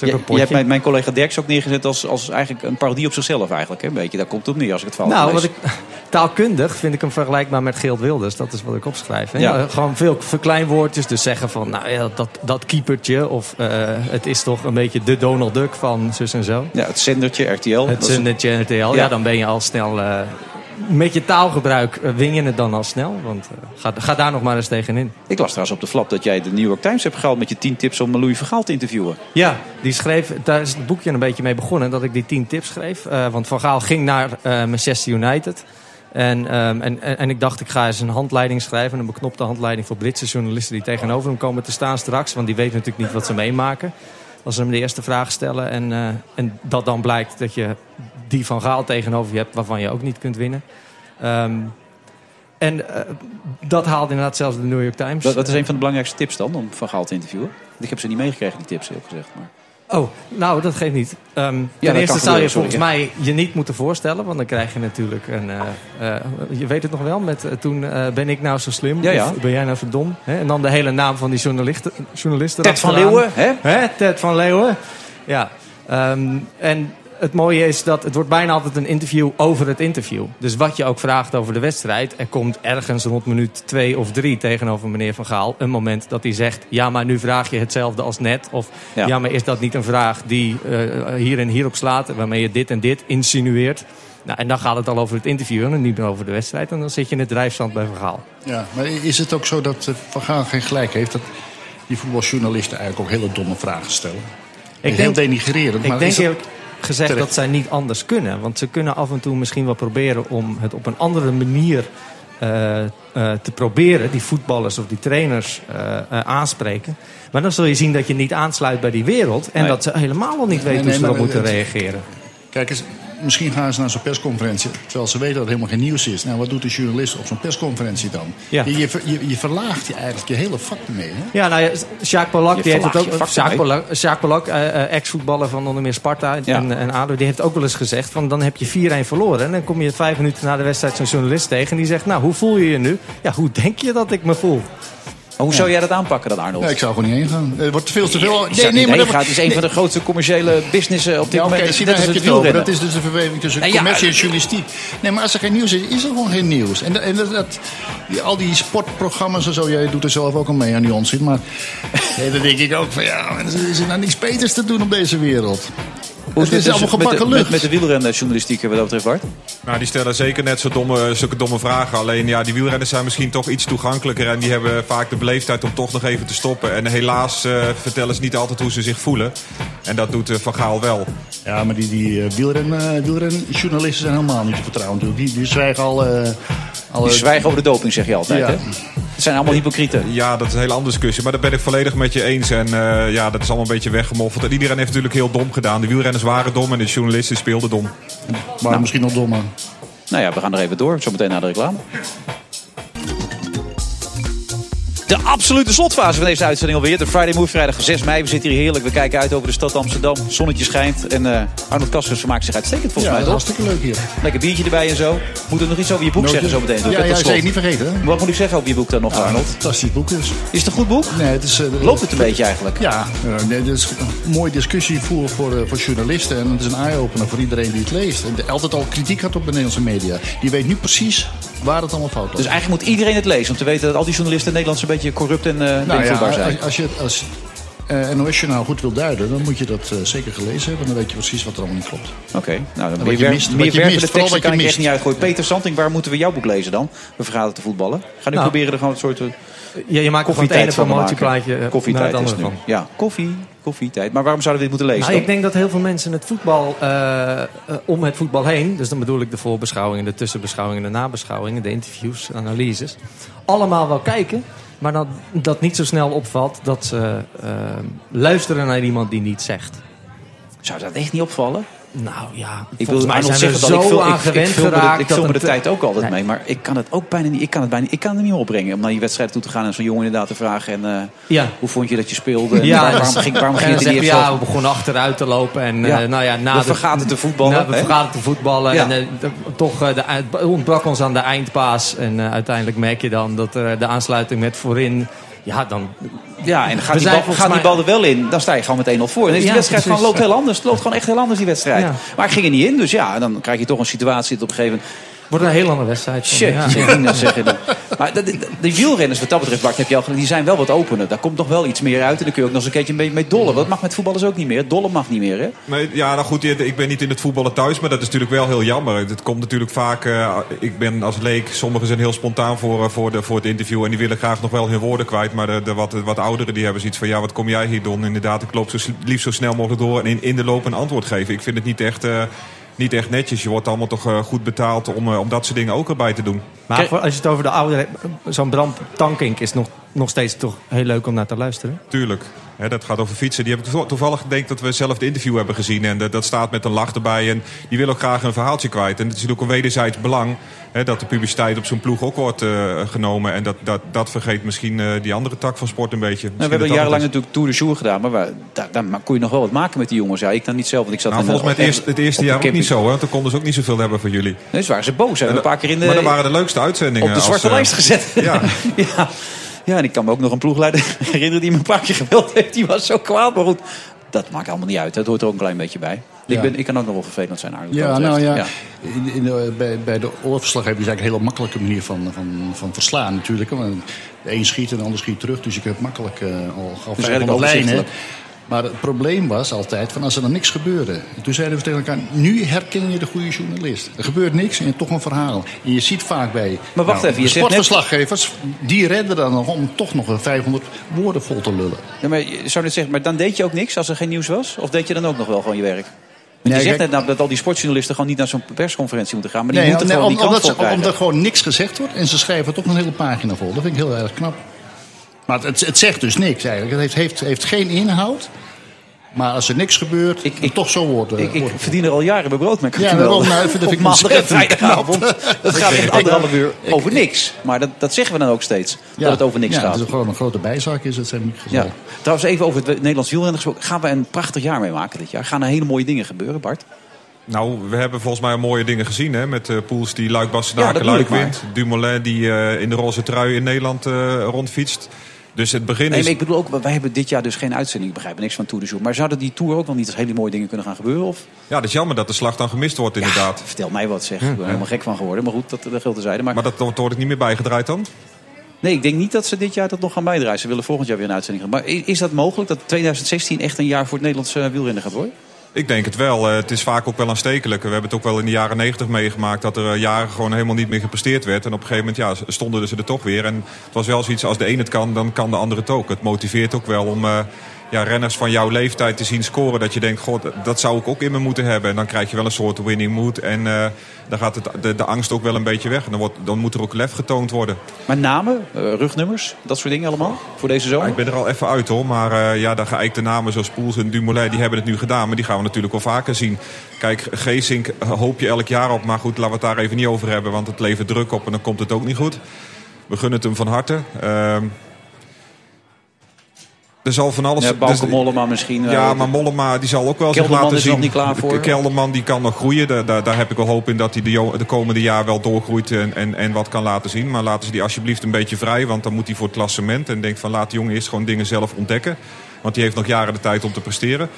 Je, hebt mijn, mijn collega Derks ook neergezet als, als eigenlijk een parodie op zichzelf eigenlijk. Hè? Een beetje, daar komt het op neer als ik het fout Nou, wat ik, *laughs* taalkundig vind ik hem vergelijkbaar met Geert Wilders. Dat is wat ik opschrijf. hè. Ja. Ja, gewoon veel verkleinwoordjes. Dus zeggen van, nou ja, dat, dat keepertje. Of eh, het is toch een beetje de Donald Duck van zus en zo. Ja, het zendertje, RTL. Het zendertje RTL. Ja. Ja. dan ben je al snel... eh, met je taalgebruik eh, win je het dan al snel. Want eh, ga, ga daar nog maar eens tegenin. Ik las trouwens op de flap dat jij de New York Times hebt gehaald met je 10 tips om Louis van Gaal te interviewen. Ja, die schreef, daar is het boekje een beetje mee begonnen. Dat ik die tien tips schreef. Eh, want Van Gaal ging naar Manchester United. En, ehm, en, en, en ik dacht, ik ga eens een handleiding schrijven. Een beknopte handleiding voor Britse journalisten die tegenover hem komen te staan straks. Want die weten natuurlijk niet wat ze meemaken. Als ze hem de eerste vraag stellen. En, en dat dan blijkt dat je die Van Gaal tegenover je hebt waarvan je ook niet kunt winnen. Ehm, en eh, dat haalde inderdaad zelfs de New York Times. Wat is een van de belangrijkste tips dan om Van Gaal te interviewen? Ik heb ze niet meegekregen, die tips, heel gezegd. Maar... Oh, nou, dat geeft niet. Ehm, dat ten eerste zou je volgens mij je niet moeten voorstellen. Want dan krijg je natuurlijk een... eh, eh, je weet het nog wel, met toen ben ik nou zo slim? Ja, ja. Of ben jij nou zo dom? Hè? En dan de hele naam van die journalisten. journalisten Ted van. Leeuwen, hè? Ted van Leeuwen. Ja. Ehm, en het mooie is dat het wordt bijna altijd een interview over het interview. Dus wat je ook vraagt over de wedstrijd... er komt ergens rond minuut twee of drie tegenover meneer Van Gaal... een moment dat hij zegt... ja, maar nu vraag je hetzelfde als net. Of Ja. ja, maar is dat niet een vraag die eh, hier en hier op slaat... waarmee je dit en dit insinueert? Nou, en dan gaat het al over het interview en niet meer over de wedstrijd. En dan zit je in het drijfstand bij Van Gaal. Ja, maar is het ook zo dat eh, Van Gaal geen gelijk heeft... dat die voetbaljournalisten eigenlijk ook hele domme vragen stellen? Ik heel denk- denigrerend. Ik maar denk is dat- gezegd terecht? dat zij niet anders kunnen. Want ze kunnen af en toe misschien wel proberen om het op een andere manier eh, eh, te proberen. Die voetballers of die trainers eh, aanspreken. Maar dan zul je zien dat je niet aansluit bij die wereld. En Nee. dat ze helemaal nog niet weten Nee, hoe ze erop moeten het- reageren. Kijk eens, misschien gaan ze naar zo'n persconferentie... terwijl ze weten dat het helemaal geen nieuws is. Nou, wat doet de journalist op zo'n persconferentie dan? Ja. Je, je, je, je verlaagt je eigenlijk je hele vak ermee. Hè? Ja, nou ja, Sjaak Polak, die heeft het ook. Sjaak. Polak, eh, eh, ex-voetballer van onder meer Sparta en, en ADO, die heeft ook wel eens gezegd: van dan heb je 4-1 verloren. En dan kom je vijf minuten na de wedstrijd zo'n journalist tegen en die zegt: Nou, hoe voel je je nu? Ja, hoe denk je dat ik me voel? Maar hoe zou jij dat aanpakken dan, Arnold? Nee, ik zou gewoon niet heen gaan. Het wordt veel te veel. Nee, nee, nee, maar dat- gaat. Het is een van de grootste commerciële businessen op dit oké, moment. daar heb je het. Dat is dus de verweven tussen ja, commercie en journalistiek. Nee, maar als er geen nieuws is, is er gewoon geen nieuws. En, dat- en dat, dat- die- al die sportprogramma's en zo, jij doet er zelf ook al mee aan die onzin. Maar *laughs* nee, dan denk ik ook van ja, is er nou niks beters te doen op deze wereld? Hoe het is met- allemaal met de- gebakken met, lucht. met de wielrenjournalistiek wat dat betreft, Bart? Nou, die stellen zeker net zo domme, zulke domme vragen. Alleen ja, die wielrenners zijn misschien toch iets toegankelijker. En die hebben vaak de beleefdheid om toch nog even te stoppen. En helaas eh, vertellen ze niet altijd hoe ze zich voelen. En dat doet eh, Van Gaal wel. Ja, maar die, die eh, wielren, wielrenjournalisten zijn helemaal niet te vertrouwen natuurlijk. Die, die zwijgen al... eh, Die zwijgen over de doping, zeg je altijd. Ja. Hè? Het zijn allemaal hypocrieten. Ja, dat is een hele andere discussie. Maar daar ben ik volledig met je eens. En eh, ja, dat is allemaal een beetje weggemoffeld. En iedereen heeft natuurlijk heel dom gedaan. De wielrenners waren dom en de journalisten speelden dom. Maar misschien nog dommer. Nou ja, we gaan er even door. Zometeen naar de reclame. De absolute slotfase van deze uitzending alweer. De Friday Move, vrijdag 6 mei. We zitten hier heerlijk. We kijken uit over de stad Amsterdam. Zonnetje schijnt. En eh, Arnold Kaskers vermaakt zich uitstekend volgens Ja, mij, toch? hartstikke leuk hier. Lekker biertje erbij en zo. Moet er nog iets over je boek zeggen zo meteen? Ja, ja, zeker niet vergeten. Wat moet ik zeggen over je boek dan nog, Arnold? Fantastisch boek dus. Is het een goed boek? Nee, het is... eh, Loopt het een beetje eigenlijk? Ja, eh, nee, het is een mooie discussie voor, voor, voor journalisten. En het is een eye-opener voor iedereen die het leest. En altijd al kritiek had op de Nederlandse media. Die weet nu precies waar het allemaal fout loopt. Dus eigenlijk moet iedereen het lezen. Om te weten dat al die journalisten in Nederland een beetje corrupt en uh, nou ja, zijn. als, als je het als uh, NOS-journaal goed wil duiden, dan moet je dat uh, zeker gelezen hebben. Dan weet je precies wat er allemaal niet klopt. Oké, okay. nou dan meer, wat je mist, meer je mist, de teksten wat kan je ik echt niet uitgooien. Peter Santing, waar moeten we jouw boek lezen dan? We vergaderen te voetballen. Ga nu Nou. proberen er gewoon een soort... eh, Ja, je maakt van het ene koffietijd van te maken. promotieplaatje eh, naar Koffietijd het is andere nu. van. Ja, koffie, koffietijd. Maar waarom zouden we dit moeten lezen Nou, ik denk dat heel veel mensen het voetbal eh, eh, om het voetbal heen, dus dan bedoel ik de voorbeschouwingen, de tussenbeschouwingen, de nabeschouwingen, de interviews, analyses, allemaal wel kijken, maar dat, dat niet zo snel opvalt dat ze eh, luisteren naar iemand die niet zegt. Zou dat echt niet opvallen? Nou ja, Ik volgens mij het al, zo ik vul- aan ik- gewend ik geraakt. Ik dat vul me de tijd ook altijd Nee. mee. Maar ik kan het ook bijna niet, ik kan het bijna, ik kan het niet meer opbrengen. Om naar die wedstrijd toe te gaan en zo'n jongen inderdaad te vragen. En, eh, Ja. Hoe vond je dat je speelde? En Ja, waar- dus- waarom ging, waarom en ging dan het zeggen echt ja, we begonnen achteruit te lopen. En Ja. eh, nou ja, na We de- vergaten te voetballen, we vergaten te voetballen. Ja. En eh, toch eh, de, het ontbrak ons aan de eindpaas. En eh, uiteindelijk merk je dan dat er de aansluiting met voorin... Ja, dan... Ja, en gaat, die bal, gaat die bal er wel in, dan sta je gewoon met 1-0 voor. En is die Ja, wedstrijd gewoon, loopt heel anders. Het loopt gewoon echt heel anders, die wedstrijd. Ja. Maar ik ging er niet in, dus ja, dan krijg je toch een situatie dat op een gegeven moment... Wordt een heel andere wedstrijd. Shit, Ja. je zeggen. dan. Maar de, de, de wielrenners, wat dat betreft, Bart, heb je al die zijn wel wat opener. Daar komt nog wel iets meer uit. En dan kun je ook nog eens een keertje mee, mee dollen. Dat mag met voetballers ook niet meer. Dollen mag niet meer, hè? Maar ja, nou goed, ik ben niet in het voetballen thuis, maar dat is natuurlijk wel heel jammer. Het komt natuurlijk vaak, eh, ik ben als leek, sommigen zijn heel spontaan voor, eh, voor, de, voor het interview en die willen graag nog wel hun woorden kwijt. Maar de, de wat, wat ouderen die hebben zoiets van, ja, wat kom jij hier doen? Inderdaad, ik loop zo, liefst zo snel mogelijk door en in, in de loop een antwoord geven. Ik vind het niet echt, eh, niet echt netjes. Je wordt allemaal toch eh, goed betaald om, eh, om dat soort dingen ook erbij te doen. Maar als je het over de hebt, zo'n Bram Tankink is nog, nog steeds toch heel leuk om naar te luisteren. Tuurlijk. Hè, dat gaat over fietsen. Die heb ik toeval- toevallig denk dat we zelf het interview hebben gezien. En dat, dat staat met een lach erbij. En die wil ook graag een verhaaltje kwijt. En het is natuurlijk een wederzijds belang. Dat de publiciteit op zo'n ploeg ook wordt eh, genomen. En dat, dat, dat vergeet misschien eh, die andere tak van sport een beetje. Nou, we hebben jarenlang natuurlijk Tour de Jour gedaan. Maar we, daar, daar kon je nog wel wat maken met die jongens. Ja, ik dan niet zelf, want ik zat Nou, volgens mij het eerste, het eerste op jaar ook niet zo. Hè? Toen konden ze ook niet zoveel hebben van jullie. Nee, ze waren ze boos. Een paar keer in de, maar dat waren de leukste uitzendingen. op de als, zwarte eh, lijst gezet. *laughs* Ja. *laughs* ja. ja, en ik kan me ook nog een ploegleider *laughs* herinneren die me een paar keer gebeld heeft. Die was zo kwaad. Maar goed, dat maakt allemaal niet uit. Dat hoort er ook een klein beetje bij. Ik, ben, ik kan ook nog wel vervelend zijn, Arnold. Ja, nou ja. In, in de- bij, bij de oorverslaggeving is eigenlijk een hele makkelijke manier van, van, van verslaan natuurlijk. Want De een schiet en de ander schiet terug, dus je kunt makkelijk eh, al gauw Dus 500 redelijk lijnen. Maar het probleem was altijd van als er dan niks gebeurde. En toen zeiden we tegen elkaar, nu herken je de goede journalist. Er gebeurt niks en je hebt toch een verhaal. En je ziet vaak bij Maar wacht nou, even, je zegt net- sportverslaggevers, die redden dan nog om toch nog een 500 woorden vol te lullen. Ja, maar je zou net zeggen, maar dan deed je ook niks als er geen nieuws was? Of deed je dan ook nog wel gewoon je werk? Want Nee, je zegt net nou dat al die sportjournalisten gewoon niet naar zo'n persconferentie moeten gaan. Maar die Nee, moeten nee, gewoon om- die omdat, ze, omdat er gewoon niks gezegd wordt en ze schrijven toch een hele pagina vol. Dat vind ik heel erg knap. Maar het, het zegt dus niks eigenlijk. Het heeft, heeft, heeft geen inhoud. Maar als er niks gebeurt, ik, toch zo wordt. eh, Ik, ik wordt- verdien er al jaren mijn brood mee. ik Ja, daarom, nou, dat vind ik vrijdagavond. *laughs* Dat gaat echt Ik- anderhalf uur over niks. Maar dat, dat zeggen we dan ook steeds. dat het over niks ja, gaat. Het is gewoon een grote bijzaak is het zijn. Ja. Trouwens, even over het Nederlands wielrennen gesproken. Gaan we een prachtig jaar mee maken dit jaar? Gaan er hele mooie dingen gebeuren, Bart? Nou, we hebben volgens mij mooie dingen gezien. Hè? Met eh Poels die Luik Ja, Bastenaken bedoel Luik ik wint. Dumoulin die eh, in de roze trui in Nederland eh, rondfietst. Dus het begin Nee, is... ik bedoel ook, wij hebben dit jaar dus geen uitzending. Ik begrijp er niks van Tour de Jour. Maar zouden die Tour ook wel niet als hele mooie dingen kunnen gaan gebeuren? Of? Ja, dat is jammer dat de slag dan gemist wordt inderdaad. Vertel mij wat zeg. Ik ben er helemaal gek van geworden. Maar goed, dat, dat geldt terzijde. Maar, Maar dat wordt wordt het niet meer bijgedraaid dan? nee, ik denk niet dat ze dit jaar dat nog gaan bijdragen. Ze willen volgend jaar weer een uitzending gaan. Maar is dat mogelijk dat 2016 echt een jaar voor het Nederlandse wielrennen gaat worden? Ik denk het wel. Eh, het is vaak ook wel aanstekelijk. We hebben het ook wel in de jaren negentig meegemaakt... dat er eh, jaren gewoon helemaal niet meer gepresteerd werd. En op een gegeven moment ja, stonden ze er toch weer. En het was wel zoiets, als de een het kan, dan kan de ander het ook. Het motiveert ook wel om eh, ja, renners van jouw leeftijd te zien scoren. Dat je denkt, god, dat zou ik ook in me moeten hebben. En dan krijg je wel een soort winning mood. En eh, dan gaat het, de, de angst ook wel een beetje weg. En dan, wordt, dan moet er ook lef getoond worden. Maar namen, eh, rugnummers, dat soort dingen allemaal voor deze zomer? Ik ben er al even uit hoor, maar eh, ja, de geëikte namen zoals Poels en Dumoulin, die hebben het nu gedaan. Maar die gaan we natuurlijk wel vaker zien. Kijk, Geesink hoop je elk jaar op. Maar goed, laten we het daar even niet over hebben, want het levert druk op en dan komt het ook niet goed. We gunnen het hem van harte. Er zal van alles... Ja, dus- Mollema misschien. Ja, eh, maar Mollema die zal ook wel zich Kelderman laten is zien. nog niet klaar voor. Kelderman die kan nog groeien. Daar, daar, daar heb ik wel hoop in dat hij de, de komende jaar wel doorgroeit en, en, en wat kan laten zien. Maar laten ze die alsjeblieft een beetje vrij, want dan moet hij voor het klassement. En denk van laat de jongen eerst gewoon dingen zelf ontdekken. Want die heeft nog jaren de tijd om te presteren.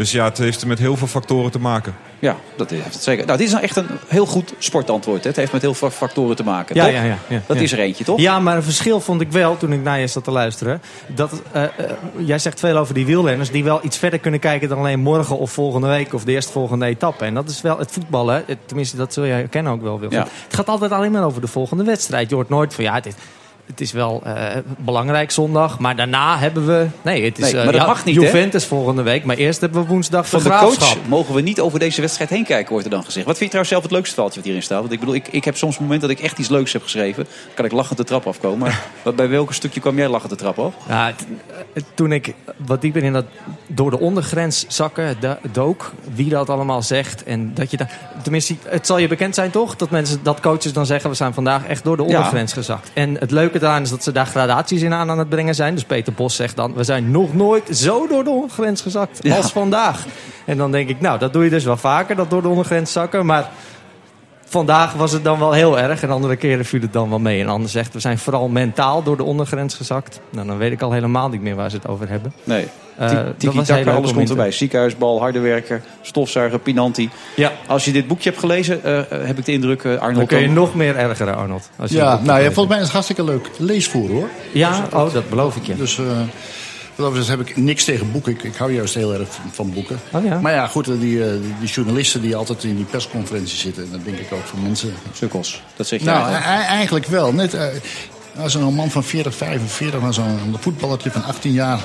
Dus ja, het heeft met heel veel factoren te maken. Ja, dat heeft het zeker. Nou, dit is nou echt een heel goed sportantwoord. Hè. Het heeft met heel veel factoren te maken. Ja, toch? ja, ja, ja, dat ja. is er eentje, toch? Ja, maar een verschil vond ik wel toen ik naar je zat te luisteren. Dat, eh, eh, jij zegt veel over die wielrenners die wel iets verder kunnen kijken dan alleen morgen of volgende week of de eerstvolgende etappe. En dat is wel het voetballen. Het- Tenminste, dat zul jij herkennen ook wel, Wilfried. Ja. Het gaat altijd alleen maar over de volgende wedstrijd. Je hoort nooit van ja, het is, het is wel eh, belangrijk zondag, maar daarna hebben we. Nee, het is Nee, eh, maar dat mag niet, hè? Juventus volgende week, maar eerst hebben we woensdag Van de coach mogen we niet over deze wedstrijd heen kijken, wordt er dan gezegd. Wat vind je trouwens zelf het leukste veldje wat hierin staat? Want ik bedoel, ik, ik heb soms een moment dat ik echt iets leuks heb geschreven. Dan kan ik lachend de trap afkomen. Maar *laughs* wat- bij welk stukje kwam jij lachend de trap af? Ja, het- toen ik wat dieper in dat door de ondergrens zakken dook, wie dat allemaal zegt en dat je daar, tenminste, het zal je bekend zijn toch, dat mensen, dat coaches dan zeggen, we zijn vandaag echt door de Ja. ondergrens gezakt. En het leuke daaraan is dat ze daar gradaties in aan aan het brengen zijn. Dus Peter Bos zegt dan, we zijn nog nooit zo door de ondergrens gezakt Ja. als vandaag. En dan denk ik, nou, dat doe je dus wel vaker, dat door de ondergrens zakken, maar Vandaag was het dan wel heel erg en andere keren viel het dan wel mee. En anders zegt, we zijn vooral mentaal door de ondergrens gezakt. Nou, dan weet ik al helemaal niet meer waar ze het over hebben. Nee. Eh, Ti- dat was Tiki heel Taka, leuk alles om komt erbij. Ziekenhuisbal, harde werker, stofzuiger, Pinanti. Ja. Als je dit boekje hebt gelezen, eh, eh, heb ik de indruk, eh, Dan Arnold... kun je dan- nog meer ergeren, Arnold. Als je Ja, nou ja, volgens mij is het hartstikke leuk leesvoer hoor. Ja, oh, dat beloof ik je. Dus eh, overigens heb ik niks tegen boeken. Ik, ik hou juist heel erg van, boeken. Oh ja. Maar ja, goed, eh, die, eh, die, die journalisten die altijd in die persconferenties zitten... dan denk ik ook van mensen... Sukkels, dat zeg je Nou, eigenlijk. eigenlijk wel. Net eh, als een man van 40, 45 naar zo'n voetballertje van 18 jaar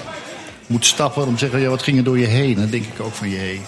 moet stappen... om te zeggen, ja, wat ging er door je heen? Dan denk ik ook van, jee...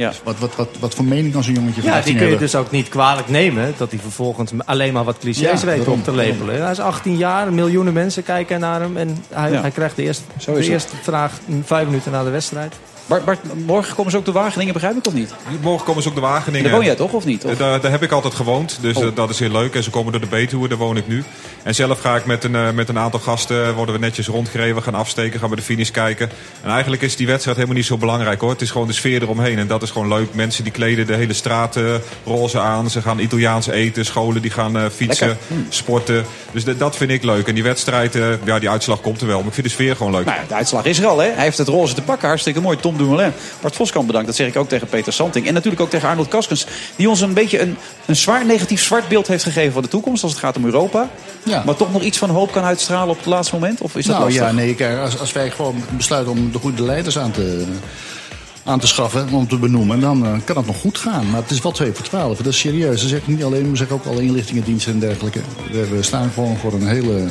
Ja. Wat, wat, wat, wat voor mening kan zo'n jongetje van Ja, 18 die kun je hebben? dus ook niet kwalijk nemen. Dat hij vervolgens alleen maar wat clichés Ja, weet daarom. op te lepelen. Hij is 18 jaar, miljoenen mensen kijken naar hem. En hij, Ja. hij krijgt de eerste, de eerste vraag vijf minuten na de wedstrijd. Bart, Bart, morgen komen ze ook de Wageningen, begrijp ik of niet? Morgen komen ze ook de Wageningen. Daar woon jij toch, of niet? Of? Eh, Daar, daar heb ik altijd gewoond, dus Oh. eh, dat is heel leuk. En ze komen door de Betuwe, daar woon ik nu. En zelf ga ik met een, eh, met een aantal gasten, worden we netjes rondgereden. We gaan afsteken, gaan we de finish kijken. En eigenlijk is die wedstrijd helemaal niet zo belangrijk hoor. Het is gewoon de sfeer eromheen en dat is gewoon leuk. Mensen die kleden de hele straat eh, roze aan. Ze gaan Italiaans eten, scholen die gaan eh, fietsen. Hm. sporten. Dus dat- dat vind ik leuk. En die wedstrijd, eh, ja die uitslag komt er wel. Maar ik vind de sfeer gewoon leuk. Nou ja, de uitslag is er al, hè? Hij heeft het roze te pakken. Hartstikke mooi. Tom Dumoulin. Bart Voskamp bedankt. Dat zeg ik ook tegen Peter Santing. En natuurlijk ook tegen Arnold Kaskens. Die ons een beetje een, een zwaar negatief zwart beeld heeft gegeven van de toekomst. Als het gaat om Europa. Ja. Maar toch nog iets van hoop kan uitstralen op het laatste moment? Of is dat nou lastig? ja, nee, kijk, als, als wij gewoon besluiten om de goede leiders aan te, aan te schaffen, om te benoemen, dan eh, kan het nog goed gaan. Maar het is wel 2 voor 12. Dat is serieus. Dat zeg ik niet alleen, we zeggen ook alle inlichtingendiensten en dergelijke. We, staan gewoon voor een hele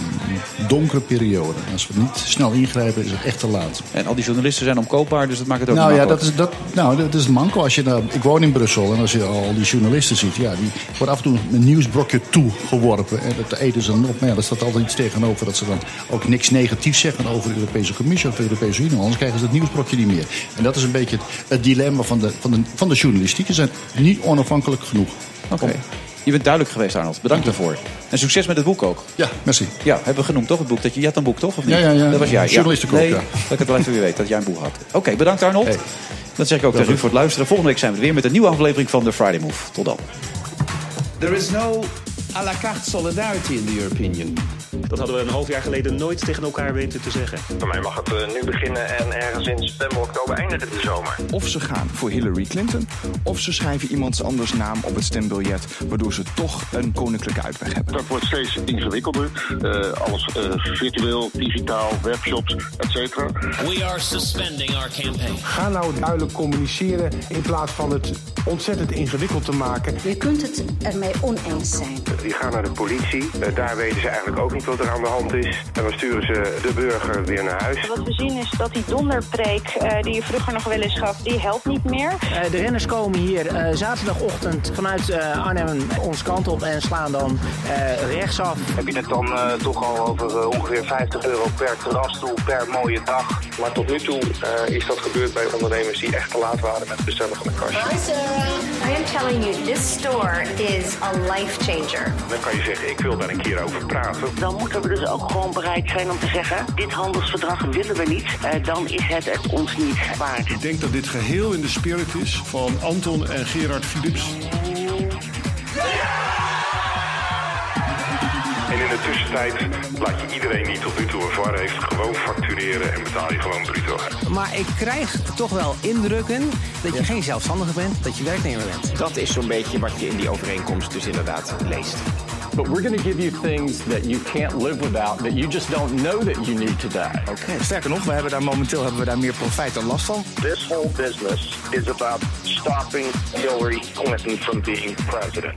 donkere periode. Als we niet snel ingrijpen, is het echt te laat. En al die journalisten zijn omkoopbaar, dus dat maakt het ook Nou ja, dat is, dat, nou, dat is het manko. Als je nou, ik woon in Brussel en als je al die journalisten ziet, ja, die worden af en toe een nieuwsbrokje toegeworpen. En dat eten ze dan op. Maar ja, er staat altijd iets tegenover dat ze dan ook niks negatiefs zeggen over de Europese Commissie of de Europese Unie. Anders krijgen ze het nieuwsbrokje niet meer. En dat is een beetje het, dilemma van de, van, de, van de journalistiek. Ze zijn niet onafhankelijk genoeg. Oké. Je bent duidelijk geweest, Arnold. Bedankt daarvoor. En succes met het boek ook. Ja, merci. Ja, hebben we genoemd toch het boek? Dat je, je had een boek toch? Of niet? Ja, ja, ja. Dat was jij. Nee, ja. Dat ik het wel even weer weet dat jij een boek had. Oké, bedankt Arnold. Dat zeg ik ook tegen u voor het luisteren. Volgende week zijn we er weer met een nieuwe aflevering van The Friday Move. Tot dan. There is no à la carte solidarity in the European Union. Dat hadden we een half jaar geleden nooit tegen elkaar weten te zeggen. Voor mij mag het eh, nu beginnen en ergens in september, oktober eindigen de zomer. Of ze gaan voor Hillary Clinton, of ze schrijven iemands anders naam op het stembiljet, waardoor ze toch een koninklijke uitweg hebben. Dat wordt steeds ingewikkelder. Eh, alles eh, virtueel, digitaal, webshops, et cetera. We are suspending our campaign. Ga nou duidelijk communiceren in plaats van het ontzettend ingewikkeld te maken. Je kunt het ermee oneens zijn. Die gaan naar de politie. Daar weten ze eigenlijk ook niet wat er aan de hand is. En dan sturen ze de burger weer naar huis. Wat we zien is dat die donderpreek eh, die je vroeger nog wel eens gaf, die helpt niet meer. Eh, de renners komen hier eh, zaterdagochtend vanuit eh, Arnhem ons kant op en slaan dan eh, rechtsaf. Heb je het dan eh, toch al over ongeveer 50 euro per terrasstoel per mooie dag. Maar tot nu toe eh, is dat gebeurd bij ondernemers die echt te laat waren met het bestellen van een kastje. Hi Sarah, I am telling you, this store is a life changer. Dan kan je zeggen, ik wil daar een keer over praten. Dan moeten we dus ook gewoon bereid zijn om te zeggen... dit handelsverdrag willen we niet, uh, dan is het het ons niet waard. Ik denk dat dit geheel in de spirit is van Anton en Gerard Philips. In de tussentijd laat je iedereen die tot nu toe een VAR heeft gewoon factureren en betaal je gewoon bruto. Maar ik krijg toch wel indrukken dat je geen zelfstandige bent, dat je werknemer bent. Dat is zo'n beetje wat je in die overeenkomst dus inderdaad leest. But we're going to give you things that you can't live without, that you just don't know that you need today. Okay. Sterker nog, we hebben daar momenteel hebben we daar meer profijt dan last van. This whole business is about stopping Hillary Clinton from being president.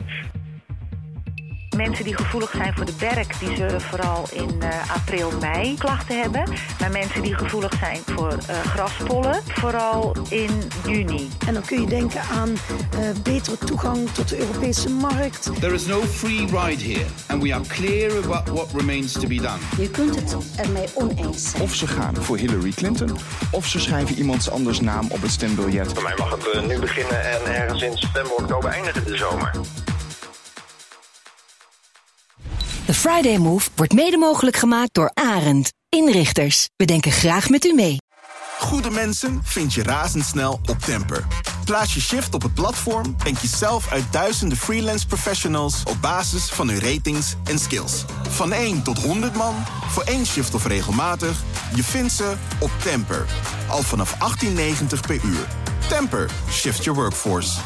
Mensen die gevoelig zijn voor de berk, die zullen vooral in uh, april, mei klachten hebben. Maar mensen die gevoelig zijn voor uh, graspollen, vooral in juni. En dan kun je denken aan uh, betere toegang tot de Europese markt. There is no free ride here. And we are clear about what remains to be done. Je kunt het ermee oneens zijn. Of ze gaan voor Hillary Clinton, of ze schrijven iemands anders naam op het stembiljet. Voor mij mag het nu beginnen en ergens in september, oktober eindigen de zomer. Friday Move wordt mede mogelijk gemaakt door Arend. Inrichters, we denken graag met u mee. Goede mensen vind je razendsnel op Temper. Plaats je shift op het platform en kies zelf uit duizenden freelance professionals op basis van hun ratings en skills. Van 1 tot 100 man, voor één shift of regelmatig, je vindt ze op Temper. Al vanaf 18,90 per uur. Temper, shift your workforce.